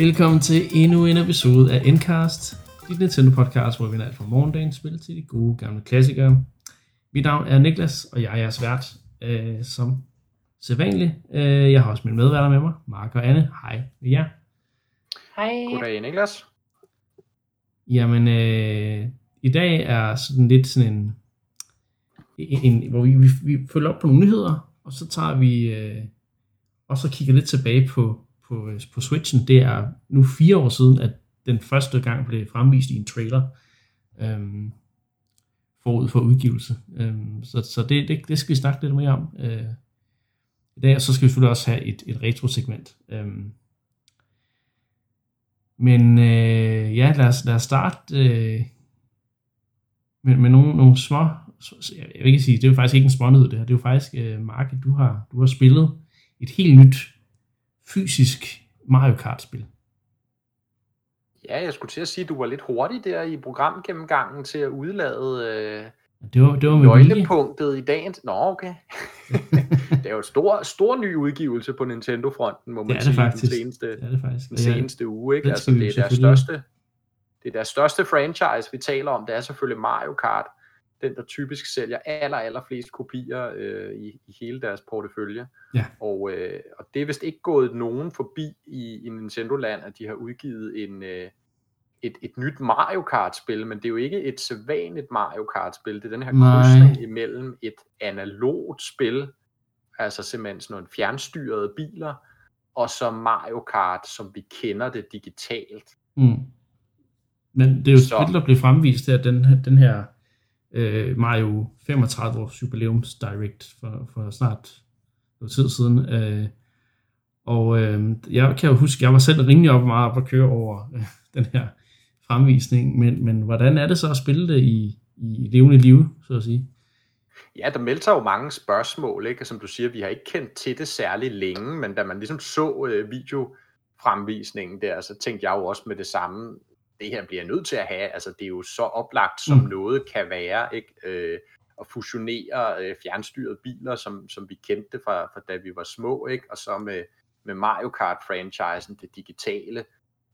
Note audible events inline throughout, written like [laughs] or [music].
Velkommen til endnu en episode af Endcast, dit Nintendo podcast, hvor vi vender alt fra morgendagens spil til de gode gamle klassikere. Mit navn er Niklas, og jeg er jeres vært, øh, som sædvanligt. Øh, jeg har også mine medværter med mig, Mark og Anne. Hej med jer. Hej. Goddag, Niklas. Jamen, øh, i dag er sådan lidt sådan en, en, en hvor vi, vi, vi følger op på nogle nyheder, og så tager vi øh, og så kigger lidt tilbage på, på, øh, på Switchen. Det er nu fire år siden, at den første gang blev fremvist i en trailer øhm, forud for udgivelse. Øhm, så så det, det, det skal vi snakke lidt mere om øh, i dag, og så skal vi selvfølgelig også have et, et retro-segment. Øhm, men øh, ja, lad os, lad os starte øh, med, med nogle, nogle små, jeg vil ikke sige, det er jo faktisk ikke en smånyhed det her, det er jo faktisk, øh, Mark, du har, du har spillet et helt nyt fysisk Mario Kart-spil. Ja, jeg skulle til at sige, at du var lidt hurtig der i programgennemgangen til at udlade øh, det var, det var nøglepunktet i dagens... Nå, okay. [laughs] det er jo en stor, stor ny udgivelse på Nintendo-fronten, må man det er det sige, faktisk. den seneste, det er det faktisk. den seneste uge. Ikke? Det Altså, det er deres største, det er deres største franchise, vi taler om. Det er selvfølgelig Mario Kart, den der typisk sælger aller, aller flest kopier øh, i, i hele deres portefølje. Ja. Og, øh, og det er vist ikke gået nogen forbi i, i Nintendo-land, at de har udgivet en, øh, et, et nyt Mario Kart-spil, men det er jo ikke et sædvanligt Mario Kart-spil. Det er den her krydsning imellem et analogt spil, altså simpelthen sådan nogle fjernstyrede biler, og så Mario Kart, som vi kender det digitalt. Mm. Men det er jo Så- spil, der blev fremvist her, den, den her øh, Mario 35 års jubilæums Direct for, for snart noget tid siden. Øh, og øh, jeg kan jo huske, jeg var selv rimelig op meget op at køre over øh, [laughs] den her fremvisning, men, men hvordan er det så at spille det i, i levende liv, så at sige? Ja, der meldte sig jo mange spørgsmål, ikke? Som du siger, vi har ikke kendt til det særlig længe, men da man ligesom så øh, videofremvisningen der, så tænkte jeg jo også med det samme, det her bliver nødt til at have, altså det er jo så oplagt, som Mm. noget kan være, ikke? Øh, at fusionere øh, fjernstyrede biler, som, som vi kendte det fra, fra da vi var små, ikke? Og så med, med Mario Kart-franchisen, det digitale,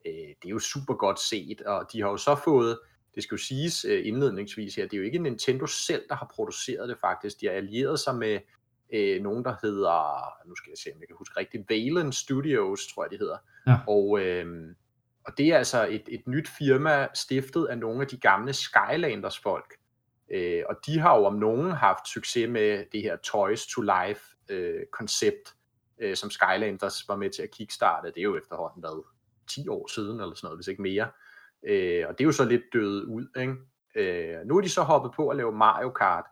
øh, det er jo super godt set, og de har jo så fået, det skal jo siges øh, indledningsvis her, det er jo ikke Nintendo selv, der har produceret det faktisk. De har allieret sig med øh, nogen, der hedder, nu skal jeg se, om jeg kan huske rigtigt, Valen Studios, tror jeg, de hedder. Ja. Og, øh, og det er altså et, et nyt firma, stiftet af nogle af de gamle Skylanders folk. Øh, og de har jo om nogen haft succes med det her Toys to Life øh, øh, som Skylanders var med til at kickstarte. Det er jo efterhånden været 10 år siden, eller sådan noget, hvis ikke mere. Øh, og det er jo så lidt dødet ud. Ikke? Øh, nu er de så hoppet på at lave Mario Kart.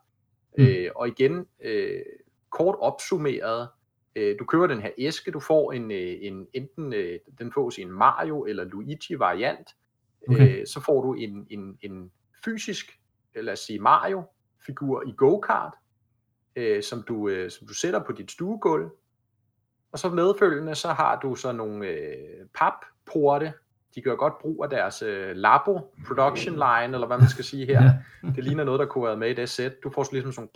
Mm. Øh, og igen, øh, kort opsummeret, øh, du køber den her æske, du får en, øh, en enten øh, den fås i en Mario eller Luigi variant. Okay. Øh, så får du en, en, en fysisk, lad os sige Mario figur i go-kart, øh, som, du, øh, som du sætter på dit stuegulv. Og så medfølgende, så har du så nogle øh, papporte. De gør godt brug af deres øh, Labo production line, eller hvad man skal sige her. [laughs] Det ligner noget, der kunne være med i det sæt. Du får så ligesom sådan nogle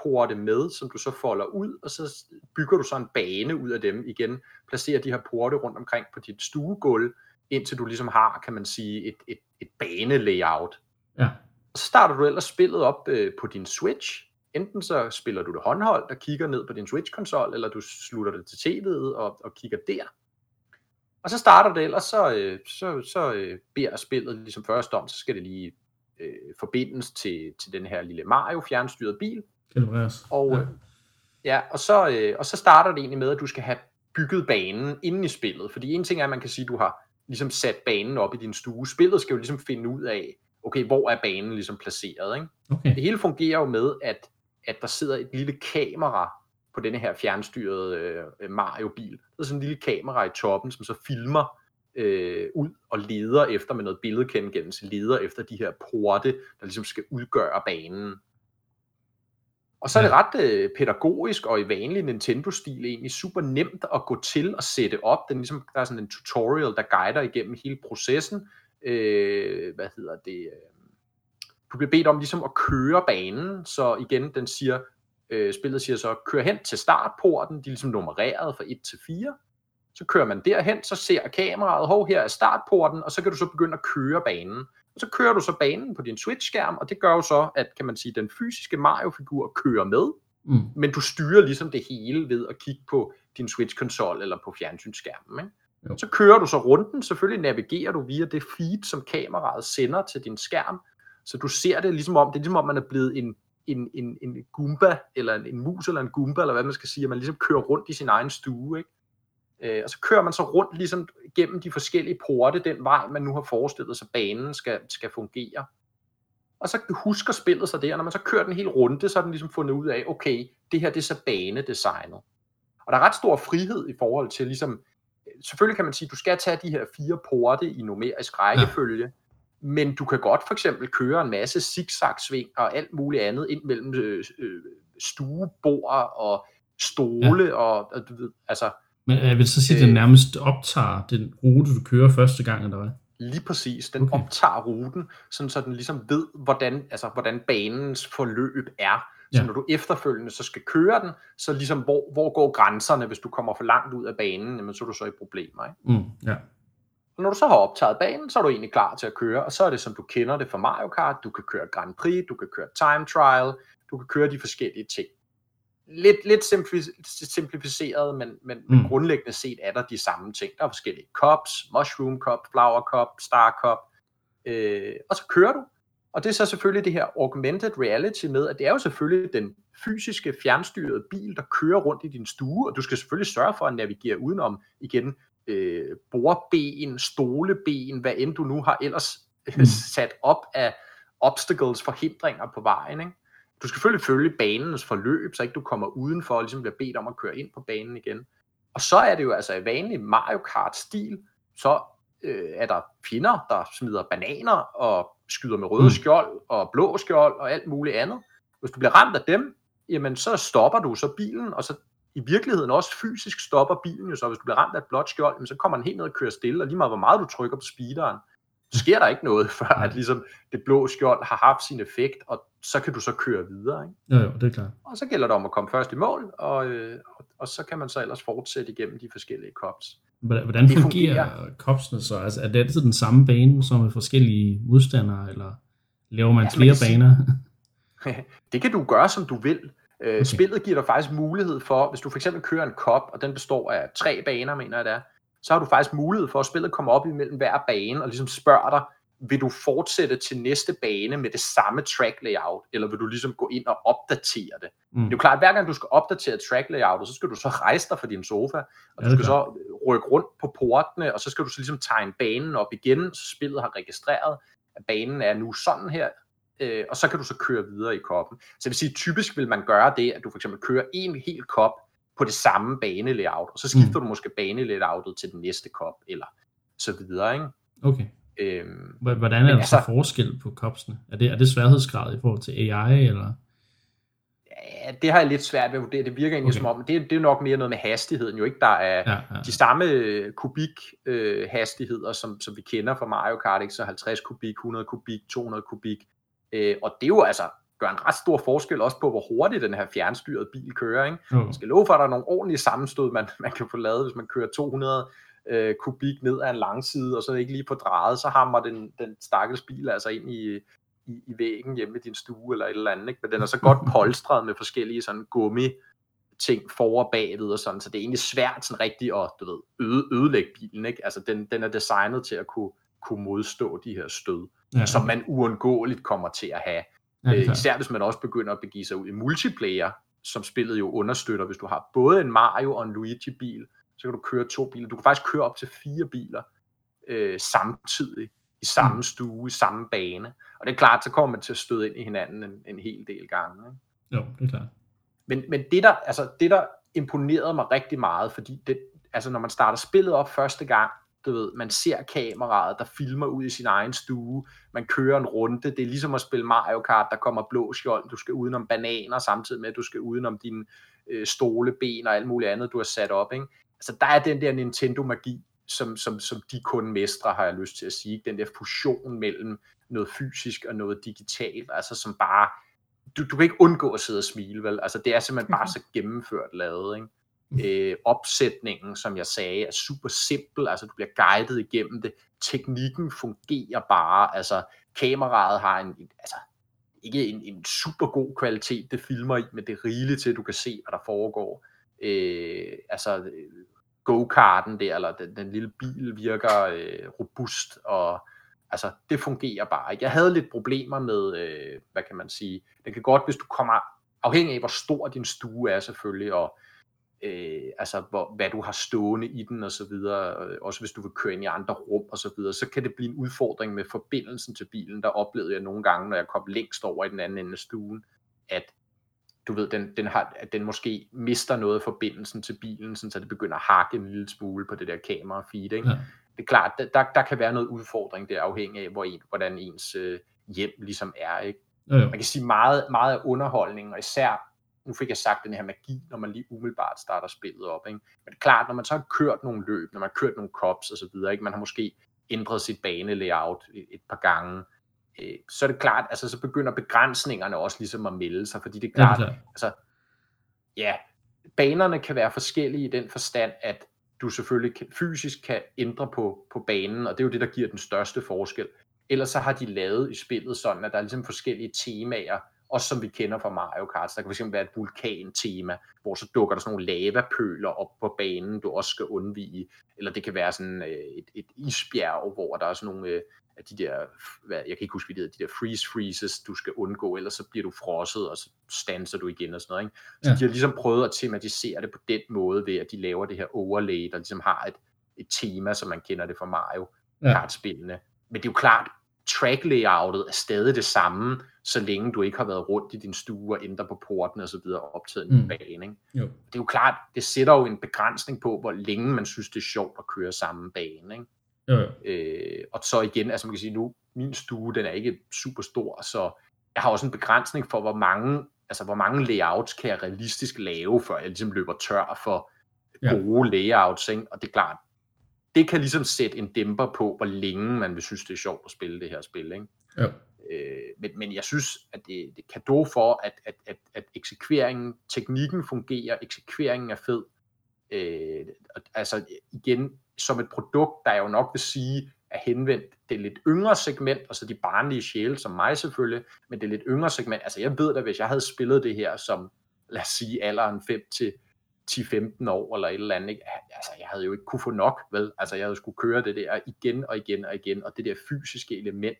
papporte med, som du så folder ud, og så bygger du så en bane ud af dem igen. Placerer de her porte rundt omkring på dit stuegulv, indtil du ligesom har, kan man sige, et, et, et banelayout. Ja. Og så starter du ellers spillet op øh, på din Switch. Enten så spiller du det håndholdt og kigger ned på din Switch-konsol, eller du slutter det til tv'et og, og kigger der. Og så starter det ellers, så, øh, så, så øh, beder spillet ligesom først om, så skal det lige øh, forbindes til, til den her lille Mario fjernstyrede bil. Kalibreres. Og, Ja. ja. Ja, og, så, øh, og så starter det egentlig med, at du skal have bygget banen inde i spillet. Fordi en ting er, at man kan sige, at du har ligesom sat banen op i din stue. Spillet skal jo ligesom finde ud af, okay, hvor er banen ligesom placeret. Ikke? Okay. Det hele fungerer jo med, at, at der sidder et lille kamera på denne her fjernstyrede øh, Mario-bil. Der er sådan en lille kamera i toppen, som så filmer øh, ud og leder efter med noget billedkendelse, leder efter de her porte, der ligesom skal udgøre banen. Og så er det ret øh, pædagogisk og i vanlig Nintendo-stil egentlig super nemt at gå til og sætte op. Den ligesom, der er sådan en tutorial, der guider igennem hele processen. Øh, hvad hedder det? øh, Du bliver bedt om ligesom at køre banen, så igen, den siger, øh, spillet siger så, kør hen til startporten, de er ligesom nummereret fra 1 til 4. Så kører man derhen, så ser kameraet, hov, her er startporten, og så kan du så begynde at køre banen. Og så kører du så banen på din Switch-skærm, og det gør jo så, at kan man sige, den fysiske Mario-figur kører med, Mm. men du styrer ligesom det hele ved at kigge på din Switch-konsol eller på fjernsynsskærmen. Ikke? Jo. Så kører du så runden, selvfølgelig navigerer du via det feed, som kameraet sender til din skærm, så du ser det ligesom om, det er ligesom om man er blevet en, en, en, en Goomba, eller en, en mus eller en Goomba, eller hvad man skal sige, at man ligesom kører rundt i sin egen stue, ikke? Øh, og så kører man så rundt ligesom gennem de forskellige porte, den vej, man nu har forestillet sig, banen skal, skal fungere. Og så husker spillet sig der, når man så kører den helt runde, så har den ligesom fundet ud af, okay, det her det er så banedesignet. Og der er ret stor frihed i forhold til ligesom, selvfølgelig kan man sige, du skal tage de her fire porte i numerisk rækkefølge, ja. men du kan godt for eksempel køre en masse zigzag-sving og alt muligt andet ind mellem øh, øh, stuebord og stole ja. og, og du ved, altså Men jeg vil så sige, at den Øh. nærmest optager den rute, du kører første gang, eller hvad? Lige præcis. Den okay. optager ruten, sådan så den ligesom ved, hvordan, altså, hvordan banens forløb er. Så Ja. når du efterfølgende så skal køre den, så ligesom, hvor, hvor går grænserne, hvis du kommer for langt ud af banen, jamen, så er du så i problemer. Ikke? Mm, ja. Og når du så har optaget banen, så er du egentlig klar til at køre, og så er det som du kender det fra Mario Kart. Du kan køre Grand Prix, du kan køre Time Trial, du kan køre de forskellige ting. Lidt, lidt simpli- simplificeret, men, men, mm. Men grundlæggende set er der de samme ting. Der er forskellige cups, mushroom cup, flower cup, star cup, øh, og så kører du. Og det er så selvfølgelig det her augmented reality med, at det er jo selvfølgelig den fysiske fjernstyrede bil, der kører rundt i din stue, og du skal selvfølgelig sørge for at navigere udenom igen øh, bordben, stoleben, hvad end du nu har ellers mm. sat op af obstacles, forhindringer på vejen. Ikke? Du skal selvfølgelig følge banens forløb, så ikke du kommer udenfor og ligesom bliver bedt om at køre ind på banen igen. Og så er det jo altså i vanlig Mario Kart-stil, så øh, er der fjender, der smider bananer og skyder med røde Mm. skjold og blå skjold og alt muligt andet. Hvis du bliver ramt af dem, jamen så stopper du så bilen, og så i virkeligheden også fysisk stopper bilen jo så. Hvis du bliver ramt af et blåt skjold, jamen, så kommer den helt ned og kører stille, og lige meget hvor meget du trykker på speederen, sker der ikke noget, [laughs] før at ligesom det blå skjold har haft sin effekt, og så kan du så køre videre. Ikke? Jo, jo, det er klart. Og så gælder det om at komme først i mål, og, øh, og, og så kan man så ellers fortsætte igennem de forskellige cups. Hvordan Det fungerer, fungerer kopsene så? Altså, er det altid den samme bane, som med forskellige modstandere, eller laver man man flere sige- baner? [laughs] [laughs] Det kan du gøre, som du vil. Øh, Okay. Spillet giver dig faktisk mulighed for, hvis du for eksempel kører en cup, og den består af tre baner, mener jeg det er, så har du faktisk mulighed for, at spillet kommer op imellem hver bane, og ligesom spørger dig, vil du fortsætte til næste bane med det samme track layout, eller vil du ligesom gå ind og opdatere det? Mm. Det er jo klart, at hver gang du skal opdatere track layoutet, så skal du så rejse dig fra din sofa, og Ja, du skal så rykke rundt på portene, og så skal du så ligesom tegne banen op igen, så spillet har registreret, at banen er nu sådan her, øh, og så kan du så køre videre i koppen. Så det vil sige, typisk vil man gøre det, at du for eksempel kører en hel kop på det samme banelayout, og så skifter mm. du måske banelayoutet til den næste kop, eller så videre, ikke? Okay. Øhm, Hvordan er der så altså- forskel på kopsene? Er det, er det sværhedsgrad i forhold til AI, eller? ja, det har jeg lidt svært ved at vurdere. Det virker egentlig Okay. okay. som om, det, det er nok mere noget med hastigheden, jo ikke? Der er, Ja, ja. de samme øh, kubik øh, hastigheder, som, som vi kender fra Mario Kart, ikke? så 50 kubik, 100 kubik, 200 kubik. Øh, og det er jo altså gør en ret stor forskel også på, hvor hurtigt den her fjernstyrede bil kører. Ikke? Jo. Jeg skal love for, at der er nogle ordentlige sammenstød, man, [laughs] man kan få lavet, hvis man kører 200 øh, kubik ned ad en langside, og så ikke lige på drejet, så hammer den, den stakkels bil altså ind i, i, i væggen hjemme i din stue eller et eller andet. Ikke? Men den er så godt [laughs] polstret med forskellige sådan gummi ting for og bagved og sådan, så det er egentlig svært sådan rigtig at du ved, øde, ødelægge bilen. Ikke? Altså den, den er designet til at kunne, kunne modstå de her stød, ja, som man uundgåeligt kommer til at have. Ja, det Øh, især hvis man også begynder at begive sig ud i multiplayer, som spillet jo understøtter. Hvis du har både en Mario og en Luigi-bil, så kan du køre to biler. Du kan faktisk køre op til fire biler øh, samtidig i samme Mm. stue, i samme bane. Og det er klart, så kommer man til at støde ind i hinanden en, en hel del gange. Ikke? Jo, det er klart. Men, men det, der, altså, det, der imponerede mig rigtig meget, fordi det, altså, når man starter spillet op første gang, du ved, man ser kameraet, der filmer ud i sin egen stue, man kører en runde, det er ligesom at spille Mario Kart, der kommer blå skjold, du skal udenom bananer, samtidig med, at du skal udenom dine øh, stoleben og alt muligt andet, du har sat op. Ikke? Altså, der er den der Nintendo-magi, som, som, som de kun mestre, har jeg lyst til at sige. Den der fusion mellem noget fysisk og noget digitalt, altså som bare, du, du kan ikke undgå at sidde og smile, vel? Altså, det er simpelthen bare så gennemført lavet, ikke? Mm. Øh, opsætningen, som jeg sagde, er super simpel, altså du bliver guidet igennem det. Teknikken fungerer bare, altså kameraet har en, altså ikke en, en super god kvalitet, det filmer i, men det er rigeligt til, at du kan se, hvad der foregår. Øh, altså øh, go-karten der, eller den, den lille bil virker øh, robust, og altså det fungerer bare. Jeg havde lidt problemer med, øh, hvad kan man sige, det kan godt, hvis du kommer, afhængig af hvor stor din stue er selvfølgelig, og øh, altså hvor, hvad du har stående i den og så videre, øh, også hvis du vil køre ind i andre rum og så videre, så kan det blive en udfordring med forbindelsen til bilen. Der oplevede jeg nogle gange, når jeg kom længst over i den anden ende af stuen, at du ved, den, den, har, at den måske mister noget af forbindelsen til bilen, så det begynder at hakke en lille smule på det der kamera feed. Ikke? Ja. Det er klart, der, der kan være noget udfordring der, afhængig af, hvor en, hvordan ens øh, hjem ligesom er. Ikke? Ja, ja. Man kan sige meget, meget af underholdningen, og især nu fik jeg sagt den her magi, når man lige umiddelbart starter spillet op. Ikke? Men det er klart, når man så har kørt nogle løb, når man har kørt nogle cops og så videre, ikke? man har måske ændret sit banelayout et, et par gange, øh, så er det klart, altså så begynder begrænsningerne også ligesom at melde sig, fordi det er klart, ja, er. altså, ja, banerne kan være forskellige i den forstand, at du selvfølgelig kan, fysisk kan ændre på, på banen, og det er jo det, der giver den største forskel. Ellers så har de lavet i spillet sådan, at der er ligesom forskellige temaer, også som vi kender fra Mario Kart. Så der kan fx være et vulkan-tema, hvor så dukker der sådan nogle lavapøler op på banen, du også skal undvige. Eller det kan være sådan øh, et, et isbjerg, hvor der er sådan nogle øh, af de der, hvad, jeg kan ikke huske, hvad det hedder, de der freeze freezes, du skal undgå, ellers så bliver du frosset, og så stanser du igen og sådan noget. Ikke? Så ja. de har ligesom prøvet at tematisere det på den måde, ved at de laver det her overlay, der ligesom har et, et tema, som man kender det fra Mario Kart-spillene. Men det er jo klart, track layoutet er stadig det samme, så længe du ikke har været rundt i din stue og ændret på porten og så videre og optaget en mm. bane. Ikke? Jo. Det er jo klart, det sætter jo en begrænsning på, hvor længe man synes, det er sjovt at køre samme bane. Ikke? Jo, jo. Øh, og så igen, altså man kan sige nu, min stue, den er ikke super stor, så jeg har også en begrænsning for, hvor mange, altså hvor mange layouts kan jeg realistisk lave, før jeg ligesom løber tør for ja. gode layouts. Ikke? Og det er klart, det kan ligesom sætte en dæmper på, hvor længe man vil synes, det er sjovt at spille det her spil. Ikke? Ja. Øh, men, men jeg synes, at det, det kan dog for, at, at, at, at eksekveringen, teknikken fungerer, eksekveringen er fed. Øh, altså igen, som et produkt, der jo nok vil sige, er henvendt det lidt yngre segment, altså de barnlige sjæle, som mig selvfølgelig, men det er lidt yngre segment. Altså jeg ved da, hvis jeg havde spillet det her som, lad os sige, alderen 5 til 10-15 år eller et eller andet, ikke? altså jeg havde jo ikke kunne få nok, vel? Altså jeg havde skulle køre det der igen og igen og igen, og det der fysiske element,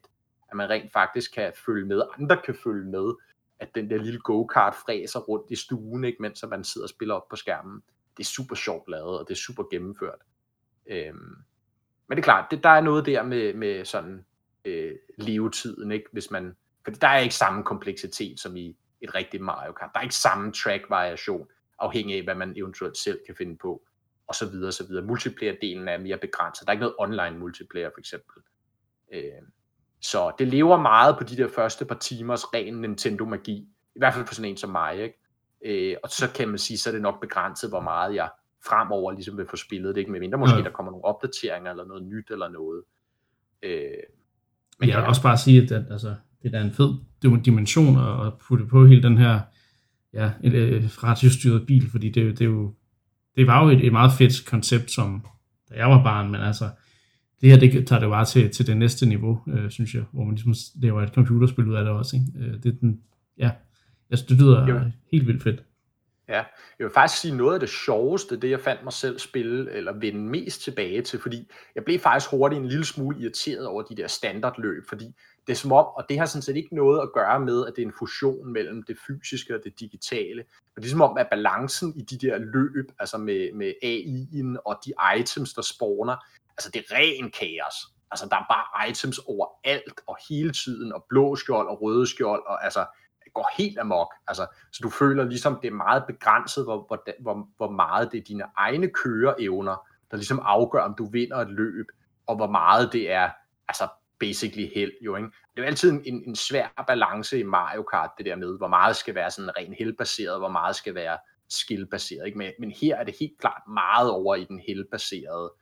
at man rent faktisk kan følge med, andre kan følge med, at den der lille go-kart fræser rundt i stuen, ikke, mens man sidder og spiller op på skærmen. Det er super sjovt lavet, og det er super gennemført. Øhm, men det er klart, det, der er noget der med, med sådan øh, levetiden, ikke? Hvis man, for der er ikke samme kompleksitet som i et rigtigt Mario Kart. Der er ikke samme track-variation, afhængig af, hvad man eventuelt selv kan finde på, og så videre, så videre. Multiplayer-delen er mere begrænset. Der er ikke noget online multiplayer, for eksempel. Øh, så det lever meget på de der første par timers ren Nintendo-magi. I hvert fald for sådan en som mig, ikke? Øh, og så kan man sige, så er det nok begrænset, hvor meget jeg fremover ligesom vil få spillet det, ikke? Med mindre måske ja. der kommer nogle opdateringer, eller noget nyt, eller noget. Øh, men jeg vil ja. også bare sige, at, at altså, det er da en fed dimension at putte på hele den her ja, et radiostyret bil, fordi det, det, er jo, det var jo et, et meget fedt koncept, som da jeg var barn, men altså, det her, det tager det bare til, til det næste niveau, øh, synes jeg, hvor man ligesom laver et computerspil ud af det også. Ikke? Øh, det er den, ja, altså, det lyder jo. helt vildt fedt. Ja, jeg vil faktisk sige noget af det sjoveste, det jeg fandt mig selv spille, eller vende mest tilbage til, fordi jeg blev faktisk hurtigt en lille smule irriteret over de der standardløb, fordi det er som om, og det har sådan set ikke noget at gøre med, at det er en fusion mellem det fysiske og det digitale, men det er som om, at balancen i de der løb, altså med, med AI'en og de items, der spawner, altså det er ren kaos. Altså der er bare items overalt og hele tiden, og blå skjold og røde skjold, og altså det går helt amok. Altså, så du føler ligesom, det er meget begrænset, hvor, hvor, hvor, hvor meget det er dine egne køreevner, der ligesom afgør, om du vinder et løb, og hvor meget det er, altså basically held jo, ikke? Det er jo altid en, en svær balance i Mario Kart, det der med, hvor meget skal være sådan rent heldbaseret, hvor meget skal være skillbaseret, ikke? Men, men her er det helt klart meget over i den heldbaserede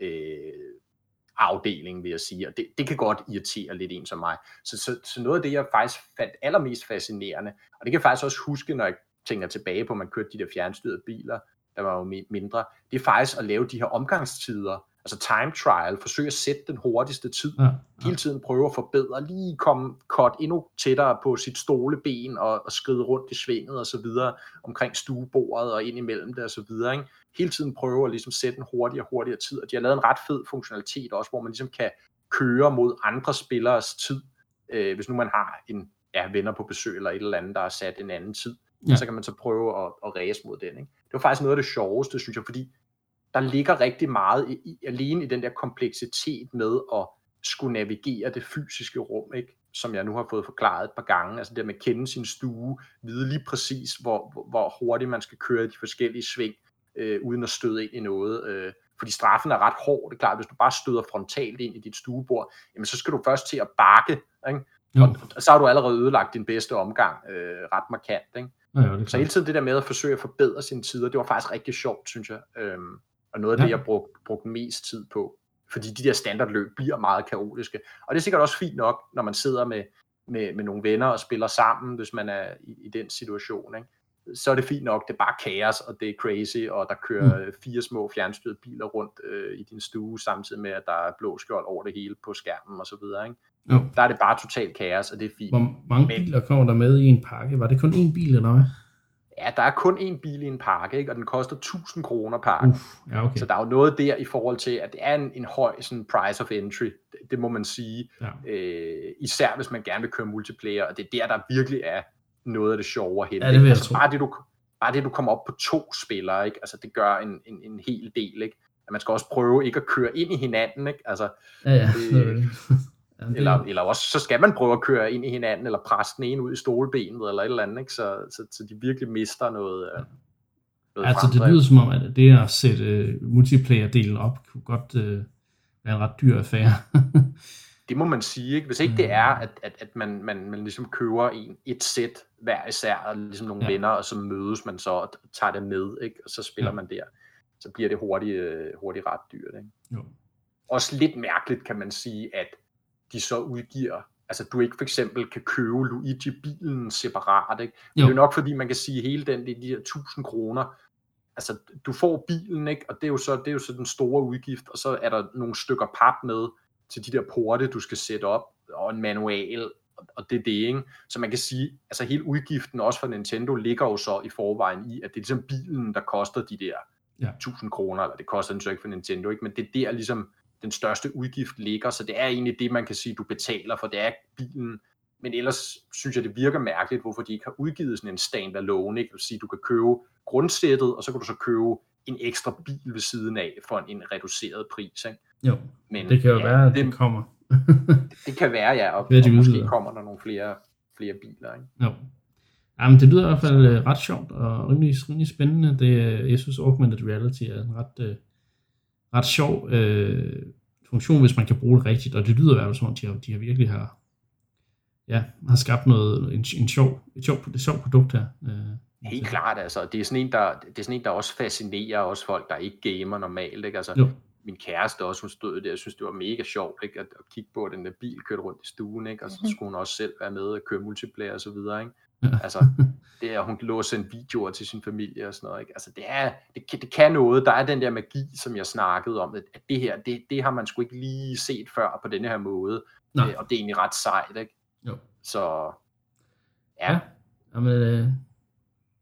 øh, afdeling, vil jeg sige, og det, det kan godt irritere lidt en som mig. Så, så, så noget af det, jeg faktisk fandt allermest fascinerende, og det kan jeg faktisk også huske, når jeg tænker tilbage på, at man kørte de der fjernstyrede biler, der var jo mindre, det er faktisk at lave de her omgangstider, altså time trial, forsøge at sætte den hurtigste tid, ja, ja. hele tiden prøve at forbedre, lige komme kort endnu tættere på sit stoleben og, og skride rundt i svinget og så videre, omkring stuebordet og ind imellem det og så videre, ikke? hele tiden prøve at ligesom sætte en hurtigere og hurtigere tid, og de har lavet en ret fed funktionalitet også, hvor man ligesom kan køre mod andre spillers tid, øh, hvis nu man har en ja, venner på besøg eller et eller andet, der har sat en anden tid, ja. så kan man så prøve at, at ræse mod den. Ikke? Det var faktisk noget af det sjoveste, synes jeg, fordi der ligger rigtig meget i, i, alene i den der kompleksitet med at skulle navigere det fysiske rum, ikke? som jeg nu har fået forklaret et par gange, altså det med at kende sin stue, vide lige præcis, hvor, hvor, hvor hurtigt man skal køre de forskellige sving, øh, uden at støde ind i noget. Øh, fordi straffen er ret hård. Det er klart, hvis du bare støder frontalt ind i dit stuebord, jamen så skal du først til at bakke, ikke? Og, og så har du allerede ødelagt din bedste omgang øh, ret markant. Ikke? Ja, ja, så hele tiden det der med at forsøge at forbedre sine tider, det var faktisk rigtig sjovt, synes jeg. Øhm, og noget af ja. det, jeg brugte brug mest tid på. Fordi de der standardløb bliver meget kaotiske. Og det er sikkert også fint nok, når man sidder med, med, med nogle venner og spiller sammen, hvis man er i, i den situation. Ikke? så er det fint nok, det er bare kaos, og det er crazy, og der kører mm. fire små fjernstyrede biler rundt øh, i din stue, samtidig med, at der er blå skjold over det hele på skærmen og så videre. Ikke? Jo. Der er det bare totalt kaos, og det er fint. Hvor mange Men, biler kommer der med i en pakke? Var det kun én bil, eller hvad? Ja, der er kun én bil i en pakke, ikke? og den koster 1000 kroner pakke. Uf, ja, okay. Så der er jo noget der i forhold til, at det er en, en høj sådan, price of entry, det, det må man sige. Ja. Øh, især hvis man gerne vil køre multiplayer, og det er der, der virkelig er noget af det sjove at hente. Ja, det vil altså, bare, det, du, bare det, du kommer op på to spillere, ikke? Altså, det gør en, en, en hel del. Ikke? At man skal også prøve ikke at køre ind i hinanden. Ikke? Altså, ja, ja. Det, Jamen, eller, eller også så skal man prøve at køre ind i hinanden, eller presse den ene ud i stolbenet, eller et eller andet, ikke? Så, så, så de virkelig mister noget, ja. noget Altså det lyder som om, at det at sætte uh, multiplayer-delen op, kunne godt uh, være en ret dyr affære. [laughs] det må man sige, ikke? Hvis ikke det er, at, at, at man, man, man ligesom køber en, et sæt hver især, og ligesom nogle ja. venner, og så mødes man så og tager det med, ikke? og så spiller ja. man der, så bliver det hurtigt, øh, hurtigt ret dyrt. Ikke? Jo. Også lidt mærkeligt, kan man sige, at de så udgiver altså du ikke for eksempel kan købe Luigi-bilen separat, ikke? Jo. Det er jo nok fordi, man kan sige, hele den, de, de her 1000 kroner, altså du får bilen, ikke? Og det er, jo så, det er jo så den store udgift, og så er der nogle stykker pap med til de der porte, du skal sætte op, og en manual, og det er det, ikke? Så man kan sige, altså hele udgiften også for Nintendo ligger jo så i forvejen i, at det er ligesom bilen, der koster de der ja. 1000 kroner, eller det koster den så ikke for Nintendo, ikke? men det er der ligesom den største udgift ligger, så det er egentlig det, man kan sige, du betaler for, det er bilen, men ellers synes jeg, det virker mærkeligt, hvorfor de ikke har udgivet sådan en standalone, ikke? Det vil sige, du kan købe grundsættet, og så kan du så købe en ekstra bil ved siden af for en, en reduceret pris, ikke? Jo, men, det kan jo ja, være, at det, det kommer. det, [laughs] det kan være, ja, og, og måske kommer der nogle flere, flere biler, ikke? Jo. Jamen, det lyder i hvert fald øh, ret sjovt og rimelig, rimelig spændende. Det, jeg synes, augmented reality er en ret, uh, ret sjov uh, funktion, hvis man kan bruge det rigtigt, og det lyder i hvert fald som om, de har, de har virkelig har, ja, har skabt noget, en, en sjov, et sjov, et sjov produkt her. Uh, Helt klart, altså. Det er, sådan en, der, det er sådan en, der også fascinerer også folk, der ikke gamer normalt. Ikke? Altså, jo min kæreste også, hun stod der, jeg synes, det var mega sjovt, ikke? At, at kigge på, at den der bil kørte rundt i stuen, ikke? og så mhm. skulle hun også selv være med og køre multiplayer og så videre, ikke? Ja. altså, det er, hun lå og sende videoer til sin familie og sådan noget, ikke? Altså, det, er, det, kan, det kan noget, der er den der magi, som jeg snakkede om, at det her, det, det har man sgu ikke lige set før på denne her måde, Nej. Øh, og det er egentlig ret sejt, ikke? Jo. Så, ja. ja. Jamen, øh,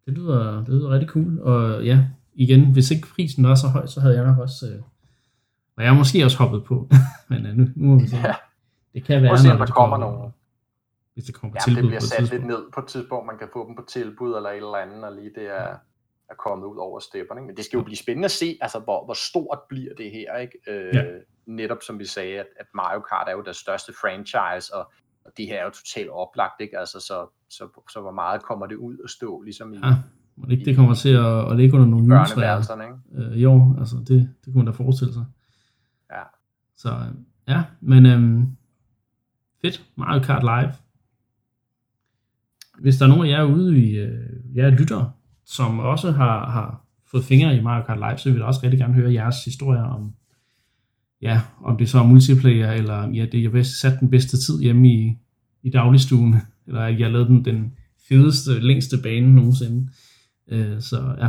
det lyder, det lyder rigtig cool, og ja, igen, hvis ikke prisen var så høj, så havde jeg nok også øh, og jeg har måske også hoppet på, [laughs] men uh, nu, nu må vi se. Ja. Det kan være, se, når der kommer nogle. Hvis det kommer på ja, tilbud det bliver sat lidt ned på et tidspunkt. Man kan få dem på tilbud eller et eller andet, og lige det er, er kommet ud over stepperne. Men det skal jo blive spændende at se, altså, hvor, hvor stort bliver det her. Ikke? Øh, ja. Netop som vi sagde, at, at Mario Kart er jo deres største franchise, og, og det her er jo totalt oplagt. Ikke? Altså, så, så, så hvor meget kommer det ud at stå ligesom i, ja. Må det ikke det kommer til at, at ligge under nogle juletræer? Øh, jo, altså det, det kunne man da forestille sig. Ja. Så ja, men øhm, fedt. Mario Kart Live. Hvis der er nogen af jer ude i øh, jer lytter, som også har, har fået fingre i Mario Kart Live, så vil jeg også rigtig gerne høre jeres historier om, ja, om det så er multiplayer, eller ja, det bedst, sat den bedste tid hjemme i, i dagligstuen, [laughs] eller at jeg lavede den, den fedeste, længste bane nogensinde. Øh, så ja,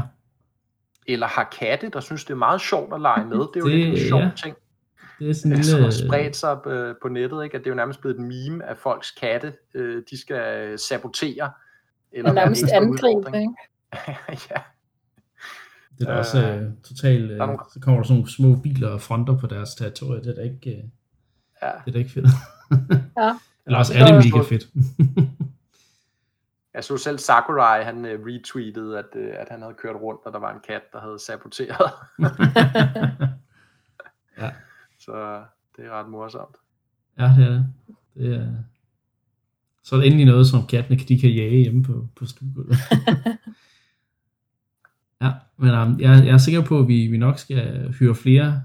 eller har katte, der synes, det er meget sjovt at lege med. Det er jo det, lidt en sjov ja. ting, Det er sådan en som har lille... spredt sig på, på nettet. Ikke? At det er jo nærmest blevet et meme, at folks katte, øh, de skal sabotere. Eller Og nærmest angribe, ikke? [laughs] ja, Det er da også Øh, øh, totalt... Øh, nogle- så kommer der sådan nogle små biler og fronter på deres territorie. Det er da ikke, øh, ja. det er da ikke fedt. Ja. [laughs] Eller også er det mega fedt. Jeg så selv Sakurai, han øh, retweetede, at, øh, at han havde kørt rundt, og der var en kat, der havde saboteret. [laughs] ja. Så det er ret morsomt. ja, det er det. det er... Så er det endelig noget, som kattene de kan jage hjemme på, på stuegulvet. [laughs] ja, men um, jeg, jeg er sikker på, at vi, vi nok skal hyre flere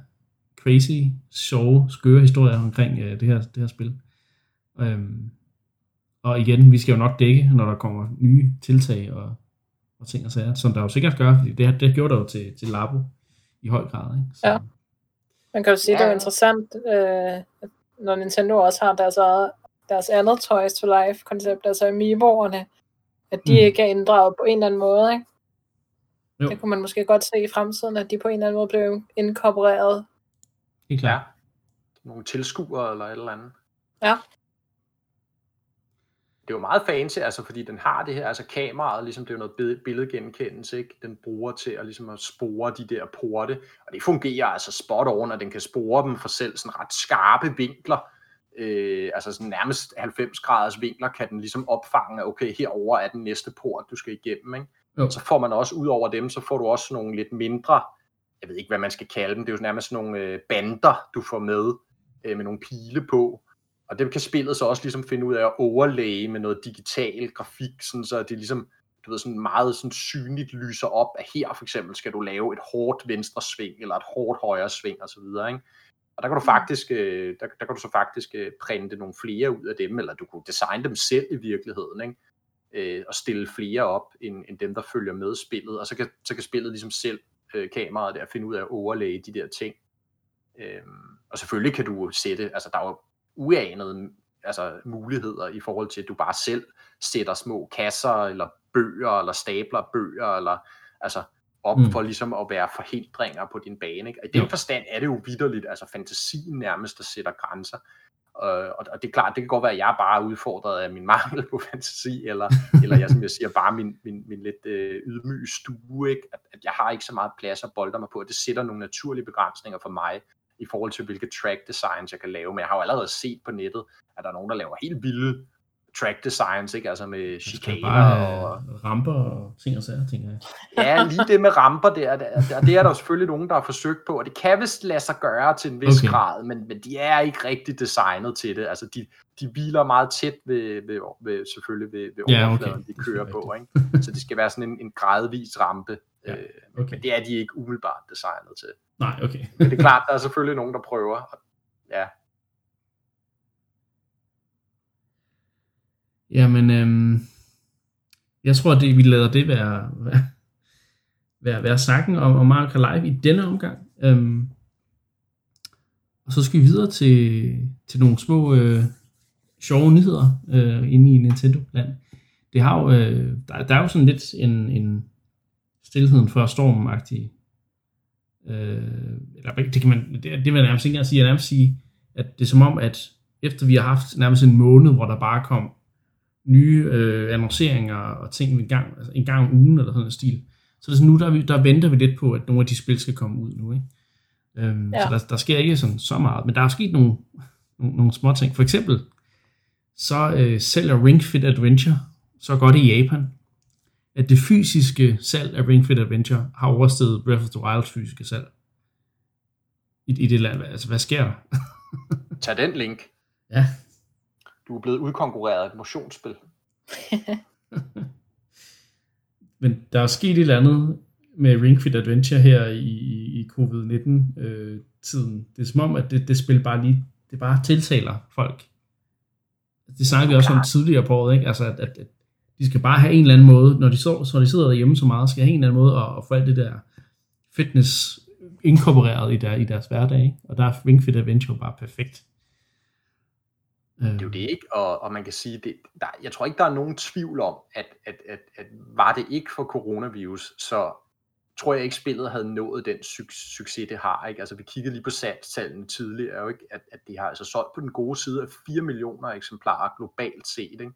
crazy, sjove, skøre historier omkring uh, det, her, det her spil. Um, og igen, vi skal jo nok dække, når der kommer nye tiltag og, og ting og sager, som der jo sikkert gør, fordi det, det gjorde der jo til, til Labo i høj grad. Ikke? Så, Ja. Man kan jo sige, ja. det er interessant, øh, at når Nintendo også har deres, eget, deres andet Toys to Life koncept, altså Amiiboerne, at de Mm. ikke er inddraget på en eller anden måde. Ikke? Jo. Det kunne man måske godt se i fremtiden, at de på en eller anden måde blev inkorporeret. helt klart. Ja. Nogle tilskuere eller et eller andet. Ja. Det er jo meget fancy, altså fordi den har det her, altså kameraet, ligesom det er jo noget billedgenkendelse, ikke? Den bruger til at, ligesom at spore de der porte, og det fungerer altså spot on, at den kan spore dem for selv sådan ret skarpe vinkler, øh, altså sådan nærmest 90 graders vinkler, kan den ligesom opfange, at okay, herover er den næste port, du skal igennem, ikke? Jo. Så får man også, ud over dem, så får du også nogle lidt mindre, jeg ved ikke, hvad man skal kalde dem, det er jo nærmest nogle øh, bander, du får med, øh, med nogle pile på, og det kan spillet så også ligesom finde ud af at overlay med noget digital grafik, sådan så det ligesom, du ved, sådan meget sådan synligt lyser op, at her for eksempel skal du lave et hårdt venstre sving, eller et hårdt højre sving, og så videre, ikke? Og der kan du faktisk, øh, der, der kan du så faktisk øh, printe nogle flere ud af dem, eller du kunne designe dem selv i virkeligheden, ikke? Øh, og stille flere op, end, end dem, der følger med spillet, og så kan, så kan spillet ligesom selv, øh, kameraet der, finde ud af at overlay de der ting. Øhm, og selvfølgelig kan du sætte, altså der er jo uanede altså, muligheder i forhold til, at du bare selv sætter små kasser, eller bøger, eller stabler bøger, eller altså op Mm. for ligesom at være forhindringer på din bane. Ikke? Og i den forstand er det jo vidderligt, altså fantasien nærmest, der sætter grænser. Øh, og, og det er klart, det kan godt være, at jeg bare er udfordret af min [laughs] mangel på fantasi, eller, eller jeg, som jeg siger, bare min, min, min lidt øh, ydmyge stue, ikke? At, at jeg har ikke så meget plads at bolde mig på, og det sætter nogle naturlige begrænsninger for mig, i forhold til, hvilke track designs jeg kan lave. Men jeg har jo allerede set på nettet, at der er nogen, der laver helt vilde track designs, ikke? Altså med skal chikaner bare og... ramper og ting og sager, tænker jeg. Ja, lige det med ramper der, der, der, det er der jo selvfølgelig nogen, der har forsøgt på, og det kan vist lade sig gøre til en vis Okay. okay. grad, men, men de er ikke rigtig designet til det. Altså, de, de hviler meget tæt ved, ved, ved selvfølgelig ved, ved Ja, okay. overfladen, Det de er kører på, ikke? Så det skal være sådan en, en gradvis rampe, Ja, øh, Okay. men det er de ikke umiddelbart designet til. Nej, okay. [laughs] Men det er klart, der er selvfølgelig nogen, der prøver. Ja, Jamen, øhm, jeg tror, det, vi lader det være, være, være, være snakken om, om Mario Kart Live i denne omgang. Øhm, og så skal vi videre til, til nogle små øh, sjove nyheder øh, inde i Nintendo-land. Det har jo, øh, der, der er jo sådan lidt en, en stillheden før stormen-agtig øh, eller det kan man, det, det vil jeg nærmest ikke engang sige, jeg nærmest sige, at det er som om, at efter vi har haft nærmest en måned, hvor der bare kom nye øh, annonceringer og ting en gang, altså en gang om ugen eller sådan en stil. Så det er sådan, nu der, er vi, der venter vi lidt på, at nogle af de spil skal komme ud nu. Ikke? Øhm, Ja. Så der, der sker ikke sådan så meget, men der er sket nogle, nogle, nogle små ting. For eksempel, så øh, sælger Ring Fit Adventure så godt i Japan, at det fysiske salg af Ring Fit Adventure har oversteget Breath of the Wilds fysiske salg. I, i det land. Altså, hvad sker der? [laughs] tag den link. Ja. Du er blevet udkonkurreret af et motionsspil. [laughs] Men der er sket et eller andet med Ring Fit Adventure her i, i, i covid-19-tiden. det er som om, at det, det spil bare lige, det bare tiltaler folk. Det snakkede vi også om tidligere på året, ikke? Altså, at, at, at de skal bare have en eller anden måde, når de, så, så de sidder derhjemme så meget, skal have en eller anden måde at, at få alt det der fitness inkorporeret i, der, i deres hverdag. Og der er Ring Fit Adventure bare perfekt. Det er jo det ikke, og, og man kan sige, det, der, jeg tror ikke, der er nogen tvivl om, at, at, at, at var det ikke for coronavirus, så tror jeg ikke, spillet havde nået den su- succes, det har. Ikke? Altså, vi kiggede lige på salgstallene tidligere, jo, ikke? At, at de har altså solgt på den gode side af 4 millioner eksemplarer globalt set. Ikke?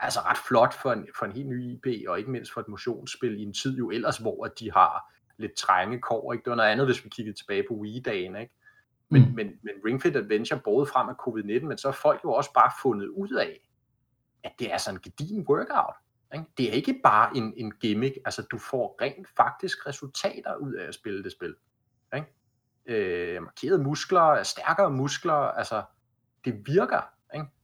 Altså ret flot for en, for en helt ny IP, og ikke mindst for et motionsspil i en tid jo ellers, hvor de har lidt trænge kår. Ikke? Det var noget andet, hvis vi kiggede tilbage på Wii-dagen. Ikke? Men, mm. men, men Ring Fit Adventure både frem af covid-19, men så har folk jo også bare fundet ud af, at det er sådan en gedigen workout. Ikke? Det er ikke bare en, en gimmick, altså du får rent faktisk resultater ud af at spille det spil. Ikke? Øh, markerede muskler, stærkere muskler, altså det virker?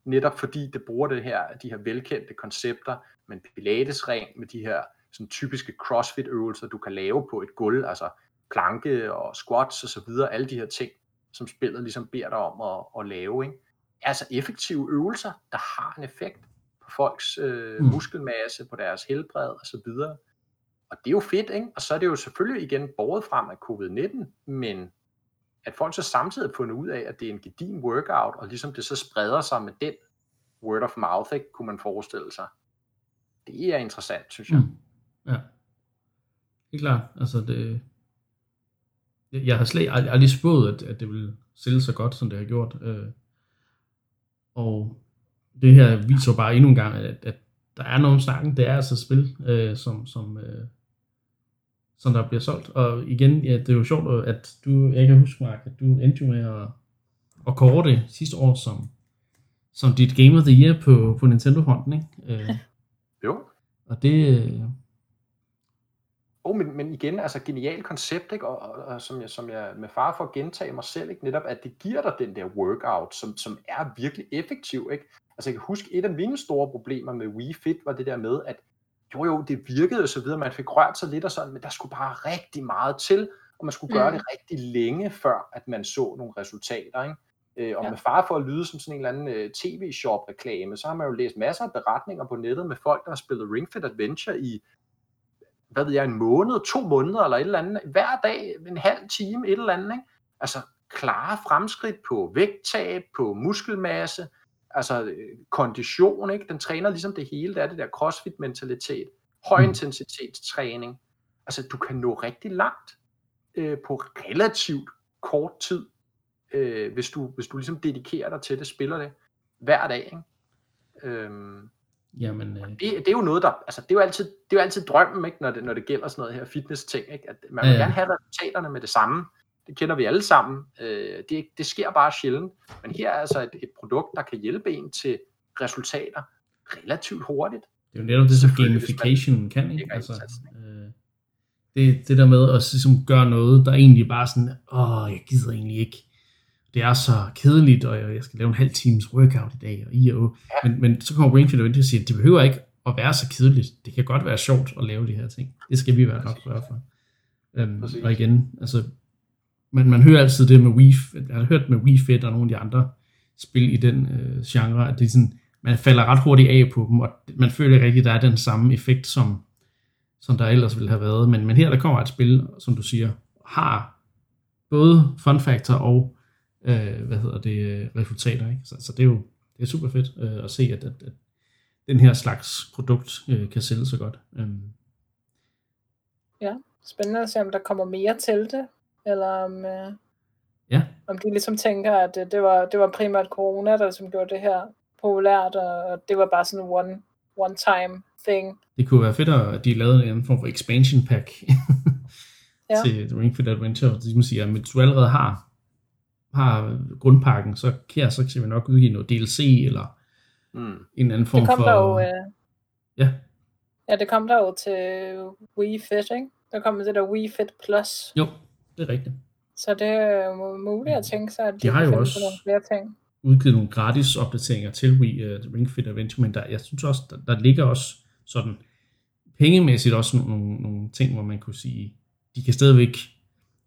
Netop fordi det bruger det her, de her velkendte koncepter, med pilatesring, med de her sådan typiske crossfit øvelser, du kan lave på et gulv, altså planke og squats og så videre, alle de her ting, som spillet ligesom beder dig om at, at lave. Ikke? Altså effektive øvelser, der har en effekt på folks øh, mm. muskelmasse, på deres helbred og så videre. Og det er jo fedt, ikke? Og så er det jo selvfølgelig igen båret frem af covid-19, men at folk så samtidig har fundet ud af, at det er en gedin workout, og ligesom det så spreder sig med den word of mouth, ikke, kunne man forestille sig. Det er interessant, synes jeg. Mm. Ja. Helt klart. Altså det, jeg har slet aldrig, aldrig spået, at, at det ville sælge så godt, som det har gjort. Øh, og det her viser bare endnu en gang, at, at der er nogen snakken. Det er altså et spil, øh, som, som, øh, som der bliver solgt. Og igen, ja, det er jo sjovt, at du, jeg kan huske, Mark, at du endte med at, at kåre det sidste år som, som dit Game of the Year på, på Nintendo-fronten, ikke? Øh, [laughs] jo. Og det, Oh, men, men igen, altså genial koncept, ikke? Og, og, og som, jeg, som jeg med far for at gentage mig selv, ikke? netop at det giver dig den der workout, som, som er virkelig effektiv. Ikke? Altså jeg kan huske, et af mine store problemer med Wii Fit var det der med, at jo jo, det virkede og så videre, man fik rørt sig lidt og sådan, men der skulle bare rigtig meget til, og man skulle mm. gøre det rigtig længe, før at man så nogle resultater. Ikke? Øh, og ja. med far for at lyde som sådan en eller anden øh, tv-shop-reklame, så har man jo læst masser af beretninger på nettet med folk, der har spillet Ring Fit Adventure i hvad ved jeg, en måned, to måneder eller et eller andet, hver dag, en halv time, et eller andet, ikke? Altså klare fremskridt på vægttab, på muskelmasse, altså øh, kondition, ikke? Den træner ligesom det hele, det er det der crossfit-mentalitet, højintensitetstræning. Altså du kan nå rigtig langt øh, på relativt kort tid, øh, hvis, du, hvis du ligesom dedikerer dig til det, spiller det hver dag, ikke? Øhm, Jamen, øh... det, det, er jo noget, der, altså det er jo altid, det er jo altid drømmen, ikke, når, det, når det gælder sådan noget her fitness-ting, ikke? at man vil ja. gerne have resultaterne med det samme. Det kender vi alle sammen. Øh, det, det sker bare sjældent. Men her er altså et, et produkt, der kan hjælpe en til resultater relativt hurtigt. Det er jo netop det, som gamification kan, ikke? Altså, øh, det, det der med at ligesom gøre noget, der egentlig bare sådan, åh, jeg gider egentlig ikke det er så kedeligt, og jeg skal lave en halv times workout i dag, og i og ja. men, men så kommer Brainfield Event og siger, at det behøver ikke at være så kedeligt. Det kan godt være sjovt at lave de her ting. Det skal vi være nok gøre for. Um, og igen, altså, men man hører altid det med Wii, jeg har hørt med Wii Fit og nogle af de andre spil i den øh, genre, at det er sådan, man falder ret hurtigt af på dem, og man føler ikke at der er den samme effekt, som, som der ellers ville have været. Men, men her der kommer et spil, som du siger, har både fun factor og øh, hvad hedder det, øh, resultater. Ikke? Så, så det er jo det er super fedt øh, at se, at, at, at den her slags produkt øh, kan sælge så godt. Øh. Ja, spændende at se, om der kommer mere til det, eller om, øh, ja. om de ligesom tænker, at det, det, var, det var primært corona, der ligesom gjorde det her populært, og det var bare sådan en one, one time thing. Det kunne være fedt, at de lavede en form for expansion pack [laughs] ja. til The Ring Fit Adventure, det man siger, at hvis du allerede har har grundpakken, så her så kan vi nok udgive noget DLC eller mm. en anden form det kom for... Der jo, øh... Ja. Ja, det kom der jo til Wii Fit, ikke? Der kom det der Wii Fit Plus. Jo, det er rigtigt. Så det er muligt at tænke sig, at de, de har jo også nogle flere ting. udgivet nogle gratis opdateringer til Wii uh, Ring Fit Adventure, men der, jeg synes også, der, der ligger også sådan pengemæssigt også nogle, nogle, ting, hvor man kunne sige, de kan stadigvæk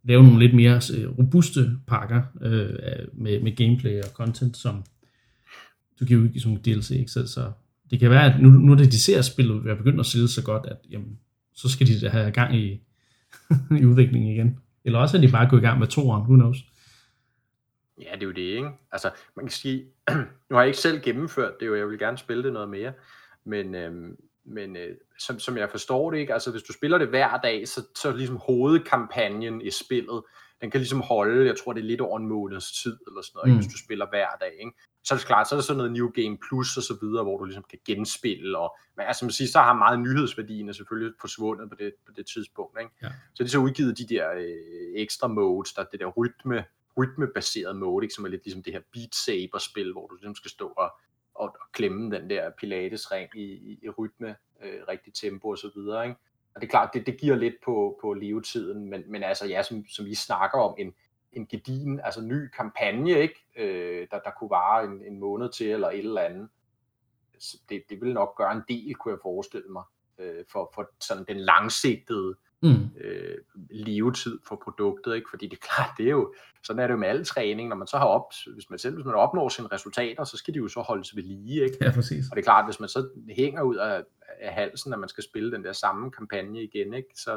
lave nogle lidt mere øh, robuste pakker øh, med, med gameplay og content, som du kan udgive som DLC. Ikke? Så, så det kan være, at nu, nu det de ser spillet være begyndt at sælge så godt, at jamen, så skal de have gang i, [laughs] i udviklingen igen. Eller også er de bare gået i gang med toeren, who knows. Ja, det er jo det, ikke? Altså, man kan sige, [clears throat] nu har jeg ikke selv gennemført det, og jeg vil gerne spille det noget mere, men, øhm, men øh, som, som jeg forstår det, ikke, altså hvis du spiller det hver dag, så, så ligesom hovedkampagnen i spillet, den kan ligesom holde, jeg tror det er lidt over en måneds tid, eller sådan noget, mm. hvis du spiller hver dag, ikke? Så er det klart, så er der sådan noget New Game Plus og så videre, hvor du ligesom kan genspille, og men altså, man siger, så har meget nyhedsværdien selvfølgelig forsvundet på det, på det tidspunkt, ikke? Ja. Så de så udgivet de der øh, ekstra modes, der det der rytme, rytmebaseret mode, ikke? som er lidt ligesom det her Beat Saber-spil, hvor du ligesom skal stå og, og, og klemme den der pilatesring i, i, i rytme, øh, rigtig tempo og så videre, ikke? Og det er klart, det, det giver lidt på, på levetiden, men, men altså ja, som, som I snakker om, en, en gedigen, altså ny kampagne, ikke? Øh, der, der kunne vare en, en måned til, eller et eller andet. Det, det ville nok gøre en del, kunne jeg forestille mig, øh, for, for sådan den langsigtede mm. øh, levetid for produktet, ikke? fordi det er klart, det er jo, sådan er det jo med al træning, når man så har op, hvis man selv hvis man opnår sine resultater, så skal de jo så holdes ved lige, ikke? Ja, præcis. Og det er klart, hvis man så hænger ud af, af halsen, at man skal spille den der samme kampagne igen, ikke? Så,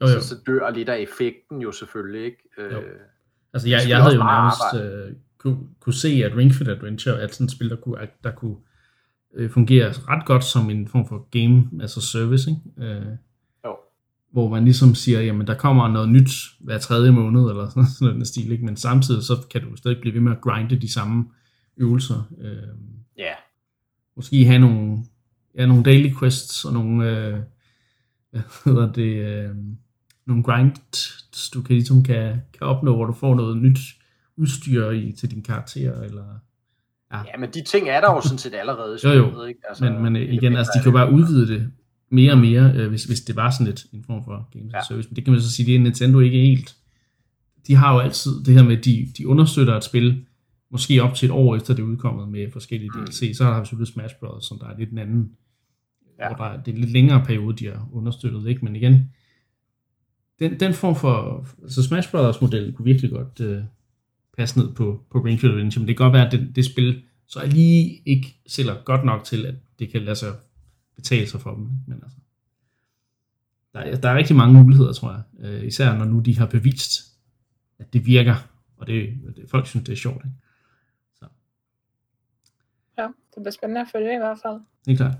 jo, jo. Så, så dør lidt af effekten jo selvfølgelig, ikke? Øh, jo. Altså jeg, jeg havde jo nærmest øh, kunne, kunne se, at Ring Fit Adventure er sådan et spil, der kunne, der kunne øh, fungere ret godt som en form for game, altså service, ikke? Øh, hvor man ligesom siger, jamen der kommer noget nyt hver tredje måned, eller sådan, sådan en stil, ikke? men samtidig så kan du stadig blive ved med at grinde de samme øvelser. Øh, ja. Yeah. Måske have nogle, ja, nogle daily quests og nogle, øh, hvad hedder det, øh, nogle grinds, du kan ligesom kan, kan opnå, hvor du får noget nyt udstyr i, til din karakter, eller Ja. ja, men de ting er der jo sådan set allerede. jo, jo. Ikke? Altså, men, men igen, altså, de kan bare udvide det mere og mere, øh, hvis, hvis det var sådan lidt en form for games ja. service. Men det kan man så sige, det er Nintendo ikke helt. De har jo altid det her med, at de, de understøtter et spil, måske op til et år efter det er udkommet med forskellige mm. DLC. Så har vi selvfølgelig Smash Bros., som der er lidt en anden, ja. hvor der, det er en lidt længere periode, de har understøttet. Ikke? Men igen, den, den form for, altså Smash Bros. model kunne virkelig godt øh, passe ned på, på Ring Fit Adventure, men det kan godt være, at det, det spil så er lige ikke sælger godt nok til, at det kan lade sig betale sig for dem. Men altså, der, er, der er rigtig mange muligheder, tror jeg. Øh, især når nu de har bevist, at det virker. Og det, det folk synes, det er sjovt. Ikke? Så. Ja, det bliver spændende at følge i hvert fald. Det er klart.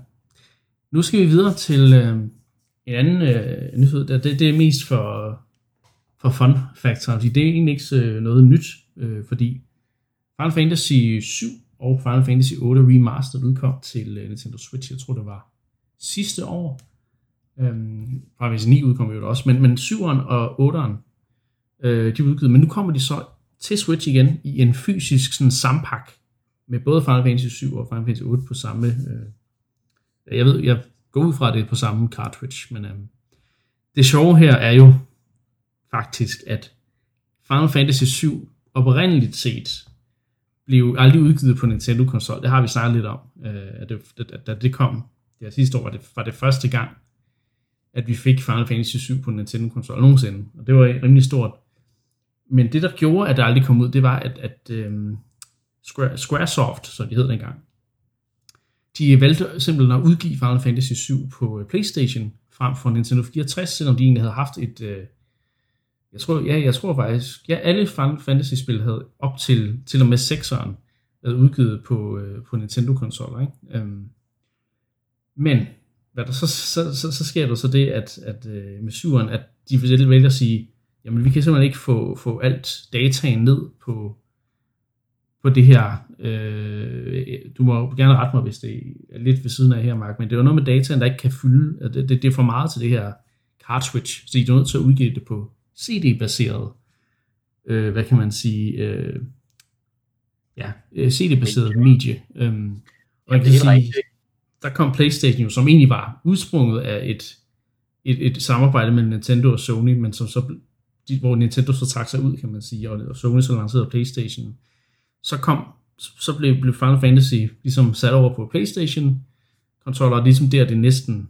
Nu skal vi videre til øh, en anden øh, nyhed. Det, det, det er mest for, for fun factor. Det er egentlig ikke øh, noget nyt, øh, fordi Final Fantasy 7 og Final Fantasy 8 Remastered udkom til øh, Nintendo Switch. Jeg tror, det var sidste år. Øhm, Final 9 udkom jo også, men, men 7'eren og 8'eren, øh, de udgivet, men nu kommer de så til Switch igen i en fysisk sådan sampak med både Final Fantasy 7 og Final Fantasy 8 på samme, øh, jeg ved, jeg går ud fra, at det er på samme cartridge, men øh, det sjove her er jo faktisk, at Final Fantasy 7 oprindeligt set blev aldrig udgivet på Nintendo-konsol. Det har vi snakket lidt om, øh, at det, da det kom ja, sidste år var det, var det første gang, at vi fik Final Fantasy 7 på Nintendo-konsol nogensinde, og det var rimelig stort. Men det, der gjorde, at det aldrig kom ud, det var, at, at øhm, Square, Squaresoft, som de hed dengang, de valgte simpelthen at udgive Final Fantasy 7 på øh, PlayStation frem for Nintendo 64, selvom de egentlig havde haft et, Øh, jeg tror, ja, jeg tror faktisk, ja, alle Final Fantasy-spil havde op til, til og med 6'eren været udgivet på, øh, på Nintendo-konsoller, ikke? Øhm, men hvad der så, så, så, så sker der så det, at, at øh, med syveren, at de vælger at sige, jamen vi kan simpelthen ikke få, få alt dataen ned på, på det her. Øh, du må gerne rette mig, hvis det er lidt ved siden af her, Mark, men det er jo noget med dataen, der ikke kan fylde. Det, det, det er for meget til det her cartridge, så de er nødt til at udgive det på CD-baseret, øh, hvad kan man sige, øh, ja, øh, CD-baseret medie. Øhm, og jeg kan sige, der kom PlayStation jo, som egentlig var udsprunget af et, et, et samarbejde mellem Nintendo og Sony, men som så, de, hvor Nintendo så trak sig ud, kan man sige, og, og Sony så lancerede PlayStation. Så kom, så blev, blev Final Fantasy ligesom sat over på PlayStation kontroller, ligesom der det næsten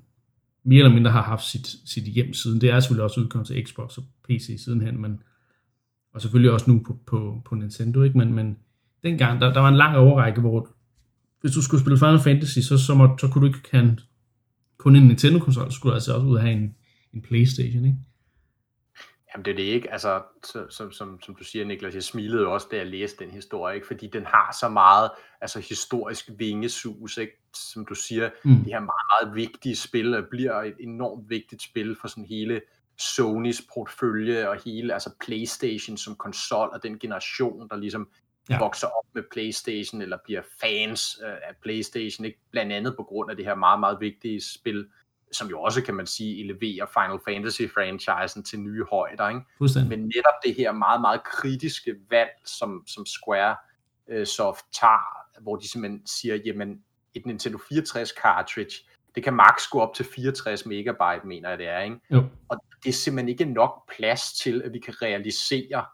mere eller mindre har haft sit, sit hjem siden. Det er selvfølgelig også udkommet til Xbox og PC sidenhen, men, og selvfølgelig også nu på, på, på Nintendo, ikke? Men, men dengang, der, der var en lang overrække, hvor hvis du skulle spille Final Fantasy, så, så, må, så kunne du ikke have kun en Nintendo-konsol, så skulle du altså også ud og have en, en Playstation, ikke? Jamen det er det ikke. Altså, så, som, som, som du siger, Niklas, jeg smilede også, da jeg læste den historie, ikke? fordi den har så meget altså, historisk vingesus, ikke? som du siger, mm. det her meget, meget vigtige spil, og bliver et enormt vigtigt spil for sådan hele Sonys portfølje, og hele altså Playstation som konsol, og den generation, der ligesom ja. vokser op med Playstation, eller bliver fans øh, af Playstation, ikke? blandt andet på grund af det her meget, meget vigtige spil, som jo også, kan man sige, eleverer Final Fantasy-franchisen til nye højder. Ikke? Men netop det her meget, meget kritiske valg, som, som Square øh, Soft tager, hvor de simpelthen siger, jamen, et Nintendo 64 cartridge, det kan max gå op til 64 megabyte, mener jeg det er. Ikke? Jo. Og det er simpelthen ikke nok plads til, at vi kan realisere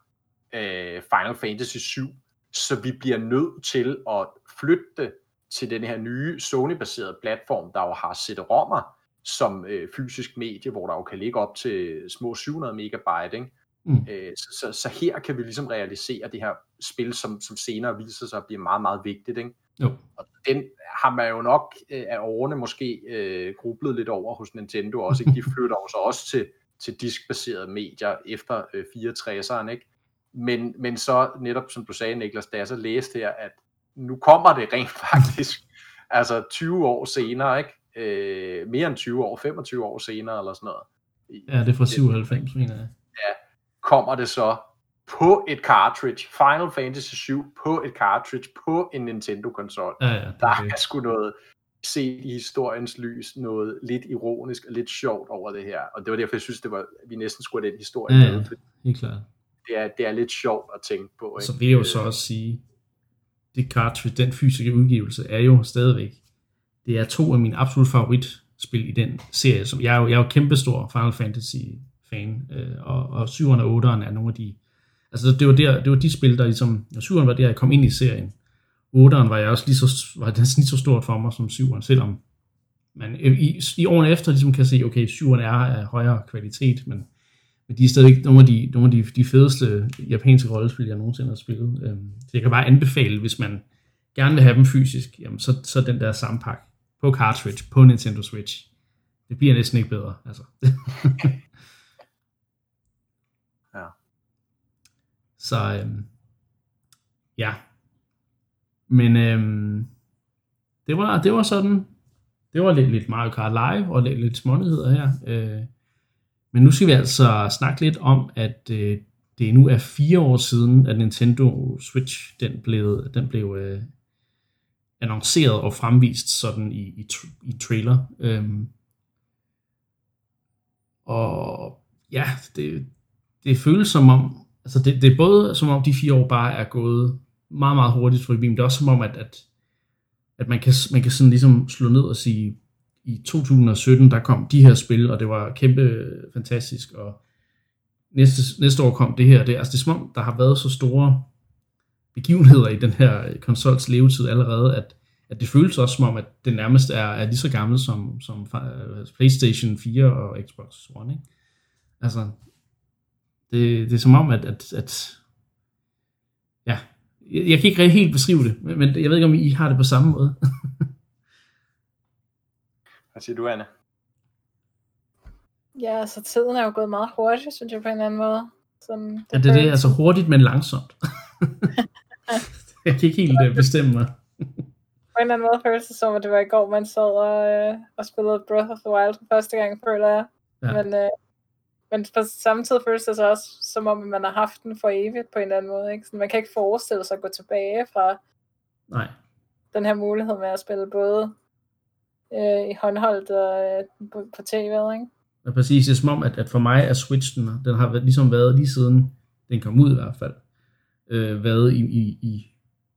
øh, Final Fantasy 7, så vi bliver nødt til at flytte til den her nye Sony-baserede platform, der jo har CD-rommer, som øh, fysisk medie, hvor der jo kan ligge op til små 700 megabyte. Ikke? Mm. Øh, så, så, så her kan vi ligesom realisere det her spil, som, som senere viser sig at blive meget, meget vigtigt. Ikke? Jo. Og den har man jo nok øh, af årene måske øh, grublet lidt over hos Nintendo også. Ikke? De flytter jo så også til, til diskbaserede medier efter øh, 64'eren. Ikke? Men, men så netop, som du sagde, Niklas, da jeg så læste her, at nu kommer det rent [laughs] faktisk, altså 20 år senere, ikke? øh, mere end 20 år, 25 år senere eller sådan noget. Ja, det er fra 97, mener jeg. Ja, kommer det så på et cartridge, Final Fantasy 7 på et cartridge, på en Nintendo-konsol. Ja, ja, der er sgu noget set i historiens lys, noget lidt ironisk og lidt sjovt over det her. Og det var derfor, jeg synes, det var, vi næsten skulle have den historie ja, med. Ja, helt klart. Det er, det er lidt sjovt at tænke på. Ikke? Så vil jeg jo så også sige, det cartridge, den fysiske udgivelse, er jo stadigvæk det er to af mine absolut favoritspil i den serie. Som jeg, er jo, jeg er jo kæmpestor Final Fantasy fan, øh, og, og 7'eren og 8'eren er nogle af de... Altså det var, der, det var de spil, der ligesom... 7'eren var der, jeg kom ind i serien. 8'eren var jeg også lige så, var det lige så stort for mig som 7'eren, selvom man i, i årene efter ligesom kan se, okay, 7'eren er af højere kvalitet, men, men de er stadig nogle af de, nogle af de, de fedeste japanske rollespil, jeg nogensinde har spillet. Øhm, så jeg kan bare anbefale, hvis man gerne vil have dem fysisk, jamen så, så den der samme på cartridge på Nintendo Switch. Det bliver næsten ikke bedre. Altså. [laughs] ja. Så øhm, ja. Men øhm, det, var, det var sådan, det var lidt, lidt Mario Kart Live og lidt, lidt smånyheder her. Øh, men nu skal vi altså snakke lidt om, at øh, det nu er fire år siden, at Nintendo Switch den blev, den blev øh, annonceret og fremvist sådan i, i, i trailer. Øhm, og ja, det, det føles som om, altså det, det er både som om de fire år bare er gået meget, meget hurtigt for men det er også som om, at, at, at man, kan, man kan sådan ligesom slå ned og sige, i 2017, der kom de her spil, og det var kæmpe fantastisk, og næste, næste år kom det her. Det, altså det er som om, der har været så store begivenheder i den her øh, konsols levetid allerede, at, at det føles også som om, at det nærmest er, er lige så gammel som, som øh, PlayStation 4 og Xbox One. Ikke? Altså, det, det er som om, at, at, at ja, jeg, jeg kan ikke helt beskrive det, men jeg ved ikke, om I har det på samme måde. [laughs] Hvad siger du, Anna? Ja, altså tiden er jo gået meget hurtigt, synes jeg på en anden måde. Sådan, det ja, det er det, altså hurtigt, men langsomt. [laughs] jeg kan ikke helt uh, bestemme mig. På en eller anden måde føles det som, at det var i går, man sad og, uh, og spillede Breath of the Wild for første gang, føler jeg. Ja. Men, uh, men på samme tid føles det så også, som om man har haft den for evigt på en eller anden måde. Ikke? Så man kan ikke forestille sig at gå tilbage fra Nej. den her mulighed med at spille både uh, i håndholdt og uh, på, på tv'et, ikke? Ja, præcis. Det er som om, at, at for mig er Switchen, den har ligesom været lige siden den kom ud i hvert fald, øh, været i, i, i,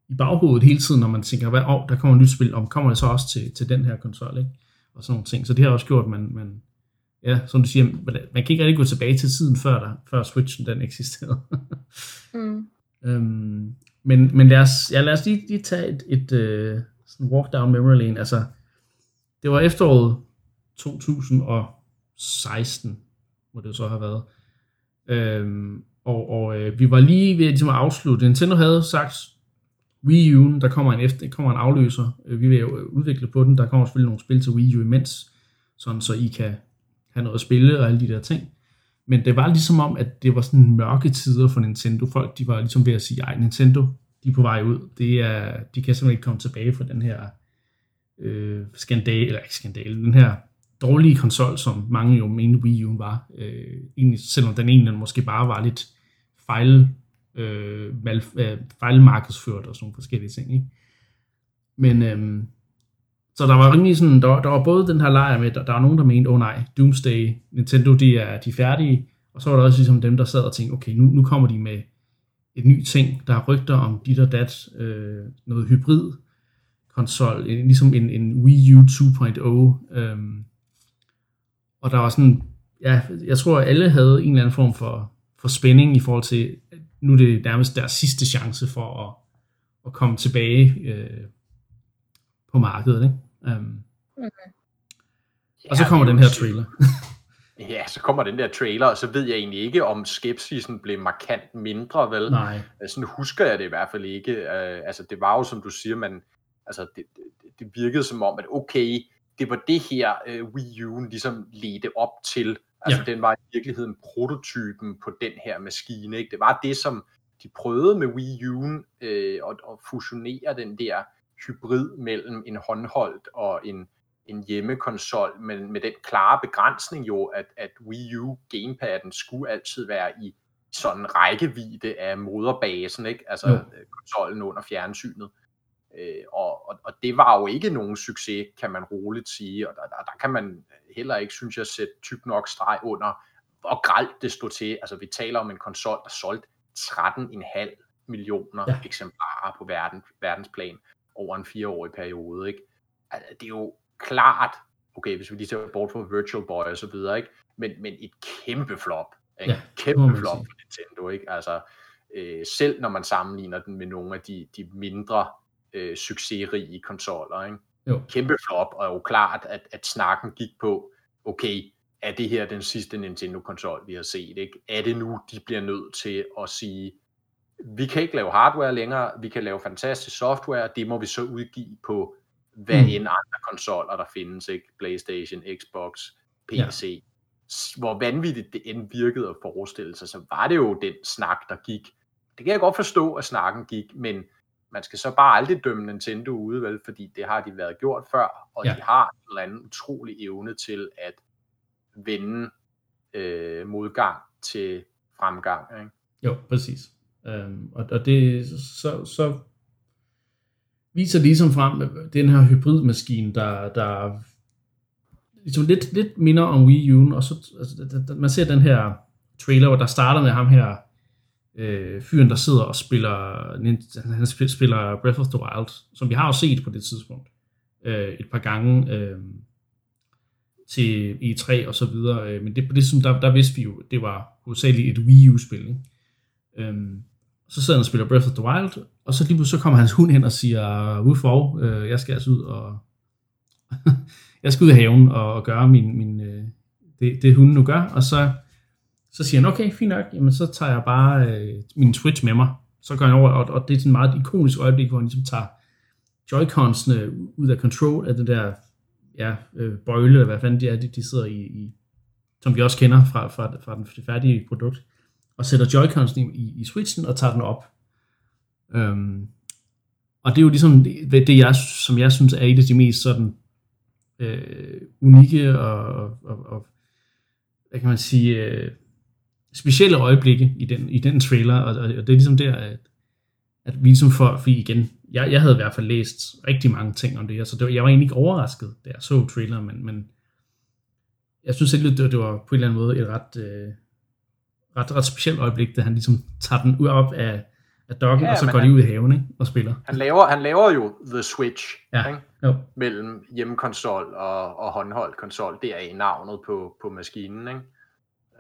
i baghovedet hele tiden, når man tænker, hvad, oh, der kommer et nyt spil, om kommer det så også til, til den her konsol, ikke? Og sådan nogle ting. Så det har også gjort, at man, man ja, som du siger, man kan ikke rigtig gå tilbage til tiden, før, der, før Switchen den eksisterede. [laughs] mm. øhm, men, men lad os, ja, lad os lige, lige tage et, et uh, sådan walk down memory lane. Altså, det var efteråret 2016, må det så have været. Øhm, og, og øh, vi var lige ved ligesom at afslutte. Nintendo havde sagt, Wii U, der kommer en, efter, kommer en afløser. Øh, vi vil jo øh, udvikle på den. Der kommer selvfølgelig nogle spil til Wii U imens, sådan så I kan have noget at spille og alle de der ting. Men det var ligesom om, at det var sådan mørke tider for Nintendo. Folk, de var ligesom ved at sige, ej, Nintendo, de er på vej ud. Det er, de kan simpelthen ikke komme tilbage fra den her øh, skandale, eller ikke skandale, den her dårlige konsol, som mange jo mente Wii U var. Øh, egentlig, selvom den egentlig måske bare var lidt fejl, øh, mal, øh, fejlmarkedsført og sådan nogle forskellige ting. Ikke? Men øh, så der var rimelig sådan, der, der var både den her lejr med, der, der var nogen, der mente, åh oh, nej, Doomsday, Nintendo, de er, de er færdige, og så var der også ligesom dem, der sad og tænkte, okay, nu, nu kommer de med et ny ting, der er rygter om dit og dat, øh, noget hybrid konsol, ligesom en, en Wii U 2.0, øh, og der var sådan, ja, jeg tror, at alle havde en eller anden form for, for spænding i forhold til, nu er det nærmest deres sidste chance for at, at komme tilbage øh, på markedet. Ikke? Um, okay. Og så kommer den her trailer. [laughs] ja, så kommer den der trailer, og så ved jeg egentlig ikke, om skepsisen blev markant mindre, vel? Nej. Sådan husker jeg det i hvert fald ikke. Uh, altså, det var jo, som du siger, man, altså, det, det, det virkede som om, at okay, det var det her uh, Wii U ligesom ledte op til. Altså, ja. den var i virkeligheden prototypen på den her maskine. Ikke? Det var det, som de prøvede med Wii U, øh, at, at fusionere den der hybrid mellem en håndholdt og en, en hjemmekonsol, men med den klare begrænsning jo, at, at Wii U gamepaden skulle altid være i sådan en rækkevidde af moderbasen, ikke? altså ja. konsollen under fjernsynet. Øh, og, og, og det var jo ikke nogen succes, kan man roligt sige, og der, der, der kan man heller ikke, synes jeg, sætte tyk nok streg under, hvor gralt det stod til. Altså vi taler om en konsol, der solgte 13,5 millioner ja. eksemplarer på verden, verdensplan over en fireårig periode. Ikke? Altså, det er jo klart, okay, hvis vi lige ser bort fra Virtual Boy og så videre, ikke? Men, men et kæmpe flop. Ikke? Ja, kæmpe flop for Nintendo. Ikke? Altså, øh, selv når man sammenligner den med nogle af de, de mindre øh, succesrige konsoller. Ikke? Jo. Kæmpe flop, og jo klart, at, at snakken gik på, okay, er det her den sidste Nintendo-konsol, vi har set? Ikke? Er det nu, de bliver nødt til at sige, vi kan ikke lave hardware længere, vi kan lave fantastisk software, det må vi så udgive på hvad mm. end andre konsoller, der findes, ikke? Playstation, Xbox, PC. Ja. Hvor vanvittigt det end virkede at forestille sig, så var det jo den snak, der gik. Det kan jeg godt forstå, at snakken gik, men man skal så bare aldrig dømme Nintendo ude, vel, fordi det har de været gjort før, og ja. de har en eller anden utrolig evne til at vende øh, modgang til fremgang. Ikke? Jo, præcis. Øhm, og, og det så, så viser ligesom frem den her hybridmaskine, der, der ligesom lidt, lidt minder om Wii U, og så, altså, man ser den her trailer, hvor der starter med ham her, øh, fyren, der sidder og spiller, han spiller Breath of the Wild, som vi har jo set på det tidspunkt, øh, et par gange øh, til E3 og så videre, øh, men det, på det som der, der vidste vi jo, det var hovedsageligt et Wii U-spil, ikke? Øhm, så sidder han og spiller Breath of the Wild, og så lige så kommer hans hund hen og siger, woof øh, jeg skal altså ud og [laughs] jeg skal ud i haven og, og gøre min, min øh, det, det hunden nu gør, og så så siger han, okay, fint nok, jamen så tager jeg bare øh, min Switch med mig. Så går han over, og, og det er sådan et meget ikonisk øjeblik, hvor han ligesom tager Joy-Cons'ene ud af control af den der ja, øh, bøjle, eller hvad fanden det er, de, de sidder i, i, som vi også kender fra, fra, fra den, færdige produkt, og sætter Joy-Cons'ene i, i Switchen og tager den op. Øhm, og det er jo ligesom det, det jeg, som jeg synes er et af de mest sådan øh, unikke og, og, og, hvad kan man sige, øh, specielle øjeblikke i den, i den trailer, og, og det er ligesom der, at, at vi ligesom får, fordi igen, jeg, jeg havde i hvert fald læst rigtig mange ting om det her, så det var, jeg var egentlig ikke overrasket, da jeg så traileren, men, men jeg synes selv, det, det var på en eller anden måde et ret, øh, ret, ret specielt øjeblik, da han ligesom tager den ud op af, af dokken, ja, og så går han, de ud i haven ikke, og spiller. Han laver, han laver jo The Switch ja, ikke? Jo. mellem hjemmekonsol og, og håndholdt konsol. Det er i navnet på, på maskinen. Ikke?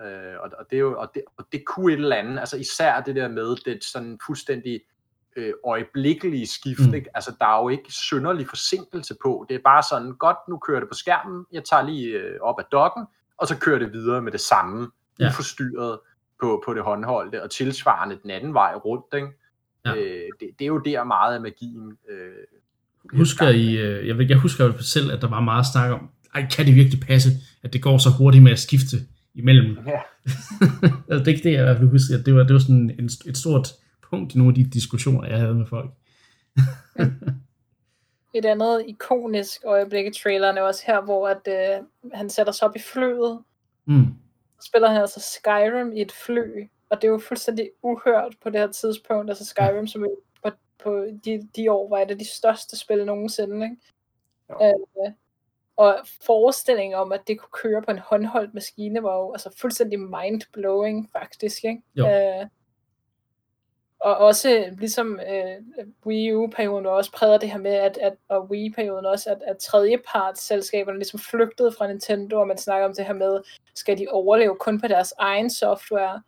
Øh, og, og, det er jo, og, det, og det kunne et eller andet, altså især det der med det sådan fuldstændig øh, øjeblikkelige skift, mm. ikke? altså der er jo ikke synderlig forsinkelse på, det er bare sådan, godt, nu kører det på skærmen, jeg tager lige øh, op ad dokken, og så kører det videre med det samme, ja. uforstyrret på, på det håndholdte, og tilsvarende den anden vej rundt, ikke? Ja. Øh, det, det er jo der meget af magien øh, husker I, øh, jeg, jeg husker jo selv, at der var meget snak om, ej, kan det virkelig passe, at det går så hurtigt med at skifte imellem ja. [laughs] altså, det er ikke det, jeg i hvert fald husker. Det var, det var sådan en, et stort punkt i nogle af de diskussioner, jeg havde med folk. et andet ikonisk øjeblik i traileren er også her, hvor at, øh, han sætter sig op i flyet. Mm. Så spiller han altså Skyrim i et fly, og det er jo fuldstændig uhørt på det her tidspunkt. Altså Skyrim, ja. som på, på de, de år var et af de største spil nogensinde. Ikke? Ja. Øh, og forestillingen om, at det kunne køre på en håndholdt maskine, var jo altså fuldstændig mind-blowing, faktisk. Ikke? Jo. Øh, og også ligesom øh, Wii U-perioden også præger det her med, at, at og Wii-perioden også, at, at tredjepartsselskaberne ligesom flygtede fra Nintendo, og man snakker om det her med, skal de overleve kun på deres egen software?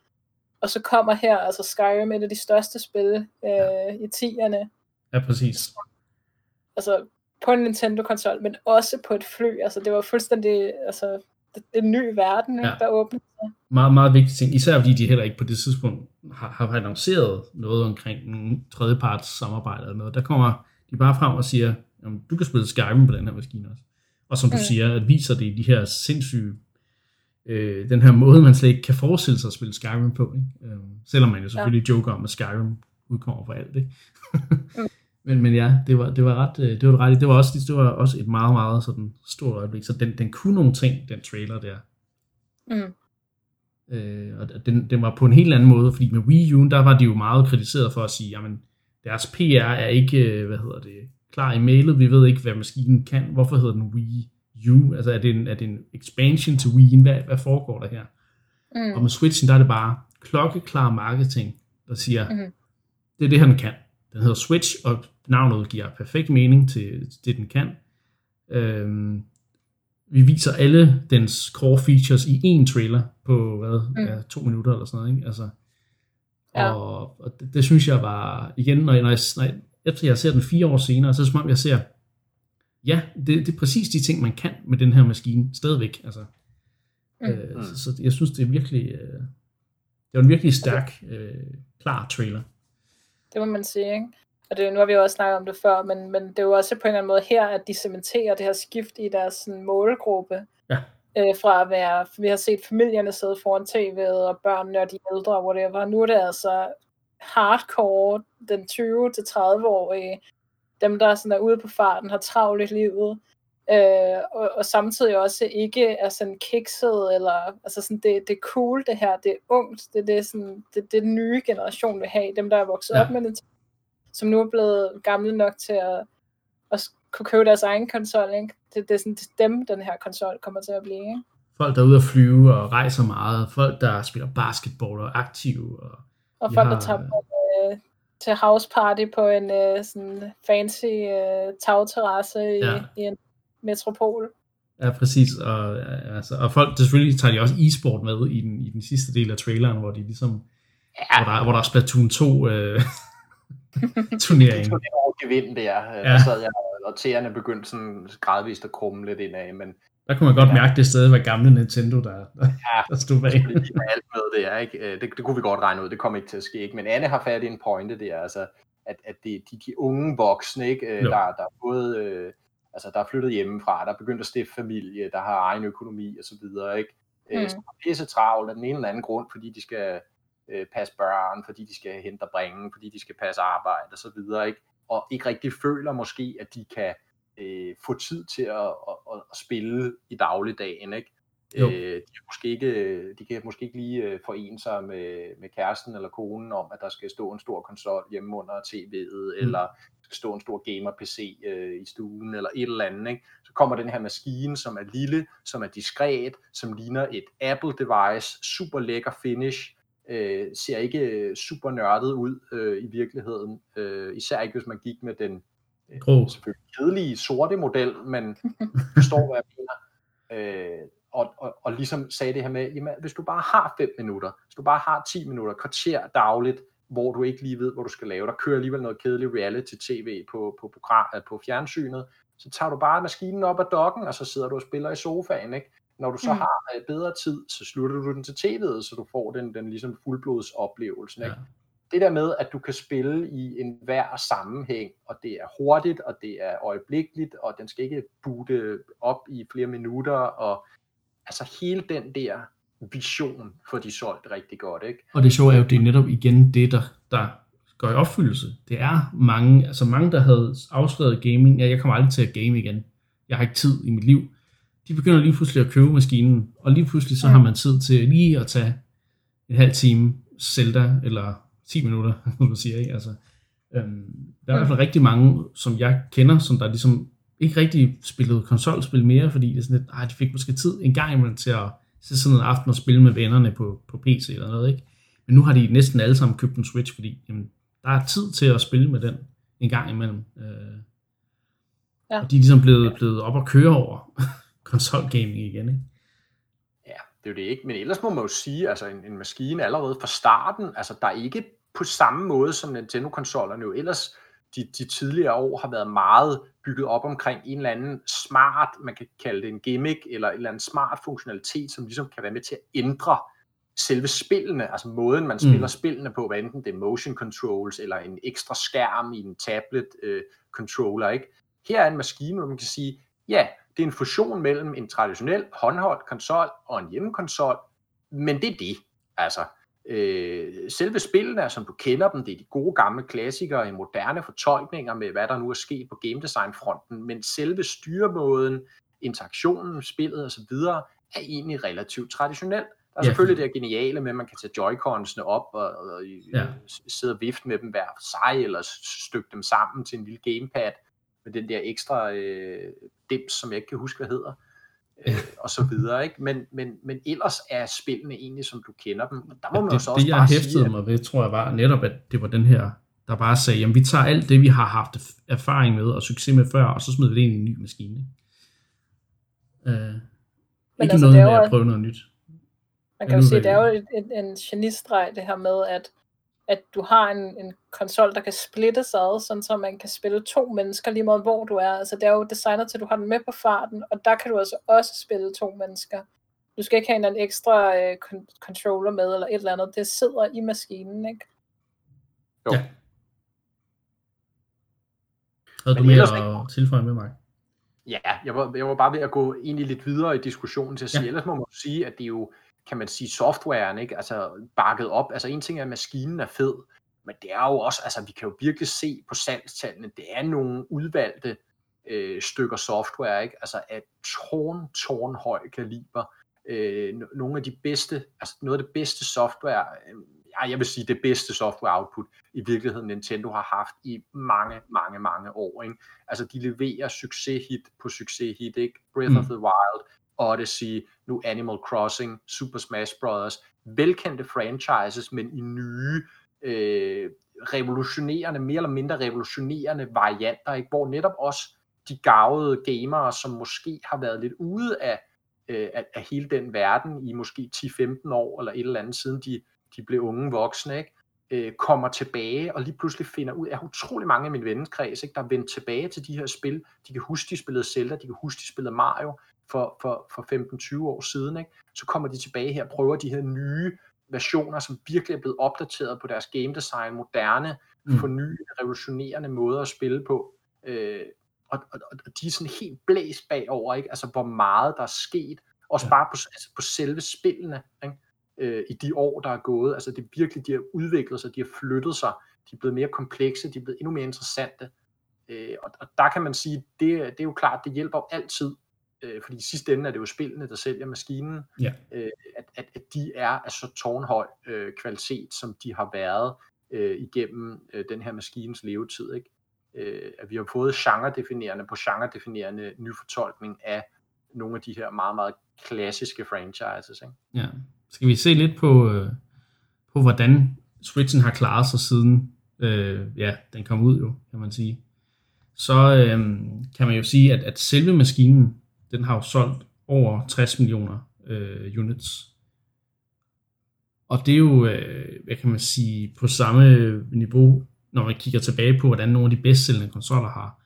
Og så kommer her, altså Skyrim, et af de største spil øh, ja. i 10'erne. Ja, præcis. Altså på en Nintendo-konsol, men også på et fly. Altså det var fuldstændig, altså en ny verden, ikke, ja. der åbnede sig. Meget, meget vigtig ting, især fordi de heller ikke på det tidspunkt har, har annonceret noget omkring en tredjeparts samarbejde eller noget. Der kommer de bare frem og siger, jamen, du kan spille Skyrim på den her maskine også. Og som du mm. siger, at viser det de her sindssyge, øh, den her måde, man slet ikke kan forestille sig at spille Skyrim på. Ikke? Øh, selvom man jo selvfølgelig ja. joker om, at Skyrim udkommer for alt. Ikke? mm. Men, men ja, det var, det var ret, øh, det var ret, det var også, det var også et meget, meget sådan stort øjeblik, så den, den kunne nogle ting, den trailer der. Mm. Øh, og den, den var på en helt anden måde, fordi med Wii U, der var de jo meget kritiseret for at sige, jamen, deres PR er ikke, øh, hvad hedder det, klar i mailet, vi ved ikke, hvad maskinen kan, hvorfor hedder den Wii U, altså er det en, er det en expansion til Wii, hvad, hvad foregår der her? Mm. Og med Switchen, der er det bare klokkeklar marketing, der siger, mm. det er det den kan. Den hedder Switch, og navnet giver perfekt mening til det, den kan. Øhm, vi viser alle dens core features i en trailer på hvad, mm. ja, to minutter eller sådan noget. Ikke? Altså, ja. Og, og det, det synes jeg var, igen, når jeg, når jeg, når jeg, efter jeg ser den fire år senere, så er det som om jeg ser, ja, det, det er præcis de ting, man kan med den her maskine, stadigvæk. Altså, mm. øh, så, så jeg synes, det er virkelig, øh, det var en virkelig stærk, øh, klar trailer. Det må man sige, ikke? Og det, nu har vi jo også snakket om det før, men, men det er jo også på en eller anden måde her, at de cementerer det her skift i deres sådan, målgruppe. Ja. Øh, fra at være, vi har set familierne sidde foran tv'et, og børnene og de ældre, og whatever. Nu er det altså hardcore, den 20-30-årige, dem der sådan er ude på farten, har travlt i livet, øh, og, og samtidig også ikke er sådan kikset, eller altså sådan, det, det er cool det her, det er ungt, det, det er sådan, det, det den nye generation vil have, dem der er vokset ja. op med det, som nu er blevet gamle nok til at, at kunne købe deres egen konsol, ikke? Det, det er sådan, det er dem, den her konsol kommer til at blive, ikke? Folk, der er ude at flyve og rejser meget, folk, der spiller basketball og er aktive. Og, og folk, har... der tager på, øh, til house party på en øh, sådan fancy øh, tagterrasse i, ja. i en metropol. Ja, præcis. Og, altså, og folk, selvfølgelig tager de også e-sport med i den, i den sidste del af traileren, hvor de ligesom, ja. hvor, der, hvor der er Splatoon 2 øh, [laughs] turnering. Det er gevind der. Ja. Der sad jeg, og tæerne begyndte sådan gradvist at krumme lidt indad, men der kunne man godt ja. mærke det sted, var gamle Nintendo, der, der, ja, der stod bag. Det, alt med det, er, ikke? Øh, det, det kunne vi godt regne ud, det kom ikke til at ske. Ikke? Men Anne har fat i en pointe der, altså, at, at det de, de unge voksne, ikke? Øh, der, der er både øh, altså, der er flyttet hjemmefra, der er begyndt at stifte familie, der har egen økonomi og så videre, ikke? Mm. Som er pisse travlt af den ene eller anden grund, fordi de skal øh, passe børn, fordi de skal hente og bringe, fordi de skal passe arbejde og så videre, ikke? Og ikke rigtig føler måske, at de kan øh, få tid til at, at, at, at spille i dagligdagen, ikke? Øh, de, kan måske ikke, de kan måske ikke lige øh, forene sig med, med kæresten eller konen om, at der skal stå en stor konsol hjemme under tv'et, mm. eller skal stå en stor gamer-PC øh, i stuen, eller et eller andet. Ikke? Så kommer den her maskine, som er lille, som er diskret, som ligner et Apple-device, super lækker finish, øh, ser ikke super nørdet ud øh, i virkeligheden, øh, især ikke hvis man gik med den øh, selvfølgelig kedelige sorte model, men [laughs] forstår, hvad jeg mener. Øh, og, og, og ligesom sagde det her med, jamen, hvis du bare har 5 minutter, hvis du bare har 10 minutter, kvarter dagligt, hvor du ikke lige ved, hvor du skal lave, der kører alligevel noget kedeligt reality-tv på, på, program, øh, på fjernsynet, så tager du bare maskinen op af dokken, og så sidder du og spiller i sofaen, ikke? Når du så mm. har øh, bedre tid, så slutter du den til tv'et, så du får den, den ligesom fuldblods oplevelse, ikke? Ja. Det der med, at du kan spille i en hver sammenhæng, og det er hurtigt, og det er øjeblikkeligt, og den skal ikke boote op i flere minutter, og altså hele den der vision, for de solgt rigtig godt. Ikke? Og det sjove er jo, det er netop igen det, der, der går i opfyldelse. Det er mange, altså mange, der havde afskrevet gaming, ja, jeg kommer aldrig til at game igen. Jeg har ikke tid i mit liv. De begynder lige pludselig at købe maskinen, og lige pludselig så har man tid til lige at tage en halv time Zelda, eller 10 minutter, [laughs] som du siger, ikke? Altså, øhm, der er i hvert fald rigtig mange, som jeg kender, som der ligesom ikke rigtig spillede konsolspil mere, fordi det er sådan lidt, ah, de fik måske tid en gang imellem til at se sådan en aften og spille med vennerne på, på PC eller noget, ikke? Men nu har de næsten alle sammen købt en Switch, fordi jamen, der er tid til at spille med den en gang imellem. Øh, ja. Og de er ligesom blevet, blevet op og køre over [laughs] konsolgaming igen, ikke? Ja, det er jo det ikke. Men ellers må man jo sige, altså en, en maskine allerede fra starten, altså der er ikke på samme måde som Nintendo-konsollerne jo ellers de, de tidligere år har været meget bygget op omkring en eller anden smart, man kan kalde det en gimmick, eller en eller anden smart funktionalitet, som ligesom kan være med til at ændre selve spillene, altså måden man spiller mm. spillene på, hvad enten det er motion controls, eller en ekstra skærm i en tablet øh, controller, ikke? Her er en maskine, hvor man kan sige, ja, det er en fusion mellem en traditionel håndholdt konsol og en hjemmekonsol, men det er det. Altså, øh, selve spillene, som du kender dem, det er de gode gamle klassikere i moderne fortolkninger med, hvad der nu er sket på game design fronten, men selve styremåden, interaktionen, spillet osv., er egentlig relativt traditionelt. Der er ja. selvfølgelig det geniale med, at man kan tage joy op og, og ja. sidde og vifte med dem hver for sig, eller stykke dem sammen til en lille gamepad med den der ekstra øh, dims, som jeg ikke kan huske, hvad hedder øh, og så videre, ikke? Men, men, men ellers er spillene egentlig, som du kender dem. Og der må ja, man det, så også det, jeg hæftede sige, mig ved, tror jeg var netop, at det var den her, der bare sagde, jamen vi tager alt det, vi har haft erfaring med og succes med før, og så smider vi det ind i en ny maskine. Uh, men ikke altså, noget med at prøve noget nyt. Man kan jo sige, det er jo en, en, en genistreg, det her med, at at du har en, en konsol, der kan splitte sig ad, sådan så man kan spille to mennesker lige meget hvor du er. Altså det er jo designet til, at du har den med på farten, og der kan du altså også spille to mennesker. Du skal ikke have en, en ekstra øh, controller med, eller et eller andet. Det sidder i maskinen, ikke? Jo. Ja. Havde du mere at tilføje med mig? Ja, jeg var, jeg var bare ved at gå egentlig lidt videre i diskussionen til at sige, ja. ellers må man sige, at det er jo, kan man sige, softwaren, ikke? Altså bakket op. Altså en ting er, at maskinen er fed, men det er jo også, altså vi kan jo virkelig se på salgstallene, det er nogle udvalgte øh, stykker software, ikke? Altså af tårn, tårn høj kaliber. Øh, nogle af de bedste, altså noget af det bedste software, øh, ja, jeg vil sige det bedste software output, i virkeligheden Nintendo har haft i mange, mange, mange år. Ikke? Altså de leverer succeshit på succeshit, ikke? Breath mm. of the Wild, Odyssey, nu Animal Crossing, Super Smash Bros. Velkendte franchises, men i nye, øh, revolutionerende, mere eller mindre revolutionerende varianter, ikke? hvor netop også de gavede gamere, som måske har været lidt ude af, øh, af, af hele den verden i måske 10-15 år, eller et eller andet, siden de, de blev unge voksne, ikke? øh, kommer tilbage og lige pludselig finder ud af utrolig mange af min vennekreds, ikke, der er vendt tilbage til de her spil. De kan huske, de spillede Zelda, de kan huske, de spillede Mario for, for, for 15-20 år siden. Ikke? Så kommer de tilbage her og prøver de her nye versioner, som virkelig er blevet opdateret på deres game design, moderne, mm. fornyede, revolutionerende måder at spille på. Øh, og, og, og de er sådan helt blæst bagover, ikke? altså hvor meget der er sket, også ja. bare på, altså på selve spillene. Ikke? øh, i de år, der er gået. Altså det er virkelig, de har udviklet sig, de har flyttet sig, de er blevet mere komplekse, de er blevet endnu mere interessante. Øh, og, og der kan man sige, det, det er jo klart, det hjælper altid, øh, fordi i sidste ende er det jo spillene, der sælger maskinen, ja. øh, at, at, at de er af så tårnhøj øh, kvalitet, som de har været øh, igennem øh, den her maskines levetid. Ikke? Øh, at vi har fået genre-definerende på genre-definerende nyfortolkning af nogle af de her meget, meget klassiske franchises. Ikke? Ja, skal vi se lidt på, øh, på hvordan Switchen har klaret sig siden øh, ja, den kom ud jo, kan man sige. Så øh, kan man jo sige, at, at selve maskinen, den har jo solgt over 60 millioner øh, units. Og det er jo, øh, hvad kan man sige, på samme niveau, når man kigger tilbage på, hvordan nogle af de bedst sælgende konsoller har,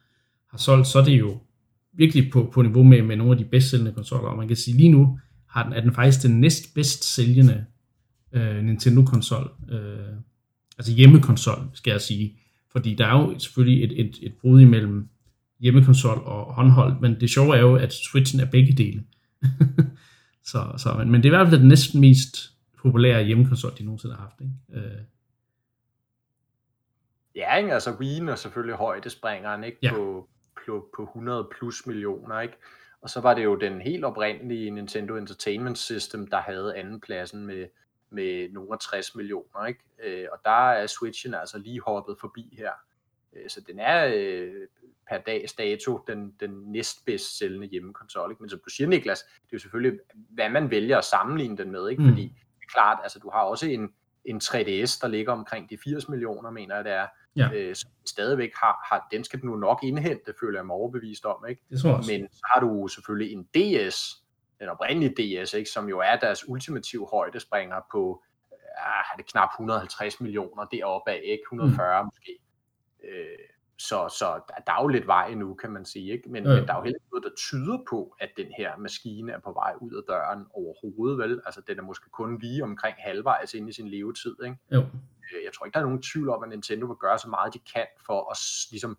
har solgt, så er det jo virkelig på, på niveau med, med nogle af de bedst sælgende konsoller. Og man kan sige lige nu, har den, er den faktisk den næst bedst sælgende øh, Nintendo-konsol. Øh, altså hjemmekonsol, skal jeg sige. Fordi der er jo selvfølgelig et, et, et brud imellem hjemmekonsol og håndholdt, men det sjove er jo, at Switchen er begge dele. [laughs] Så, så, men, men det er i hvert fald den næsten mest populære hjemmekonsol, de nogensinde har haft. Ikke? Øh. Ja, ikke? altså Wien er selvfølgelig højdespringeren ikke? Ja. På, på, på 100 plus millioner. Ikke? Og så var det jo den helt oprindelige Nintendo Entertainment System, der havde andenpladsen med, med nogle 60 millioner. Ikke? Øh, og der er Switchen altså lige hoppet forbi her. Øh, så den er øh, per dags dato den, den næstbedst sælgende hjemmekonsol. Ikke? Men som du siger, Niklas, det er jo selvfølgelig, hvad man vælger at sammenligne den med. Ikke? Mm. Fordi det er klart, altså du har også en, en 3DS, der ligger omkring de 80 millioner, mener jeg det er, ja. øh, som stadigvæk har, har, den skal du nu nok indhente, føler jeg mig overbevist om. Ikke? Det tror jeg også. Men så har du selvfølgelig en DS, den oprindelige DS, ikke, som jo er deres ultimative højdespringer på er det knap 150 millioner deroppe af, ikke? 140 mm. måske. Øh, så, så der er jo lidt vej endnu, kan man sige. Ikke? Men, ja. men der er jo heller ikke noget, der tyder på, at den her maskine er på vej ud af døren overhovedet. Vel? Altså, den er måske kun lige omkring halvvejs inde i sin levetid. Ikke? Jo. Øh, jeg tror ikke, der er nogen tvivl om, at Nintendo vil gøre så meget, de kan for at ligesom,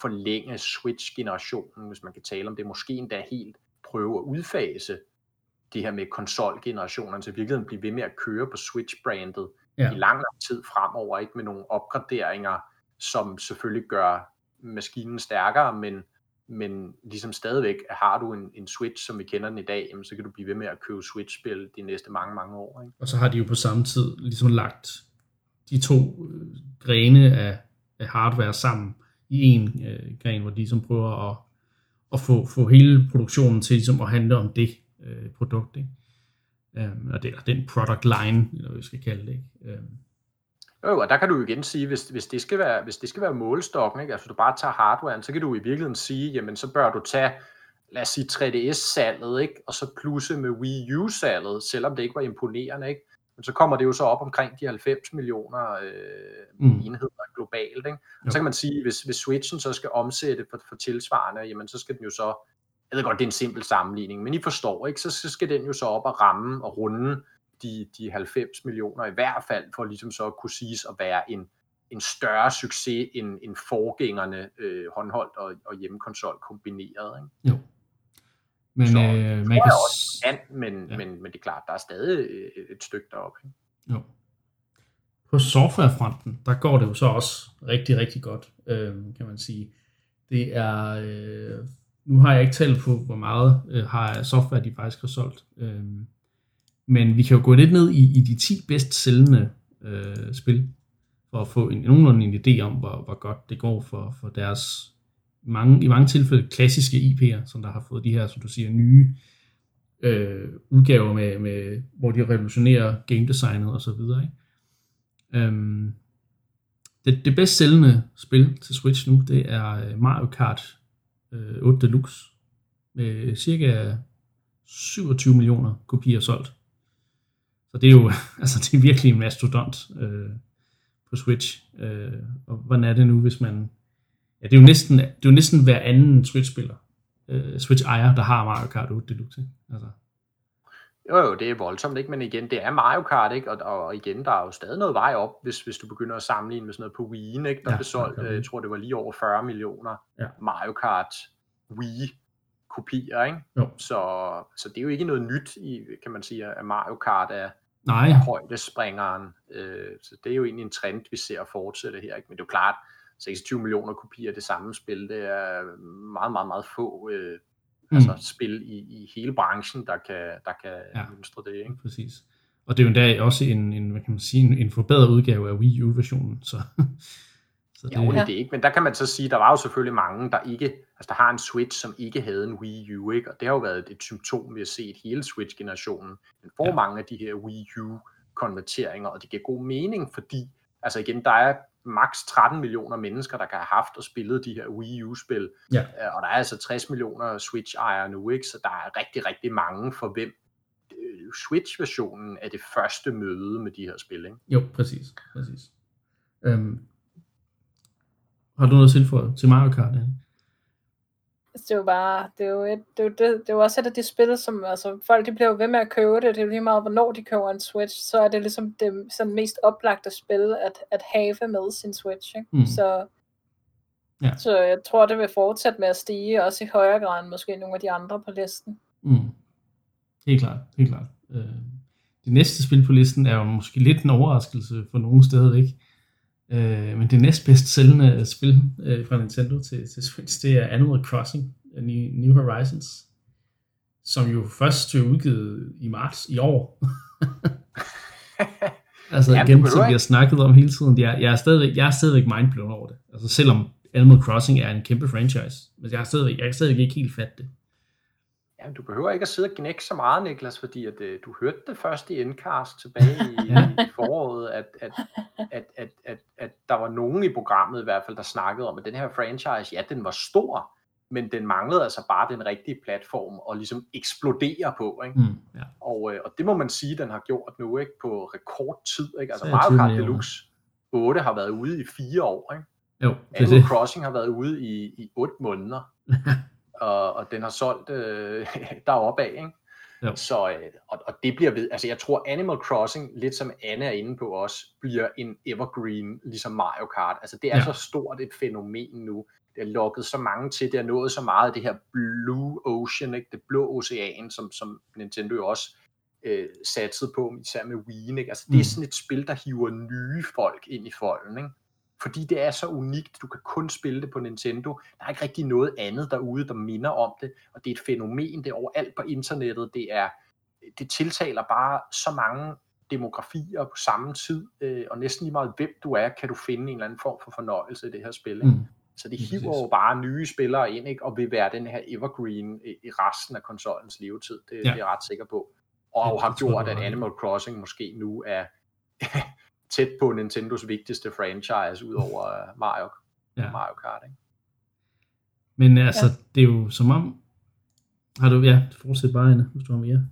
forlænge Switch-generationen, hvis man kan tale om det. Måske endda helt prøve at udfase det her med konsolgenerationerne, så virkelig blive ved med at køre på Switch-brandet ja. i lang, lang tid fremover, ikke med nogle opgraderinger, som selvfølgelig gør maskinen stærkere, men, men ligesom stadigvæk har du en, en Switch, som vi kender den i dag, jamen, så kan du blive ved med at købe Switch-spil de næste mange, mange år. Ikke? Og så har de jo på samme tid ligesom lagt de to øh, grene af, af hardware sammen i en øh, gren, hvor de ligesom prøver at, at få, få hele produktionen til ligesom at handle om det øh, produkt. Ikke? Øhm, og det er den product line, eller hvad vi skal kalde det. Ikke? Øhm, jo, og der kan du jo igen sige, hvis, hvis, det, skal være, hvis det skal være målestokken, ikke? altså du bare tager hardwaren, så kan du i virkeligheden sige, jamen så bør du tage, lad os sige 3DS-salget, ikke? og så plusse med Wii U-salget, selvom det ikke var imponerende. Ikke? Men så kommer det jo så op omkring de 90 millioner øh, mm. enheder globalt. Ikke? Og så kan man sige, hvis, hvis Switchen så skal omsætte for, for tilsvarende, jamen så skal den jo så, jeg ved godt, det er en simpel sammenligning, men I forstår, ikke? Så, så skal den jo så op og ramme og runde de, de 90 millioner i hvert fald, for ligesom så at kunne siges at være en, en større succes end, end forgængerne øh, håndholdt og, og hjemmekonsol kombineret. Ikke? Jo. Men, så, øh, man kan... også an, men, ja. men, men det er klart, der er stadig et, et stykke deroppe. Ikke? Jo. På softwarefronten, der går det jo så også rigtig, rigtig godt, øh, kan man sige. Det er, øh, nu har jeg ikke talt på, hvor meget øh, har software de faktisk har solgt. Øh, men vi kan jo gå lidt ned i, i de 10 bedst sælgende øh, spil, for at få en, nogenlunde en idé om, hvor, hvor godt det går for, for deres mange, i mange tilfælde klassiske IP'er, som der har fået de her, som du siger, nye øh, udgaver, med, med, hvor de revolutionerer game designet og så videre. Ikke? Øhm, det, det bedst sælgende spil til Switch nu, det er øh, Mario Kart øh, 8 Deluxe, med cirka 27 millioner kopier solgt. Så det er jo [laughs] altså, det er virkelig en mastodont øh, på Switch. Øh, og hvordan er det nu, hvis man... Ja, det er jo næsten, det er jo næsten hver anden Switch-spiller, øh, Switch-ejer, der har Mario Kart 8 Deluxe. Altså. Jo, jo, det er voldsomt, ikke? men igen, det er Mario Kart, ikke? Og, og igen, der er jo stadig noget vej op, hvis, hvis du begynder at sammenligne med sådan noget på Wii, ikke? der ja, blev solgt, øh, jeg tror det var lige over 40 millioner ja. Mario Kart Wii kopier, ikke? Jo. Så, så det er jo ikke noget nyt, i, kan man sige, at Mario Kart er, Nej. højdespringeren. Øh, så det er jo egentlig en trend, vi ser fortsætte her. Ikke? Men det er jo klart, 26 millioner kopier af det samme spil, det er meget, meget, meget få øh, mm. altså spil i, i hele branchen, der kan, der kan ja. mønstre det. Ikke? Præcis. Og det er jo endda også en, en, hvad kan man sige, en, en forbedret udgave af Wii U-versionen, så [laughs] Så det, jo, det er det ikke, men der kan man så sige, der var jo selvfølgelig mange, der ikke, altså der har en Switch, som ikke havde en Wii U, ikke? og det har jo været et, symptom, vi har set hele Switch-generationen. Den får ja. mange af de her Wii U-konverteringer, og det giver god mening, fordi, altså igen, der er maks 13 millioner mennesker, der kan have haft og spillet de her Wii U-spil, ja. Øh, og der er altså 60 millioner Switch-ejere nu, ikke? så der er rigtig, rigtig mange for hvem øh, Switch-versionen er det første møde med de her spil. Ikke? Jo, præcis. præcis. Øhm, har du noget tilføjet til Mario Kart? Ja? Det er jo bare, det er jo, et, det er jo, det, det er jo også et af de spil, som altså, folk de bliver jo ved med at købe det. Det er jo lige meget, hvornår de køber en Switch, så er det ligesom det sådan mest oplagte spil at, at have med sin Switch. Ikke? Mm. Så, ja. så jeg tror, det vil fortsætte med at stige, også i højere grad end måske nogle af de andre på listen. Mm. Helt klart, helt klart. Øh, det næste spil på listen er jo måske lidt en overraskelse for nogen stadigvæk. Øh, men det næstbedst sælgende spil øh, fra Nintendo til, til Switch, det er Animal Crossing New, New Horizons, som jo først er udgivet i marts i år. [laughs] altså ja, igen, som vi har snakket om hele tiden, jeg, jeg, er stadigvæk, jeg er stadigvæk mindblown over det. Altså selvom Animal Crossing er en kæmpe franchise, men jeg har stadigvæk, jeg kan stadigvæk ikke helt fatte det. Ja, du behøver ikke at sidde og gnække så meget, Niklas, fordi at, uh, du hørte det først i Endcast tilbage i, [laughs] i foråret, at, at, at, at, at, at der var nogen i programmet i hvert fald, der snakkede om, at den her franchise, ja, den var stor, men den manglede altså bare den rigtige platform at ligesom eksplodere på. Ikke? Mm, ja. og, øh, og det må man sige, den har gjort nu ikke på rekordtid. Ikke? Altså Mario Kart Deluxe 8 har været ude i fire år. Ikke? Jo, det Animal det. Crossing har været ude i, i 8 måneder. [laughs] og, og den har solgt øh, [laughs] deroppe af. Ikke? Jo. Så, øh, og, og det bliver ved, altså jeg tror Animal Crossing, lidt som Anne er inde på også, bliver en evergreen, ligesom Mario Kart. Altså det er ja. så stort et fænomen nu, det har lukket så mange til, det har nået så meget af det her Blue Ocean, ikke? det blå ocean, som, som Nintendo jo også øh, satsede på, især med Wii. Ikke? Altså, det er mm. sådan et spil, der hiver nye folk ind i folden. Ikke? Fordi det er så unikt, du kan kun spille det på Nintendo. Der er ikke rigtig noget andet derude, der minder om det, og det er et fænomen, det er overalt på internettet, det er det tiltaler bare så mange demografier på samme tid, øh, og næsten lige meget hvem du er, kan du finde en eller anden form for fornøjelse i det her spil. Ikke? Mm. Så det hiver jo bare nye spillere ind, ikke? og vil være den her evergreen i, i resten af konsollens levetid. Det, ja. det er jeg ret sikker på. Og ja, har gjort, at Animal Crossing måske nu er [laughs] tæt på Nintendos vigtigste franchise, ud over øh, Mario, ja. Mario Kart. Ikke? Men altså, ja. det er jo som om... Har du, ja, fortsæt bare, Anna, hvis du har mere.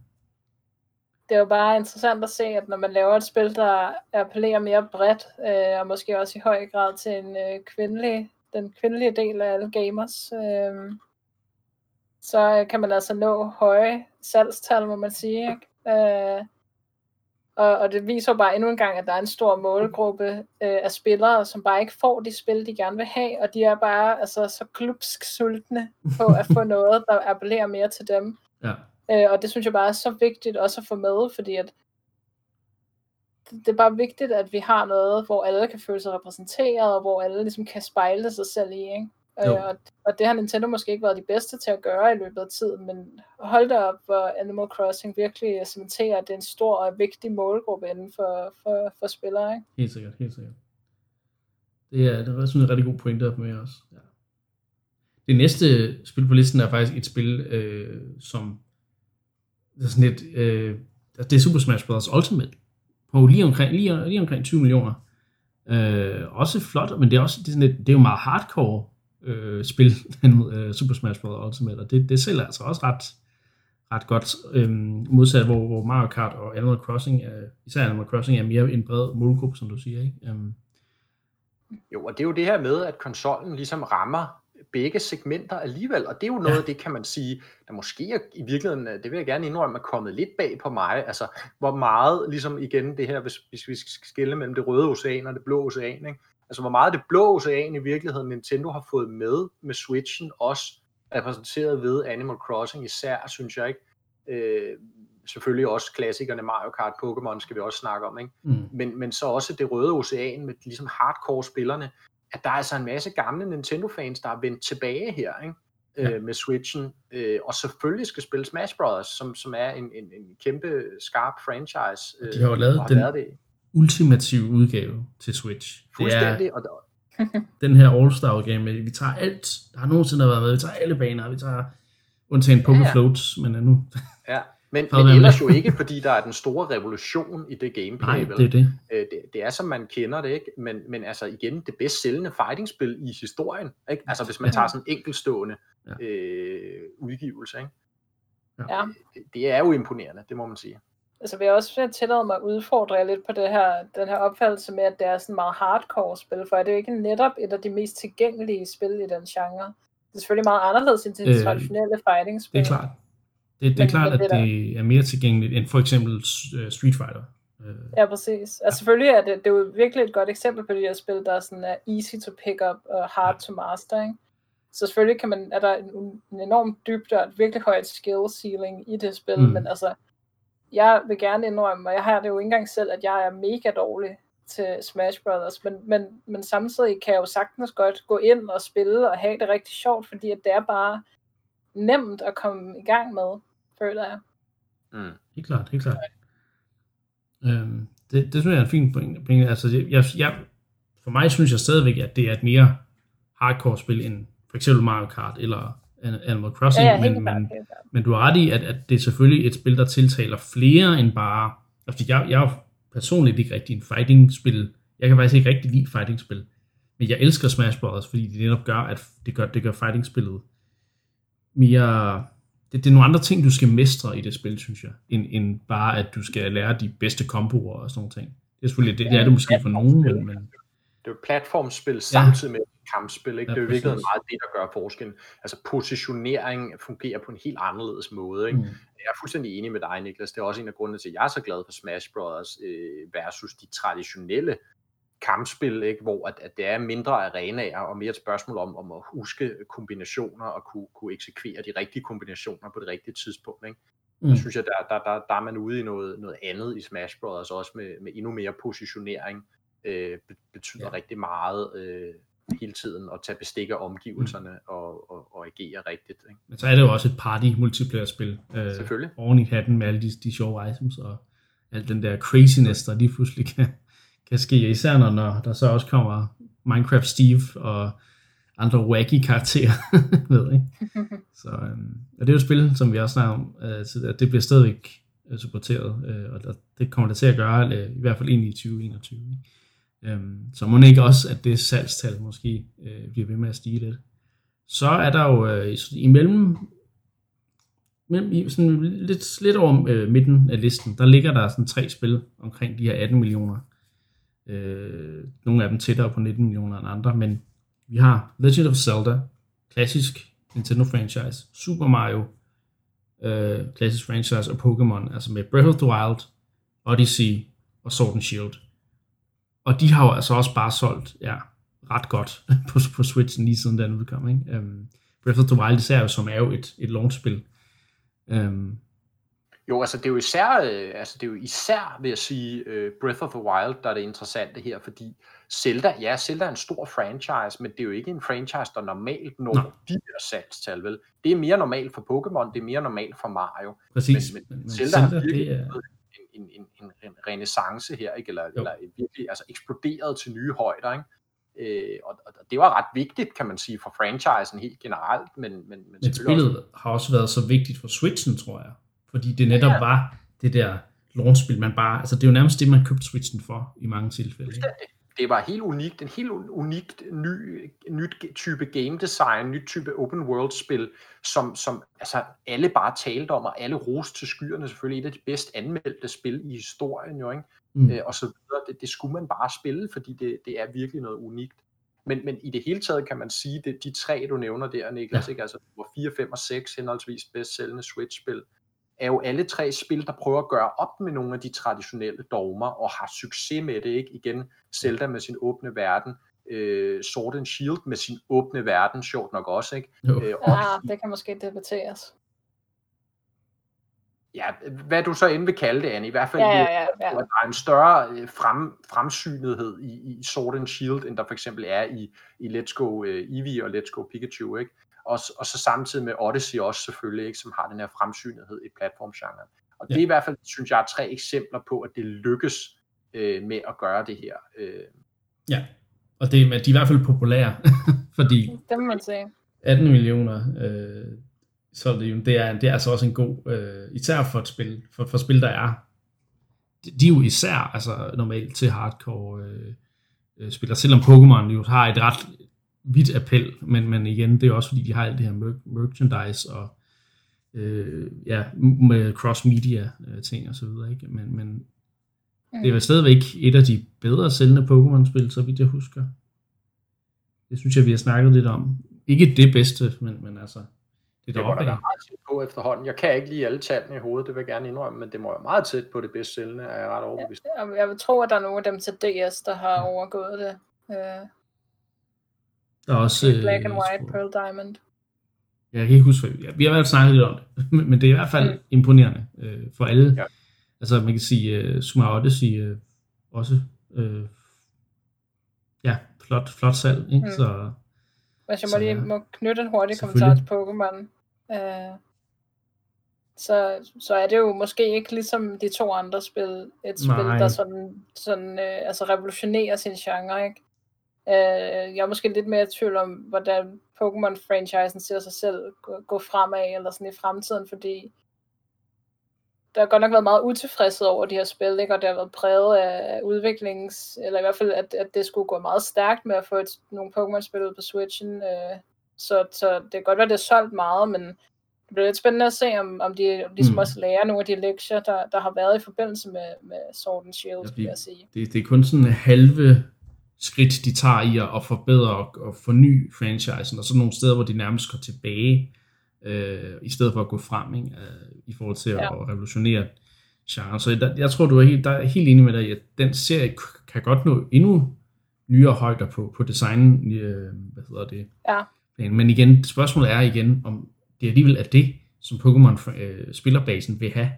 Det er jo bare interessant at se, at når man laver et spil, der appellerer mere bredt, øh, og måske også i høj grad til en øh, kvindelig den kvindelige del af alle gamers, øh, så kan man altså nå høje salgstal, må man sige. Ikke? Øh, og, og det viser bare endnu en gang, at der er en stor målgruppe øh, af spillere, som bare ikke får de spil, de gerne vil have, og de er bare altså, så klubsk sultne på at få [laughs] noget, der appellerer mere til dem. Ja. Øh, og det synes jeg bare er så vigtigt også at få med, fordi at det er bare vigtigt, at vi har noget, hvor alle kan føle sig repræsenteret, og hvor alle ligesom kan spejle sig selv i. Ikke? Øh, og, og det har Nintendo måske ikke været de bedste til at gøre i løbet af tiden, men hold da op, hvor Animal Crossing virkelig cementerer, at det er en stor og vigtig målgruppe inden for, for, for spillere. Ikke? Helt sikkert, helt sikkert. Det er, det er sådan en rigtig god pointe op med os. Ja. Det næste spil på listen er faktisk et spil, øh, som det er sådan et, øh, det er Super Smash Bros. Ultimate på lige omkring, lige, lige omkring 20 millioner. Øh, også flot, men det er, også, det er, sådan et, det er jo meget hardcore øh, spil, [laughs] øh, Super Smash Bros. Ultimate, og det, det sælger altså også ret, ret godt, øh, modsat hvor, hvor Mario Kart og Animal Crossing, er, især Animal Crossing, er mere en bred målgruppe, som du siger, ikke? Um, jo, og det er jo det her med, at konsollen ligesom rammer begge segmenter alligevel, og det er jo noget ja. det, kan man sige, der måske er, i virkeligheden, det vil jeg gerne indrømme, er kommet lidt bag på mig, altså hvor meget, ligesom igen det her, hvis, hvis vi skal skille mellem det røde ocean og det blå ocean, ikke? Altså hvor meget det blå ocean i virkeligheden Nintendo har fået med med Switchen, også repræsenteret ved Animal Crossing især, synes jeg ikke, øh, selvfølgelig også klassikerne Mario Kart, Pokémon skal vi også snakke om, ikke? Mm. Men, men så også det røde ocean med ligesom hardcore spillerne, at der er altså en masse gamle Nintendo-fans, der er vendt tilbage her, ikke? Ja. Øh, med Switchen, øh, og selvfølgelig skal spille Smash Bros., som, som er en, en, en kæmpe skarp franchise. Øh, de har jo lavet den det. Ultimative udgave til Switch. Fuldstændig, og der, [laughs] den her All-Star game, vi tager alt, der har nogensinde været med, vi tager alle baner, vi tager undtagen Poké ja, ja. Floats, men nu... [laughs] Ja, men, men ellers jo ikke, [laughs] fordi der er den store revolution i det gameplay. Nej, vel? det er det. Øh, det. Det er som man kender det, ikke? Men, men altså igen, det bedst sælgende fighting-spil i historien. Ikke? Altså hvis man tager sådan en enkeltstående ja. øh, udgivelse. Ikke? Ja. Det, det er jo imponerende, det må man sige. Altså vil jeg også tillade mig at udfordre jer lidt på det her, den her opfattelse med, at det er sådan meget hardcore spil, for er det jo ikke netop et af de mest tilgængelige spil i den genre? Det er selvfølgelig meget anderledes end de øh, traditionelle fighting-spil. Det er klart. Det, det er men, klart, men det at det er mere tilgængeligt end for eksempel øh, Street Fighter. Øh. Ja, præcis. Altså selvfølgelig er det, det er jo virkelig et godt eksempel på de her spil, der er sådan er easy to pick up og hard ja. to master, ikke? Så selvfølgelig kan man, er der en, en enorm dybde og et virkelig højt skill ceiling i det spil, mm. men altså, jeg vil gerne indrømme, og jeg har det jo ikke engang selv, at jeg er mega dårlig til Smash Brothers, men, men, men samtidig kan jeg jo sagtens godt gå ind og spille og have det rigtig sjovt, fordi at det er bare nemt at komme i gang med, føler jeg. Mm. Helt klart, helt klart. Øhm, det, det synes jeg er en fin point. Altså, jeg, jeg, for mig synes jeg stadigvæk, at det er et mere hardcore spil end for eksempel Mario Kart eller Animal Crossing, ja, ja, men, men, men du har ret i, at, at det er selvfølgelig et spil, der tiltaler flere end bare... Altså, jeg, jeg er personligt ikke rigtig en fighting-spil. Jeg kan faktisk ikke rigtig lide fighting-spil. Men jeg elsker Smash Bros., fordi det netop gør, at det gør, det gør fighting-spillet mere... Det, det er nogle andre ting, du skal mestre i det spil, synes jeg, end, end bare, at du skal lære de bedste komboer og sådan noget ting. Det er selvfølgelig, det, det er det måske for nogen, men... men det er jo platformspil samtidig med kampspil. Ikke? Ja, det er jo virkelig meget det, der gør forskellen. Altså positionering fungerer på en helt anderledes måde. Ikke? Mm. Jeg er fuldstændig enig med dig, Niklas. Det er også en af grundene til, at jeg er så glad for Smash Bros. Øh, versus de traditionelle kampspil, ikke? hvor at, at det er mindre arenaer og mere et spørgsmål om, om at huske kombinationer og kunne, kunne eksekvere de rigtige kombinationer på det rigtige tidspunkt. Ikke? Mm. Så synes jeg, der, der, der, der er man ude i noget, noget andet i Smash Bros. også med, med endnu mere positionering øh, betyder ja. rigtig meget øh, hele tiden at tage bestik af omgivelserne mm. og, og, og agere rigtigt. Ikke? Men så er det jo også et party multiplayer spil. Øh, Selvfølgelig. Oven i hatten med alle de, de sjove items og al den der craziness, der lige pludselig kan, kan ske. Især når, når der så også kommer Minecraft Steve og andre wacky karakterer [laughs] med. Ikke? [laughs] Så, øhm, og det er jo et spil, som vi også snakker om, øh, så det bliver stadigvæk øh, supporteret, øh, og det kommer det til at gøre, øh, i hvert fald ind i 2021. Ikke? Øhm, så må det ikke også, at det salgstal måske øh, bliver ved med at stige lidt. Så er der jo øh, imellem, mellem, sådan lidt, lidt over øh, midten af listen, der ligger der sådan tre spil omkring de her 18 millioner. Øh, nogle af dem tættere på 19 millioner end andre, men vi har Legend of Zelda, klassisk Nintendo franchise, Super Mario, øh, klassisk franchise og Pokémon, altså med Breath of the Wild, Odyssey og Sword and Shield. Og de har jo altså også bare solgt ja, ret godt [laughs] på, på Switch lige siden den udkom. Ikke? Um, Breath of the Wild især jo, som er jo et, et launchspil. Um, jo, altså det er jo især, øh, altså det er jo især, vil jeg sige, uh, Breath of the Wild, der er det interessante her, fordi Zelda, ja, Zelda er en stor franchise, men det er jo ikke en franchise, der normalt når Nå. de her salgstal, vel? Det er mere normalt for Pokémon, det er mere normalt for Mario. Præcis. Men, men, men Zelda, Zelda har virkelig det er en, en, en, en renaissance her, ikke? eller, eller virkelig altså eksploderet til nye højder. Ikke? Øh, og, og det var ret vigtigt, kan man sige, for franchisen helt generelt. Men, men, men, men spillet også... har også været så vigtigt for Switchen, tror jeg. Fordi det netop ja. var det der launchspil, man bare, altså det er jo nærmest det, man købte Switchen for i mange tilfælde. Ikke? Det var helt unikt, en helt unikt ny, nyt type game design, nyt type open world spil, som, som altså, alle bare talte om, og alle roste til skyerne, selvfølgelig et af de bedst anmeldte spil i historien, jo, ikke? Mm. Øh, og så videre. Det, det skulle man bare spille, fordi det, det er virkelig noget unikt. Men, men i det hele taget kan man sige, at de tre, du nævner der, Niklas, ja. ikke? altså hvor 4, 5 og 6 henholdsvis bedst sælgende Switch-spil, er jo alle tre spil, der prøver at gøre op med nogle af de traditionelle dogmer, og har succes med det, ikke? Igen, Zelda med sin åbne verden, øh, Sword and Shield med sin åbne verden, sjovt nok også, ikke? Jo. Øh, ja, det kan måske debatteres. Ja, hvad du så end vil kalde det, Anne, i hvert fald, ja, ja, ja, ja. at der er en større øh, frem, fremsynethed i, i Sword and Shield, end der for eksempel er i, i Let's Go uh, Eevee og Let's Go Pikachu, ikke? Og, og så samtidig med Odyssey også selvfølgelig, ikke, som har den her fremsynethed i platformgenren. Og det er i hvert fald, synes jeg, tre eksempler på, at det lykkes øh, med at gøre det her. Øh. Ja, og det, de er i hvert fald populære, [laughs] fordi det må man sige. 18 millioner, øh, så det, jo, det, er, det er altså også en god, øh, især for et spil, for, for spil, der er, de, de er jo især altså, normalt til hardcore øh, øh spillere, selvom Pokémon jo har et ret vidt appel, men, men igen, det er også fordi, de har alt det her mer- merchandise og øh, ja, med cross-media øh, ting og så videre, ikke? Men, men mm. det er vel stadigvæk et af de bedre sælgende Pokémon-spil, så vidt jeg husker. Det synes jeg, vi har snakket lidt om. Ikke det bedste, men, men altså, det, det må der være meget tæt på efterhånden. Jeg kan ikke lige alle tallene i hovedet, det vil jeg gerne indrømme, men det må være meget tæt på det bedst sælgende, er jeg ret overbevist. Jeg, jeg vil tro, at der er nogle af dem til DS, der har overgået det. Øh, der er også... Black and White, Pearl Diamond. Jeg kan ikke huske, ja, vi har været snakket lidt om det, [laughs] men det er i hvert fald mm. imponerende øh, for alle, ja. altså man kan sige, uh, Super Odyssey uh, også, uh, ja, flot, flot salg, ikke? Mm. Så, Hvis jeg må lige må knytte en hurtig kommentar til Pokémon, uh, så, så er det jo måske ikke ligesom de to andre spil, et spil, Nej. der sådan, sådan uh, altså revolutionerer sin genre, ikke? Uh, jeg er måske lidt mere i tvivl om, hvordan Pokémon-franchisen ser sig selv gå, gå fremad, eller sådan i fremtiden, fordi der har godt nok været meget utilfredshed over de her spil, ikke? og det har været præget af udviklings, eller i hvert fald, at, at det skulle gå meget stærkt med at få et, nogle Pokémon-spil ud på Switchen. Øh, så, så det kan godt være, at det er solgt meget, men det bliver lidt spændende at se, om, om de ligesom mm. også lærer nogle af de lektier, der, der har været i forbindelse med, med Sword and Shield, ja, vil jeg sige. Det, det er kun sådan halve skridt, de tager i at forbedre og, forny franchisen, og så nogle steder, hvor de nærmest går tilbage øh, i stedet for at gå frem ikke? Øh, i forhold til ja. at revolutionere genre. Så der, jeg tror, du er helt, der er helt enig med dig, at den serie kan godt nå endnu nyere højder på, på design, øh, hvad hedder det? Ja. Men igen, spørgsmålet er igen, om det alligevel er det, som Pokémon øh, spillerbasen vil have.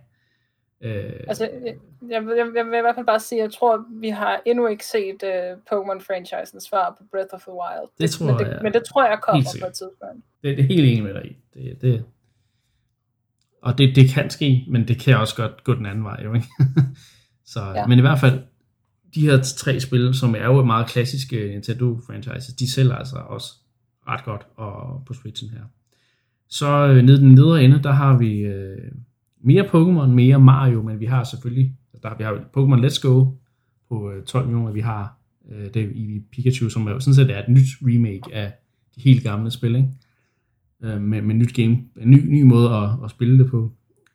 Øh, altså, jeg, jeg, jeg, vil i hvert fald bare sige, at jeg tror, vi har endnu ikke set uh, Pokémon-franchisen svar på Breath of the Wild. Det tror men det, jeg. Men det tror jeg kommer på et tidspunkt. Det, det er helt enig med dig i. Det, det, og det, det kan ske, men det kan også godt gå den anden vej. Jo, ikke? [laughs] Så, ja. Men i hvert fald, de her tre spil, som er jo meget klassiske Nintendo-franchises, de sælger altså også ret godt og på Switchen her. Så øh, nede den nedre ende, der har vi øh, mere Pokémon, mere Mario, men vi har selvfølgelig, der har vi har Pokémon Let's Go på øh, 12 millioner, vi har øh, det i Pikachu, som er sådan set er et nyt remake af de helt gamle spil, ikke? Øh, med, med nyt game, en ny, ny måde at, at spille det på.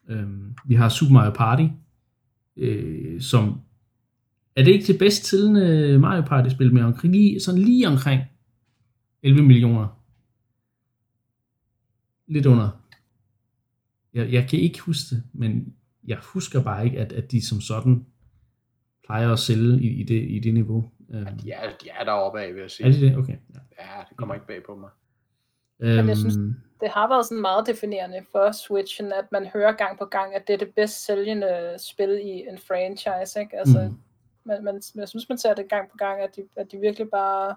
Øh, vi har Super Mario Party, øh, som er det ikke det bedst tidende Mario Party spil med omkring, lige, sådan lige omkring 11 millioner. Lidt under jeg, jeg kan ikke huske det, men jeg husker bare ikke, at, at de som sådan plejer at sælge i, i, det, i det niveau. Ja, de er, de er deroppe af, vil jeg sige. Er de det? Okay. Ja, ja det kommer ikke bag på mig. Men jeg synes, øhm. det har været sådan meget definerende for Switchen, at man hører gang på gang, at det er det bedst sælgende spil i en franchise. Ikke? Altså, mm. man, man, jeg synes, man ser det gang på gang, at de, at de virkelig bare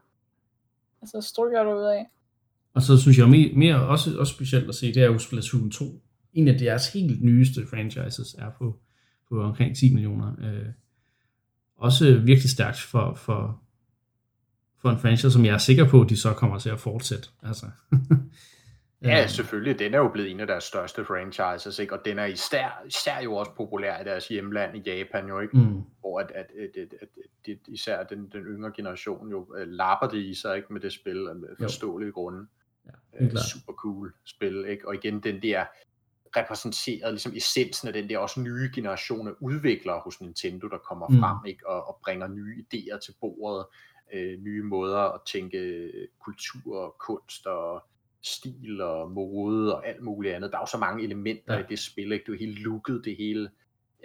altså, stryger det ud af. Og så synes jeg mere, mere også, også specielt at se, det er jo Splatoon 2, en af deres helt nyeste franchises er på, på omkring 10 millioner. Øh, også virkelig stærkt for, for, for en franchise, som jeg er sikker på, at de så kommer til at fortsætte. Altså. [laughs] ja, øh. selvfølgelig. Den er jo blevet en af deres største franchises, ikke? og den er især, især jo også populær i deres hjemland i Japan, jo ikke? Mm. hvor at, at, at, at, at, at især den, den yngre generation jo uh, lapper det i sig ikke? med det spil af forståelige grunde. Ja, uh, super cool spil, ikke? og igen den der repræsenteret ligesom essensen af den der også nye generation af udviklere hos Nintendo, der kommer mm. frem ikke, og, og bringer nye idéer til bordet, øh, nye måder at tænke kultur og kunst og stil og mode og alt muligt andet. Der er jo så mange elementer ja. i det spil, ikke? det er helt looket, det hele,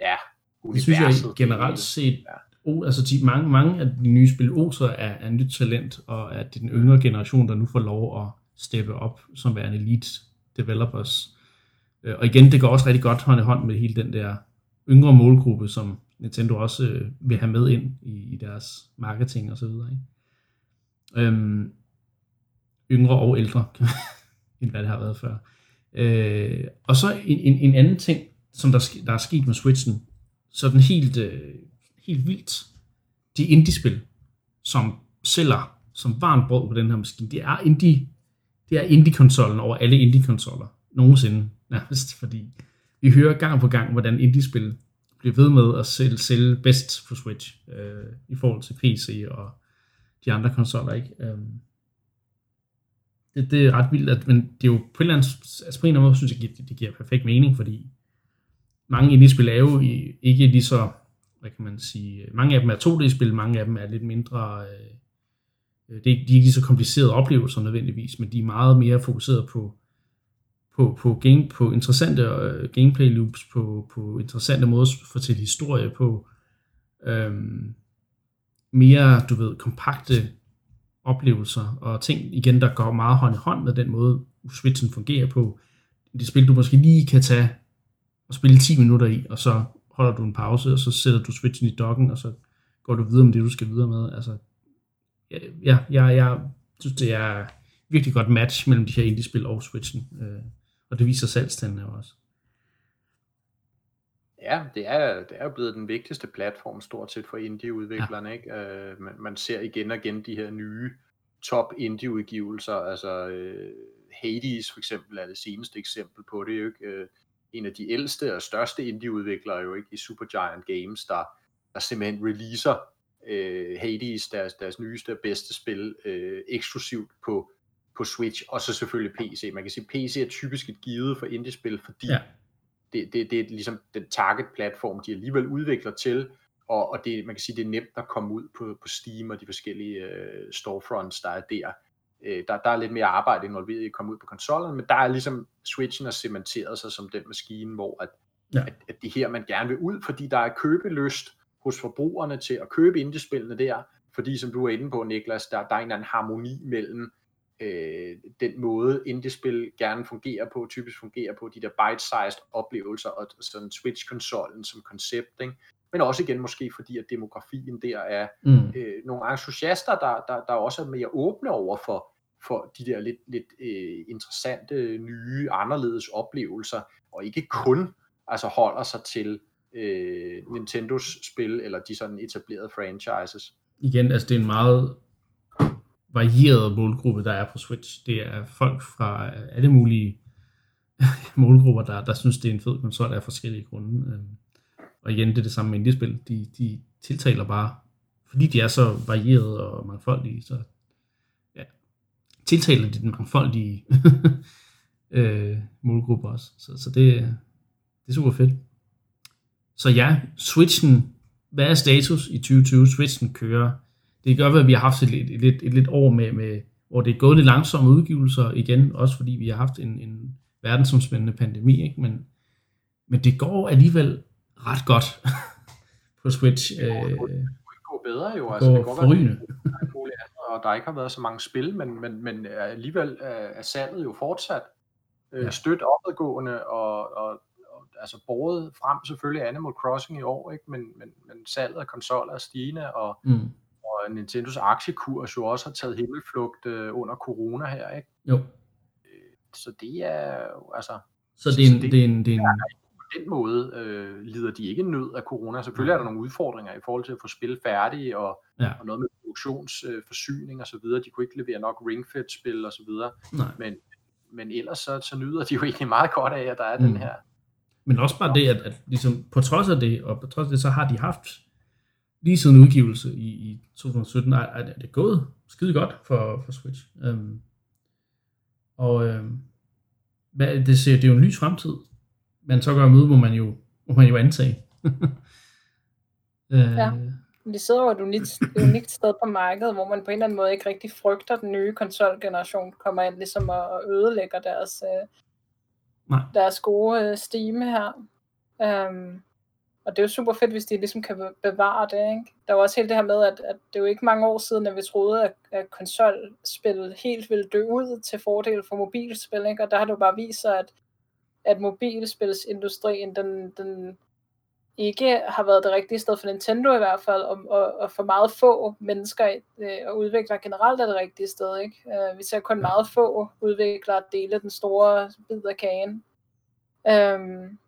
ja, universet. Det synes jeg generelt set, ja. Oh, altså de, mange, mange af de nye spil også er, er nyt talent, og at det er den yngre generation, der nu får lov at steppe op som værende elite developers. Øh, og igen, det går også rigtig godt hånd i hånd med hele den der yngre målgruppe, som Nintendo også øh, vil have med ind i, i deres marketing og så videre. Ikke? Øhm, yngre og ældre, [laughs] end hvad det har været før. Øh, og så en, en, en anden ting, som der, der er sket med Switchen, sådan helt, øh, helt vildt, de indie-spil, som sælger som varmt brød på den her maskine, det er indie, det er indie-konsollen over alle indie-konsoller nogensinde nærmest, fordi vi hører gang på gang, hvordan indie-spil bliver ved med at sælge, sælge bedst på Switch øh, i forhold til PC og de andre konsoller, ikke? Øh, det, det er ret vildt, at, men det er jo på en eller anden, altså på en eller anden måde, synes jeg, det, det giver perfekt mening, fordi mange indie-spil er jo ikke lige så, hvad kan man sige, mange af dem er 2D-spil, mange af dem er lidt mindre, øh, øh det er, de er ikke lige så komplicerede oplevelser nødvendigvis, men de er meget mere fokuseret på på, på, game, på interessante uh, gameplay loops, på, på interessante måder at fortælle historie på, øhm, mere, du ved, kompakte oplevelser og ting, igen, der går meget hånd i hånd med den måde, Switchen fungerer på. Det spil, du måske lige kan tage og spille 10 minutter i, og så holder du en pause, og så sætter du switchen i dokken, og så går du videre med det, du skal videre med. Altså, ja, ja jeg, jeg synes, det er virkelig godt match mellem de her indie-spil og switchen, øh, og det viser salgstandene også. Ja, det er, det er jo blevet den vigtigste platform stort set for indie-udviklerne. Ja. Ikke? Øh, man, man ser igen og igen de her nye top indie-udgivelser. Altså øh, Hades for eksempel er det seneste eksempel på det. Ikke? Øh, en af de ældste og største indie-udviklere jo ikke i Supergiant Games, der, der simpelthen releaser øh, Hades, deres, deres nyeste og bedste spil, øh, eksklusivt på, på Switch, og så selvfølgelig PC. Man kan sige, PC er typisk et givet for indie-spil, fordi ja det, det, det er ligesom den target-platform, de alligevel udvikler til, og, og det, man kan sige, det er nemt at komme ud på, på Steam og de forskellige øh, storefronts, der er der. Øh, der. Der er lidt mere arbejde involveret i at komme ud på konsollen, men der er ligesom Switchen har cementeret sig som den maskine, hvor at, ja. at, at det her, man gerne vil ud, fordi der er købelyst hos forbrugerne til at købe indiespillene der, fordi som du er inde på, Niklas, der, der er en eller anden harmoni mellem øh, den måde indie-spil gerne fungerer på, typisk fungerer på, de der bite-sized oplevelser, og sådan Switch-konsollen som koncept, ikke? men også igen måske fordi, at demografien der er mm. øh, nogle entusiaster, der, der, der også er mere åbne over for, for de der lidt, lidt øh, interessante, nye, anderledes oplevelser, og ikke kun altså holder sig til øh, Nintendos spil, eller de sådan etablerede franchises. Igen, altså det er en meget varieret målgruppe, der er på Switch. Det er folk fra øh, alle mulige [laughs] målgrupper, der, der synes, det er en fed konsol af forskellige grunde. Øhm, og igen, det er det samme med indie-spil. De, de tiltaler bare, fordi de er så varieret og mangfoldige, så ja, tiltaler de den mangfoldige [laughs] øh, målgruppe også. Så, så det, det er super fedt. Så ja, Switchen, hvad er status i 2020? Switchen kører det kan godt være, at vi har haft et, et, et, et, et lidt år med, med, hvor det er gået lidt langsomme udgivelser igen, også fordi vi har haft en, en verdensomspændende pandemi, ikke? Men, men det går alligevel ret godt [laughs] på Switch. Øh, det går bedre jo, altså det går forrygende. og der ikke har været så mange spil, men, men, men alligevel er salget jo fortsat øh, ja. stødt opadgående, og, og, og altså båret frem selvfølgelig Animal Crossing i år, ikke? Men, men, men salget af konsoller er stigende, og, mm og Nintendos aktiekurs jo også har taget himmelflugt øh, under corona her, ikke? Jo. Øh, så det er altså... Så det er en... Det, er en, det er en... På den måde øh, lider de ikke nød af corona. Selvfølgelig er der nogle udfordringer i forhold til at få spil færdige, og, ja. og noget med produktionsforsyning øh, og så videre. De kunne ikke levere nok Ring Fit spil og så videre. Nej. Men, men ellers så, så nyder de jo egentlig meget godt af, at der er mm. den her men også bare det, at, at ligesom, på trods af det, og på trods af det, så har de haft lige siden udgivelse i, i 2017, er, er det gået skide godt for, for Switch. Um, og um, hvad, det, ser, det er jo en lys fremtid, men så gør møde, må man jo, må man jo antage. uh, [laughs] ja, men det sidder jo et unikt, unikt sted på markedet, hvor man på en eller anden måde ikke rigtig frygter, at den nye konsolgeneration kommer ind ligesom og ødelægger deres, uh, Nej. deres gode uh, stime her. Um, og det er jo super fedt, hvis de ligesom kan bevare det. Ikke? Der var også helt det her med, at, at det er jo ikke mange år siden, at vi troede, at, at konsolspil helt ville dø ud til fordel for mobilspil. Ikke? Og der har det jo bare vist sig, at, at mobilspilsindustrien, den, den ikke har været det rigtige sted for Nintendo i hvert fald, og, og, og for meget få mennesker øh, og udviklere generelt er det rigtige sted. Ikke? Uh, vi ser kun meget få udviklere dele den store bid af kagen. Um,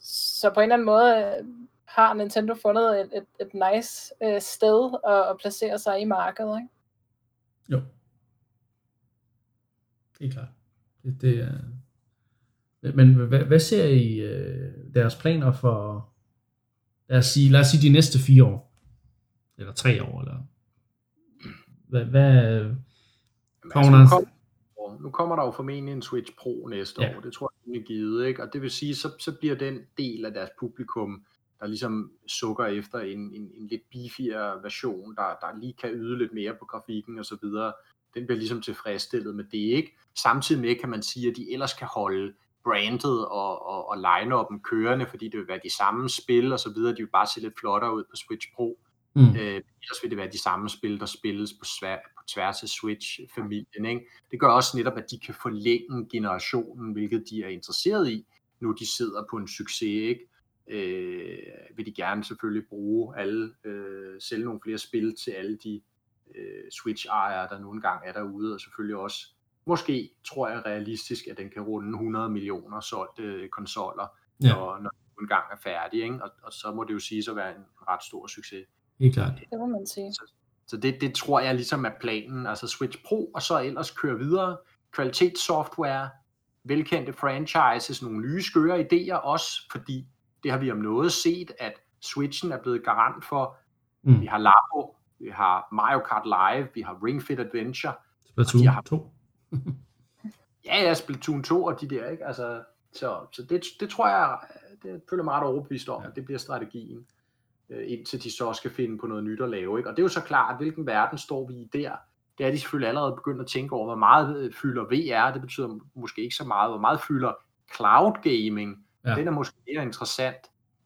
så på en eller anden måde øh, har Nintendo fundet et, et, et nice øh, sted at, at placere sig i markedet, ikke? Jo. Det er klart. Det, det er... Men hvad, hvad ser I øh, deres planer for, lad os, sige, lad os sige de næste fire år? Eller tre år, eller hvad, hvad kommer der? Nu kommer der jo formentlig en Switch Pro næste ja. år, det tror jeg er givet, ikke? og det vil sige, så, så bliver den del af deres publikum, der ligesom sukker efter en, en, en lidt beefier version, der, der lige kan yde lidt mere på grafikken og så videre, den bliver ligesom tilfredsstillet med det, ikke? Samtidig med kan man sige, at de ellers kan holde brandet og, og, og line-up'en kørende, fordi det vil være de samme spil og så videre, de vil bare se lidt flottere ud på Switch Pro. Mm. Øh, ellers vil det være de samme spil, der spilles på, svær, på tværs af Switch-familien. Ikke? Det gør også netop, at de kan forlænge generationen, hvilket de er interesseret i, nu de sidder på en succes. Ikke? øh, vil de gerne selvfølgelig bruge alle, øh, sælge nogle flere spil til alle de øh, Switch-ejere, der nu engang er derude, og selvfølgelig også, måske tror jeg realistisk, at den kan runde 100 millioner solgte øh, konsoller, ja. når, når den engang er færdig, ikke? Og, og så må det jo sige at være en ret stor succes. Helt klart. Det må man sige. Så, så det, det tror jeg ligesom er planen, altså Switch Pro, og så ellers køre videre, kvalitetssoftware, velkendte franchises, nogle nye skøre idéer også, fordi det har vi om noget set, at Switchen er blevet garant for. Mm. Vi har Labo, vi har Mario Kart Live, vi har Ring Fit Adventure. Splatoon har... 2. [laughs] ja, ja, Splatoon 2 og de der, ikke? Altså, så, så det, det tror jeg, det føler mig ret overbevist om, ja. at det bliver strategien, øh, indtil de så skal finde på noget nyt at lave. Ikke? Og det er jo så klart, hvilken verden står vi i der? Det er de selvfølgelig allerede begyndt at tænke over, hvor meget øh, fylder VR, det betyder måske ikke så meget, hvor meget fylder cloud gaming, ja. den er måske mere interessant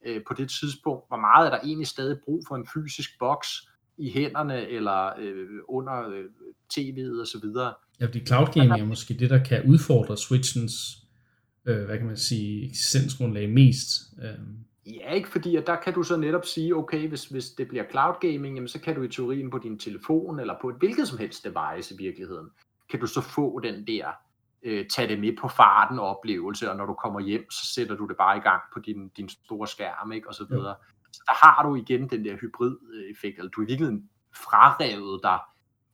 øh, på det tidspunkt, hvor meget er der egentlig stadig brug for en fysisk boks i hænderne, eller øh, under øh, tv'et og så videre. Ja, fordi cloud gaming er måske det, der kan udfordre Switchens øh, hvad kan man sige, eksistensgrundlag mest. Øh. Ja, ikke fordi, at der kan du så netop sige, okay, hvis, hvis det bliver cloud gaming, jamen, så kan du i teorien på din telefon, eller på et hvilket som helst device i virkeligheden, kan du så få den der, øh, tage det med på farten oplevelse, og når du kommer hjem, så sætter du det bare i gang på din, din store skærm, ikke, og så videre. Ja. Så der har du igen den der hybrid-effekt, eller du i virkeligheden frarevet dig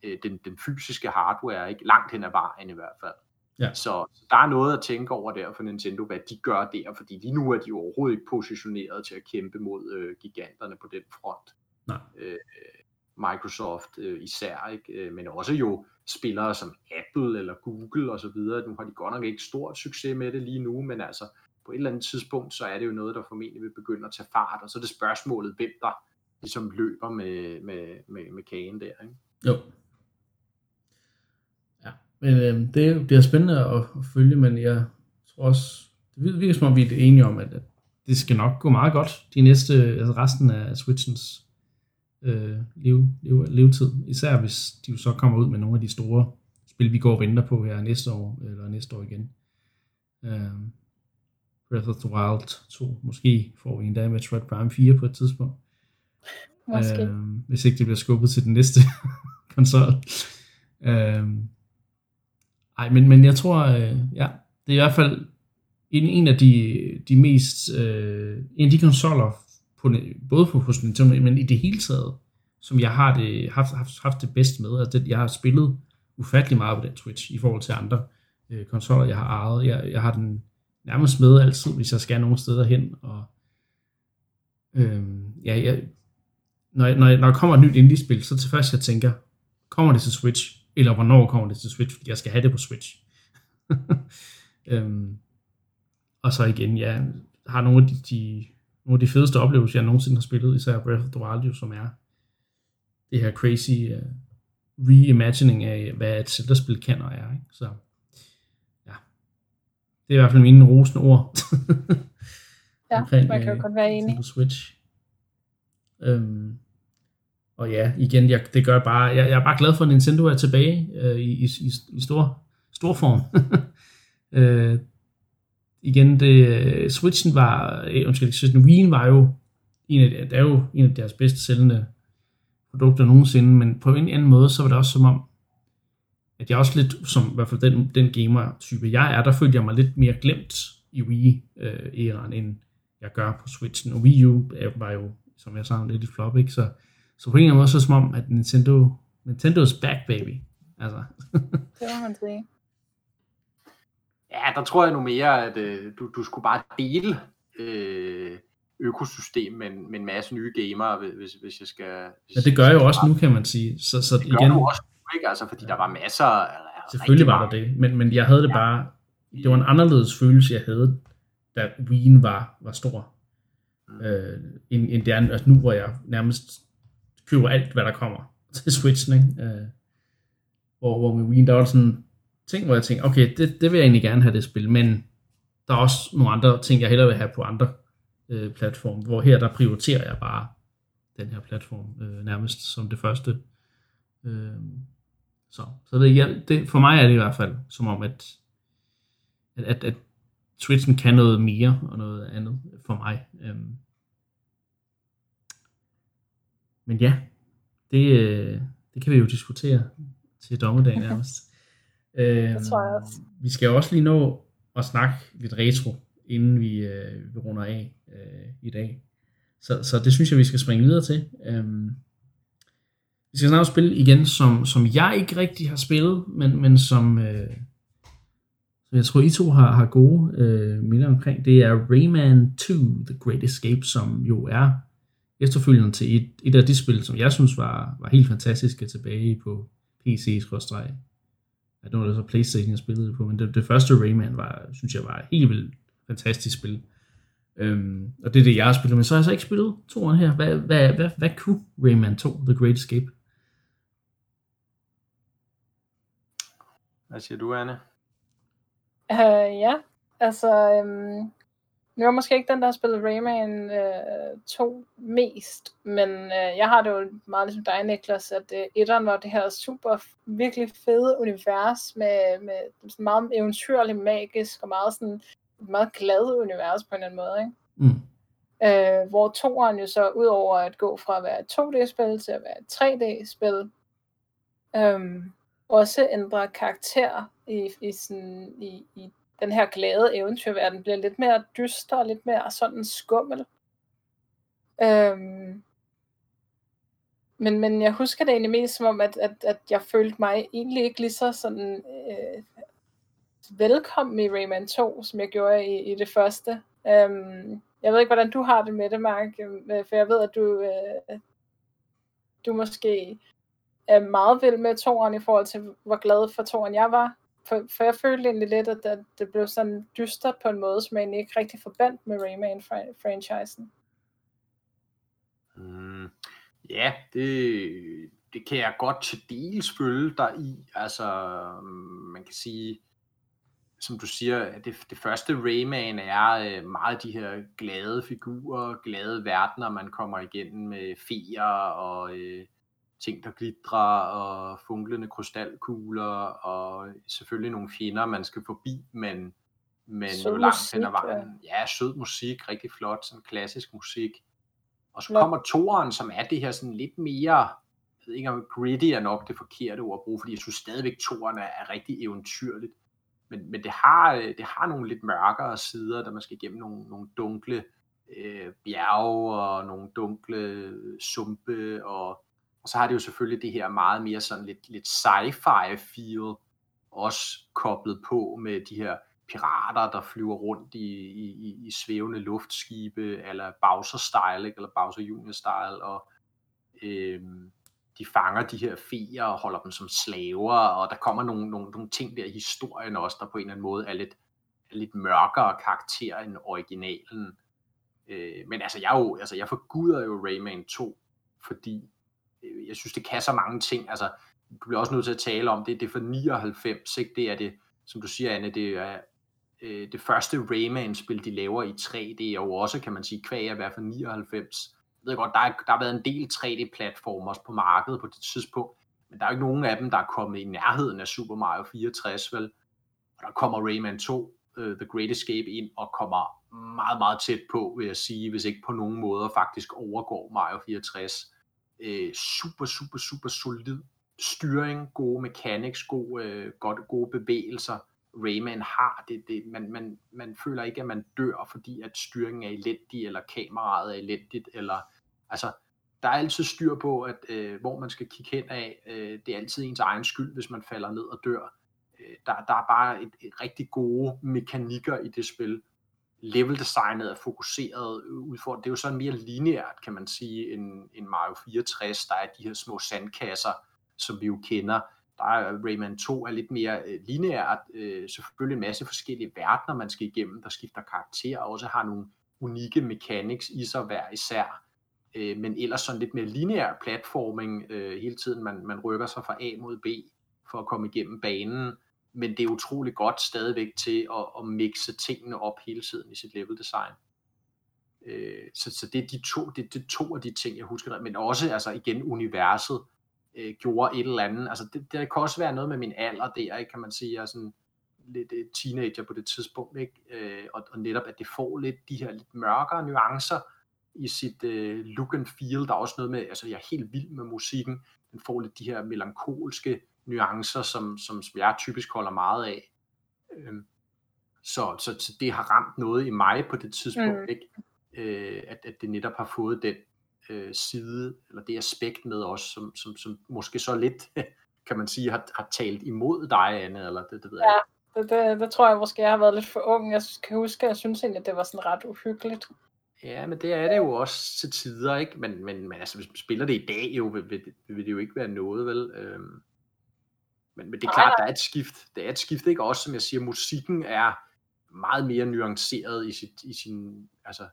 øh, den, den fysiske hardware, ikke langt hen ad vejen i hvert fald. Ja. Så der er noget at tænke over der for Nintendo, hvad de gør der, fordi lige nu er de overhovedet ikke positioneret til at kæmpe mod øh, giganterne på den front. Nej. Øh, Microsoft øh, især, ikke? Øh, men også jo spillere som Apple eller Google osv. Nu har de godt nok ikke stort succes med det lige nu, men altså på et eller andet tidspunkt, så er det jo noget, der formentlig vil begynde at tage fart, og så er det spørgsmålet, hvem der ligesom løber med, med, med, med kagen der. Ikke? Jo, men øh, det bliver spændende at, at følge, men jeg tror også, det virker som om vi er enige om, at, det skal nok gå meget godt de næste, altså resten af Switchens øh, lev, lev, levetid. Især hvis de jo så kommer ud med nogle af de store spil, vi går og venter på her næste år, eller næste år igen. Øh, Breath of the Wild 2, måske får vi en dag med Metroid Prime 4 på et tidspunkt. Måske. Øh, hvis ikke det bliver skubbet til den næste [laughs] konsol. Øh, Nej, men, men jeg tror, øh, ja, det er i hvert fald en, en af de, de mest, øh, en af de konsoller, på, både på hos Nintendo, men i det hele taget, som jeg har det, haft, haft, haft det bedst med. Altså det, jeg har spillet ufattelig meget på den Twitch, i forhold til andre øh, konsoller, jeg har ejet. Jeg, jeg har den nærmest med altid, hvis jeg skal nogen steder hen, og øh, ja, jeg, når, jeg, når, jeg, når der kommer et nyt indie-spil, så til først jeg tænker, kommer det til Switch? Eller hvornår kommer det til Switch, fordi jeg skal have det på Switch. [laughs] øhm, og så igen, ja, har nogle af de, de, nogle af de fedeste oplevelser, jeg nogensinde har spillet, især Breath of the Wild, som er det her crazy uh, reimagining af, hvad et Zelda-spil kan og er. Ikke? Så ja, det er i hvert fald mine rosende ord. ja, [laughs] omkring, man kan jo øh, godt være enig. Switch. Øhm, og ja, igen, jeg, det gør bare, jeg, jeg er bare glad for, at Nintendo er tilbage øh, i, i, i stor, stor form. [laughs] øh, igen, det, Switchen var, øh, undskyld, Switchen Wii var jo en af, det er jo en af deres bedst sælgende produkter nogensinde, men på en anden måde, så var det også som om, at jeg også lidt, som i hvert fald den, den gamer-type jeg er, der følte jeg mig lidt mere glemt i Wii-æraen, øh, end jeg gør på Switchen. Og Wii U var jo, som jeg sagde, lidt et flop, ikke? Så så på en eller anden måde, så som om, at Nintendo, Nintendo's back, baby. Altså. [laughs] det må man sige. Ja, der tror jeg nu mere, at øh, du, du skulle bare dele øh, økosystem med, med en masse nye gamere, hvis, hvis jeg skal... Hvis ja, det gør jeg jo også nu, kan man sige. Så, så det igen, gør du også ikke? Altså, fordi der var masser... Selvfølgelig var der det, men, men jeg havde det ja. bare... Det var en anderledes følelse, jeg havde, da Wien var, var stor. Mm. Øh, end, end det er altså nu, hvor jeg nærmest køber alt, hvad der kommer til Switchen, ikke? Øh, hvor, hvor med Wii, der var sådan ting, hvor jeg tænkte, okay, det, det vil jeg egentlig gerne have det spil, men der er også nogle andre ting, jeg hellere vil have på andre øh, platforme, hvor her der prioriterer jeg bare den her platform øh, nærmest som det første. Øh, så så det, jeg, det, for mig er det i hvert fald som om, at, at, at, at Twitchen kan noget mere og noget andet for mig. Øh, men ja, det, øh, det kan vi jo diskutere til dommedag [laughs] nærmest. øhm, det tror jeg også. Vi skal også lige nå at snakke lidt retro, inden vi, øh, vi runder af øh, i dag. Så, så det synes jeg, vi skal springe videre til. Øhm, vi skal snart spille igen, som, som jeg ikke rigtig har spillet, men, men som, øh, som jeg tror, I to har, har gode øh, minder omkring. Det er Rayman 2, The Great Escape, som jo er efterfølgende til et, et af de spil, som jeg synes var, var helt fantastiske tilbage på PC skråstreg. Ja, det var det så Playstation, jeg spillede på, men det, det første Rayman var, synes jeg var helt vildt fantastisk spil. Øhm, og det er det, jeg har spillet, men så har jeg så ikke spillet toeren her. Hvad, hvad, hvad, hvad kunne Rayman 2, The Great Escape? Hvad siger du, Anne? Uh, ja, altså, um, nu er måske ikke den, der har spillet Rayman uh, 2 mest, men uh, jeg har det jo meget ligesom dig, Niklas, at uh, etteren var det her super, virkelig fede univers med, med sådan meget eventyrligt magisk og meget sådan meget glad univers på en eller anden måde, ikke? Mm. Uh, hvor toeren jo så, udover at gå fra at være et 2D-spil til at være et 3D-spil, um, også ændrer karakter i, i, sådan, i, i den her glade eventyrverden, bliver lidt mere dyster og lidt mere sådan skummel. Øhm, men, men jeg husker det egentlig mest som om, at, at, at jeg følte mig egentlig ikke lige så sådan øh, velkommen i Rayman 2, som jeg gjorde i, i det første. Øhm, jeg ved ikke, hvordan du har det med det, Mark, øhm, øh, for jeg ved, at du, øh, du måske er meget vild med toren i forhold til, hvor glad for toren jeg var. For, for jeg følte egentlig lidt, at det, det blev sådan dystert på en måde, som jeg egentlig ikke rigtig forbandt med Rayman-franchisen. Mm, ja, det, det kan jeg godt til dels følge dig i. Altså, man kan sige, som du siger, det, det første Rayman er øh, meget de her glade figurer, glade verdener, man kommer igennem med feer og øh, ting, der glitrer, og funklende krystalkugler, og selvfølgelig nogle fjender, man skal forbi, men, men sød langt hen ad vejen. Ja. ja, sød musik, rigtig flot, sådan klassisk musik. Og så kommer toren, som er det her sådan lidt mere, jeg ved ikke om gritty er nok det forkerte ord at bruge, fordi jeg synes stadigvæk, toren er, er rigtig eventyrligt. Men, men det, har, det har nogle lidt mørkere sider, der man skal igennem nogle, nogle dunkle øh, bjerge og nogle dunkle sumpe og og så har det jo selvfølgelig det her meget mere sådan lidt, lidt sci-fi feel, også koblet på med de her pirater, der flyver rundt i, i, i svævende luftskibe, eller Bowser-style, eller Bowser Junior-style, og øhm, de fanger de her feer og holder dem som slaver, og der kommer nogle, nogle, nogle ting der i historien også, der på en eller anden måde er lidt, er lidt mørkere karakter end originalen. Øh, men altså, jeg, jo, altså, jeg forguder jo Rayman 2, fordi Øh, jeg synes, det kan så mange ting. Altså, du bliver også nødt til at tale om det. Det er for 99, ikke? Det er det, som du siger, Anne, det er øh, det første Rayman-spil, de laver i 3D, og også, kan man sige, kvæg at være for 99. Jeg ved godt, der, er, der har været en del 3D-platformer på markedet på det tidspunkt, men der er ikke nogen af dem, der er kommet i nærheden af Super Mario 64, vel? Og der kommer Rayman 2, uh, øh, The Great Escape, ind og kommer meget, meget tæt på, vil jeg sige, hvis ikke på nogen måder faktisk overgår Mario 64 øh, super, super, super solid styring, gode mechanics, gode, øh, godt, gode bevægelser. Rayman har det, det man, man, man føler ikke, at man dør, fordi at styringen er elendig, eller kameraet er elendigt, eller altså, der er altid styr på, at øh, hvor man skal kigge hen af. Øh, det er altid ens egen skyld, hvis man falder ned og dør. Øh, der, der er bare et, et rigtig gode mekanikker i det spil level designet er fokuseret øh, ud for, det er jo sådan mere lineært, kan man sige, end, end Mario 64. Der er de her små sandkasser, som vi jo kender. Der er øh, Rayman 2 er lidt mere øh, lineært. Øh, selvfølgelig en masse forskellige verdener, man skal igennem, der skifter karakter, og også har nogle unikke mechanics i sig hver især. Øh, men ellers sådan lidt mere lineær platforming øh, hele tiden. Man, man rykker sig fra A mod B for at komme igennem banen men det er utrolig godt stadigvæk til at, at mixe tingene op hele tiden i sit level design. Øh, så, så det er de to, det, det to af de ting, jeg husker, men også altså igen universet øh, gjorde et eller andet. Altså det, det kan også være noget med min alder der, ikke? kan man sige. Jeg er sådan lidt øh, teenager på det tidspunkt, ikke? Øh, og, og netop at det får lidt de her lidt mørkere nuancer i sit øh, look and feel. Der er også noget med, altså jeg er helt vild med musikken. Den får lidt de her melankolske nuancer, som, som, som jeg typisk holder meget af. Øh, så, så, så det har ramt noget i mig på det tidspunkt, mm. ikke? Øh, at, at det netop har fået den øh, side, eller det aspekt med os, som, som, som måske så lidt, [laughs] kan man sige, har, har talt imod dig, Anne, eller det, det ved jeg Ja, det, det, det tror jeg måske, jeg har været lidt for ung. Jeg kan huske, at jeg synes egentlig, at det var sådan ret uhyggeligt. Ja, men det er det jo også til tider, ikke? Men, men, men altså, hvis man spiller det i dag, jo, vil, vil, vil det jo ikke være noget, vel? Øhm, men, men det er klart, der er et skift. Det er et skift, ikke? Også som jeg siger, musikken er meget mere nuanceret i, sit, i sin, altså,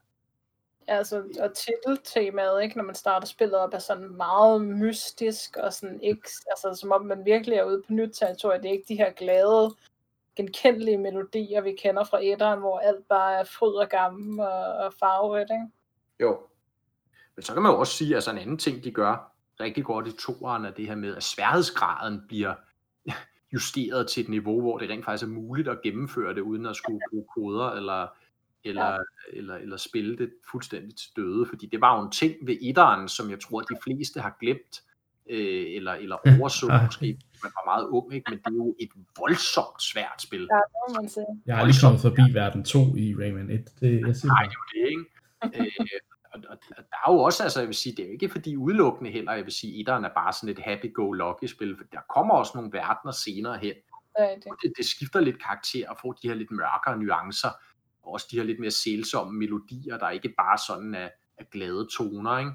Ja, altså, og titeltemaet, ikke, når man starter spillet op, er sådan meget mystisk, og sådan ikke, altså, som om man virkelig er ude på nyt territorium. Det er ikke de her glade, genkendelige melodier, vi kender fra etteren, hvor alt bare er fryd og gammel og, og farverigt, ikke? Jo. Men så kan man jo også sige, at altså en anden ting, de gør rigtig godt i toeren, er det her med, at sværhedsgraden bliver justeret til et niveau, hvor det rent faktisk er muligt at gennemføre det, uden at skulle bruge koder eller eller, ja. eller, eller spille det fuldstændig til døde, fordi det var jo en ting ved etteren, som jeg tror, de fleste har glemt, øh, eller, eller overså måske, man var meget ung, ikke? men det er jo et voldsomt svært spil. Ja, man. Jeg har lige kommet forbi verden 2 i Rayman 1. Det, jeg siger Nej, det er jo det, ikke? [laughs] øh, og, og, der er jo også, altså jeg vil sige, det er jo ikke fordi udelukkende heller, jeg vil sige, etteren er bare sådan et happy-go-lucky spil, for der kommer også nogle verdener senere hen, ja, det. Det, det skifter lidt karakter og får de her lidt mørkere nuancer, også de her lidt mere sælsomme melodier, der ikke bare sådan er, er glade toner, ikke?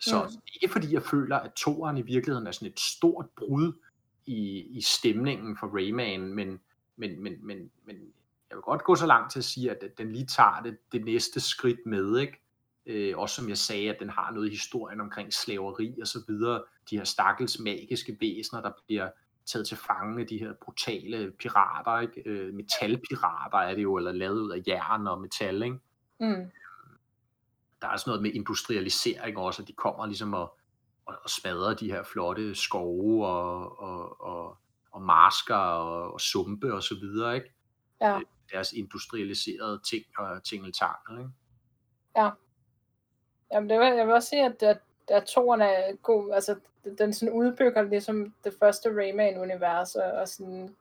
Så mm. ikke fordi jeg føler, at toeren i virkeligheden er sådan et stort brud i, i stemningen for Rayman, men, men, men, men, men jeg vil godt gå så langt til at sige, at den lige tager det, det næste skridt med, ikke? Øh, også som jeg sagde, at den har noget i historien omkring slaveri og så videre, de her stakkels magiske væsener, der bliver taget til fange de her brutale pirater, ikke? Øh, metalpirater er det jo, eller lavet ud af jern og metal, ikke? Mm. Der er sådan noget med industrialisering også, at de kommer ligesom og, og, og smadrer de her flotte skove og, og, og, og marsker og, og sumpe og så videre, ikke? Ja. Øh, deres industrialiserede ting og tingeltangel, ikke? Ja. Jamen, det vil, jeg vil også sige, at, at, at toren er god, altså den sådan udbygger ligesom det første Rayman-univers, og, og sådan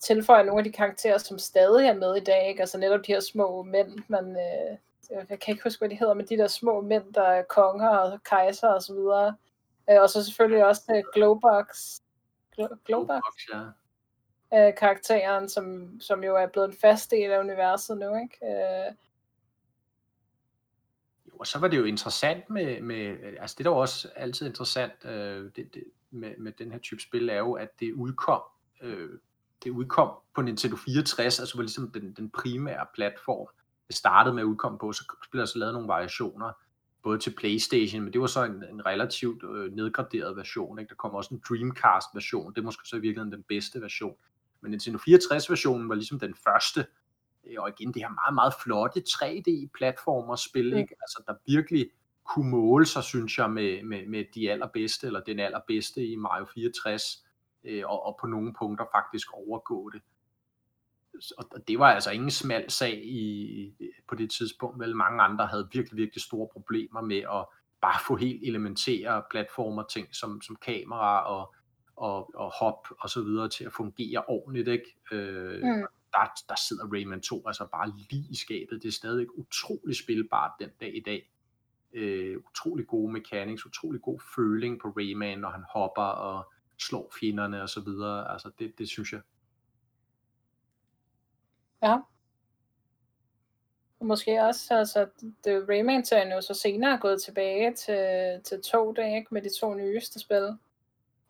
tilføjer nogle af de karakterer, som stadig er med i dag, ikke? altså netop de her små mænd, man, øh, jeg kan ikke huske, hvad de hedder, men de der små mænd, der er konger og kejser og så videre. Øh, og så selvfølgelig også øh, Glowbox, Glo- Glowbox, ja. øh, karakteren, som, som jo er blevet en fast del af universet nu, ikke? Øh, og så var det jo interessant med, med altså det der var også altid interessant øh, det, det, med, med den her type spil, er jo, at det udkom, øh, det udkom på Nintendo 64, altså var ligesom den, den primære platform, det startede med at udkomme på, så blev der så lavet nogle variationer, både til Playstation, men det var så en, en relativt øh, nedgraderet version, ikke? der kom også en Dreamcast version, det er måske så i virkeligheden den bedste version, men Nintendo 64 versionen var ligesom den første, Øh, og igen det her meget, meget flotte 3D-platformer spil, mm. ikke? Altså, der virkelig kunne måle sig, synes jeg, med, med, med de allerbedste, eller den allerbedste i Mario 64, øh, og, og på nogle punkter faktisk overgå det. Og det var altså ingen smal sag i, på det tidspunkt, vel mange andre havde virkelig, virkelig store problemer med at bare få helt elementære platformer, ting som, som kamera og, og, og hop og så videre til at fungere ordentligt, ikke? Øh, mm der, der sidder Rayman 2 altså bare lige i skabet. Det er stadig utrolig spilbart den dag i dag. Øh, utrolig gode mechanics, utrolig god føling på Rayman, når han hopper og slår fjenderne og så videre. Altså det, det synes jeg. Ja. Og måske også, altså, det Rayman-serien jo så senere gået tilbage til, til to dage med de to nyeste spil.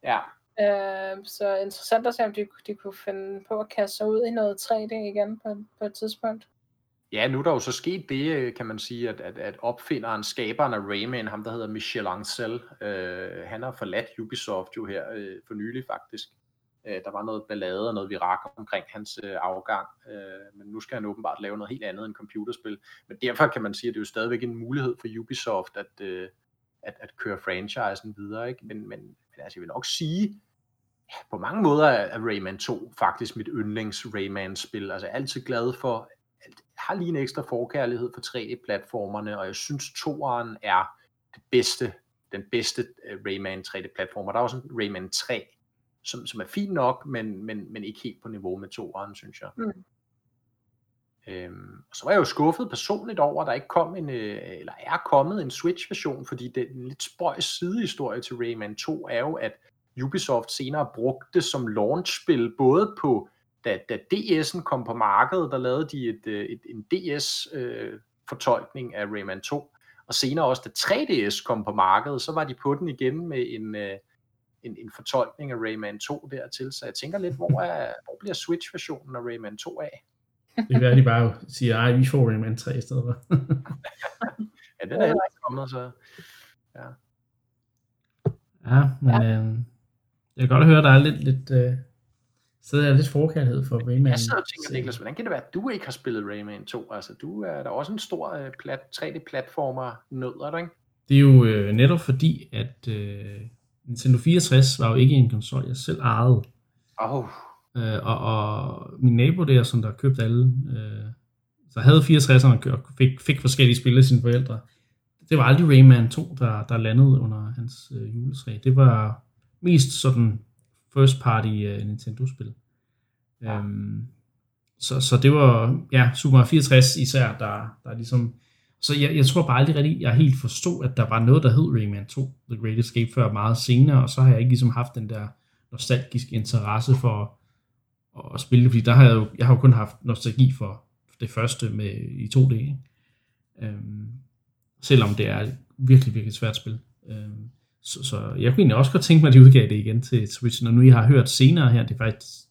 Ja, Øh, så interessant at se, om de, de kunne finde på at kaste sig ud i noget 3D igen på, på et tidspunkt. Ja, nu er der jo så sket det, øh, kan man sige, at, at, at opfinderen, skaberen af Rayman, ham der hedder Michel Ancel, øh, han har forladt Ubisoft jo her øh, for nylig faktisk. Øh, der var noget ballade og noget virak omkring hans øh, afgang, øh, men nu skal han åbenbart lave noget helt andet end computerspil. Men derfor kan man sige, at det er jo stadigvæk en mulighed for Ubisoft at, øh, at, at køre franchisen videre. Ikke? Men, men, men altså, jeg vil nok sige, på mange måder er Rayman 2 faktisk mit yndlings Rayman-spil. Altså jeg er altid glad for, jeg har lige en ekstra forkærlighed for 3D-platformerne, og jeg synes, toeren er det bedste, den bedste øh, Rayman 3D-platformer. Der er også en Rayman 3, som, som er fint nok, men, men, men ikke helt på niveau med toeren, synes jeg. Mm. Øhm, og så var jeg jo skuffet personligt over, at der ikke kom en, øh, eller er kommet en Switch-version, fordi den lidt spøjs sidehistorie til Rayman 2 er jo, at Ubisoft senere brugte det som launchspil, både på, da, da DS'en kom på markedet, der lavede de et, øh, et, en DS-fortolkning øh, af Rayman 2, og senere også, da 3DS kom på markedet, så var de på den igen med en, øh, en, en fortolkning af Rayman 2 dertil, så jeg tænker lidt, hvor, er, hvor bliver Switch-versionen af Rayman 2 af? Det kan være, de bare siger, ej, vi får Rayman 3 i stedet for. [laughs] ja, den er heller ikke kommet, så... Ja, ja men ja. Øh, jeg kan godt høre, at der er lidt, lidt øh, så er der lidt forkærlighed for Rayman. Jeg sidder og tænker, Niklas, hvordan kan det være, at du ikke har spillet Rayman 2? Altså, du er der også en stor øh, plat, 3D-platformer nød, er ikke? Det er jo øh, netop fordi, at øh, Nintendo 64 var jo ikke en konsol, jeg selv ejede. Oh. Øh, og, og min nabo der, som der købte alle, øh, så havde 64'erne og fik, fik forskellige spil af sine forældre. Det var aldrig Rayman 2, der, der landede under hans øh, juletræ. Det var mest sådan first party uh, Nintendo-spil. Ja. Um, så, så det var, ja, Super Mario 64 især, der, der ligesom, så jeg, jeg tror bare aldrig rigtigt, jeg helt forstod, at der var noget, der hed Rayman 2, The Great Escape, før meget senere, og så har jeg ikke ligesom haft den der nostalgiske interesse for at spille det, fordi der har jeg jo, jeg har jo kun haft nostalgi for det første med i 2D, ikke? Um, selvom det er virkelig, virkelig svært spil. Um, så, så jeg kunne egentlig også godt tænke mig, at de udgav det igen til Switch, når nu jeg har hørt senere her, det er faktisk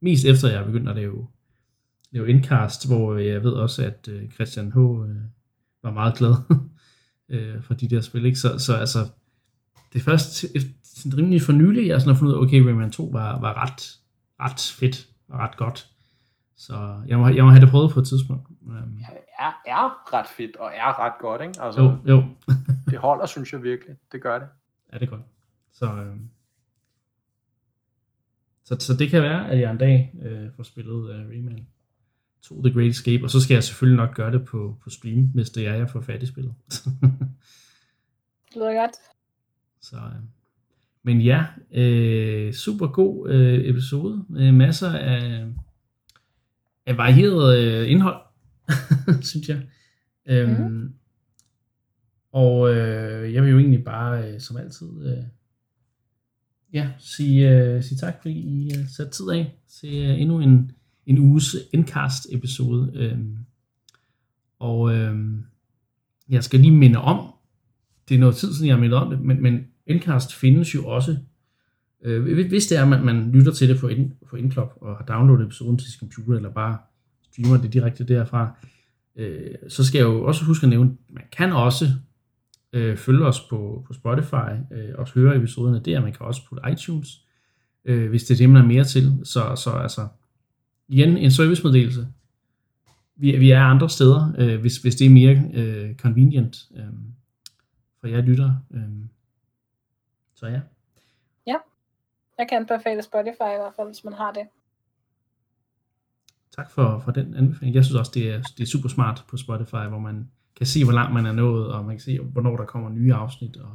mest efter, jeg er begyndt at lave, lave indcast, hvor jeg ved også, at uh, Christian H. Uh, var meget glad uh, [laughs] for de der spil. Ikke? Så, så altså, det er først sådan rimelig for nylig, jeg sådan har fundet ud af, okay, Rayman 2 var, var ret, ret fedt og ret godt. Så jeg må, jeg må have det prøvet på et tidspunkt. Um, er, er ret fedt og er ret godt, ikke? Altså, jo, jo. det holder, synes jeg virkelig. Det gør det. Ja, det er godt. Så, øh, så, så det kan være, at jeg en dag øh, får spillet øh, Rayman 2 The Great Escape, og så skal jeg selvfølgelig nok gøre det på, på stream, hvis det er, jeg får fat i spillet. det lyder godt. [laughs] Så, øh, men ja, øh, super god øh, episode med masser af, af varieret øh, indhold, [laughs] synes jeg. Øhm, mm. Og øh, jeg vil jo egentlig bare, øh, som altid, øh, ja, sige, øh, sige tak, fordi I øh, satte tid af til øh, endnu en, en uges Endcast-episode. Øh, og øh, jeg skal lige minde om, det er noget tid siden, jeg har mindet om det, men, men Endcast findes jo også, øh, hvis det er, at man, man lytter til det på, ind, på Indklop og har downloadet episoden til sin computer, eller bare streamer det direkte derfra, øh, så skal jeg jo også huske at nævne, man kan også øh, følge os på, på Spotify, øh, og høre episoderne der, man kan også på iTunes, øh, hvis det er det, man er mere til. Så, så altså, igen, en servicemeddelelse. Vi, vi er andre steder, øh, hvis, hvis det er mere øh, convenient øh, for jer lytter. Øh. Så ja. Ja, jeg kan anbefale Spotify i hvert fald, hvis man har det. Tak for, for den anbefaling. Jeg synes også, det er, det er super smart på Spotify, hvor man kan se, hvor langt man er nået, og man kan se, hvornår der kommer nye afsnit, og,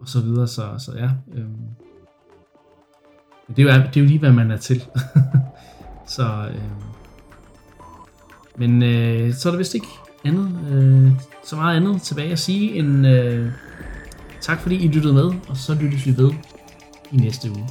og så videre. Så, så ja, øhm, det, er jo, det er jo lige, hvad man er til. [laughs] så, øhm, men øh, så er der vist ikke andet, øh, så meget andet tilbage at sige end øh, tak fordi I lyttede med, og så lyttes vi ved i næste uge.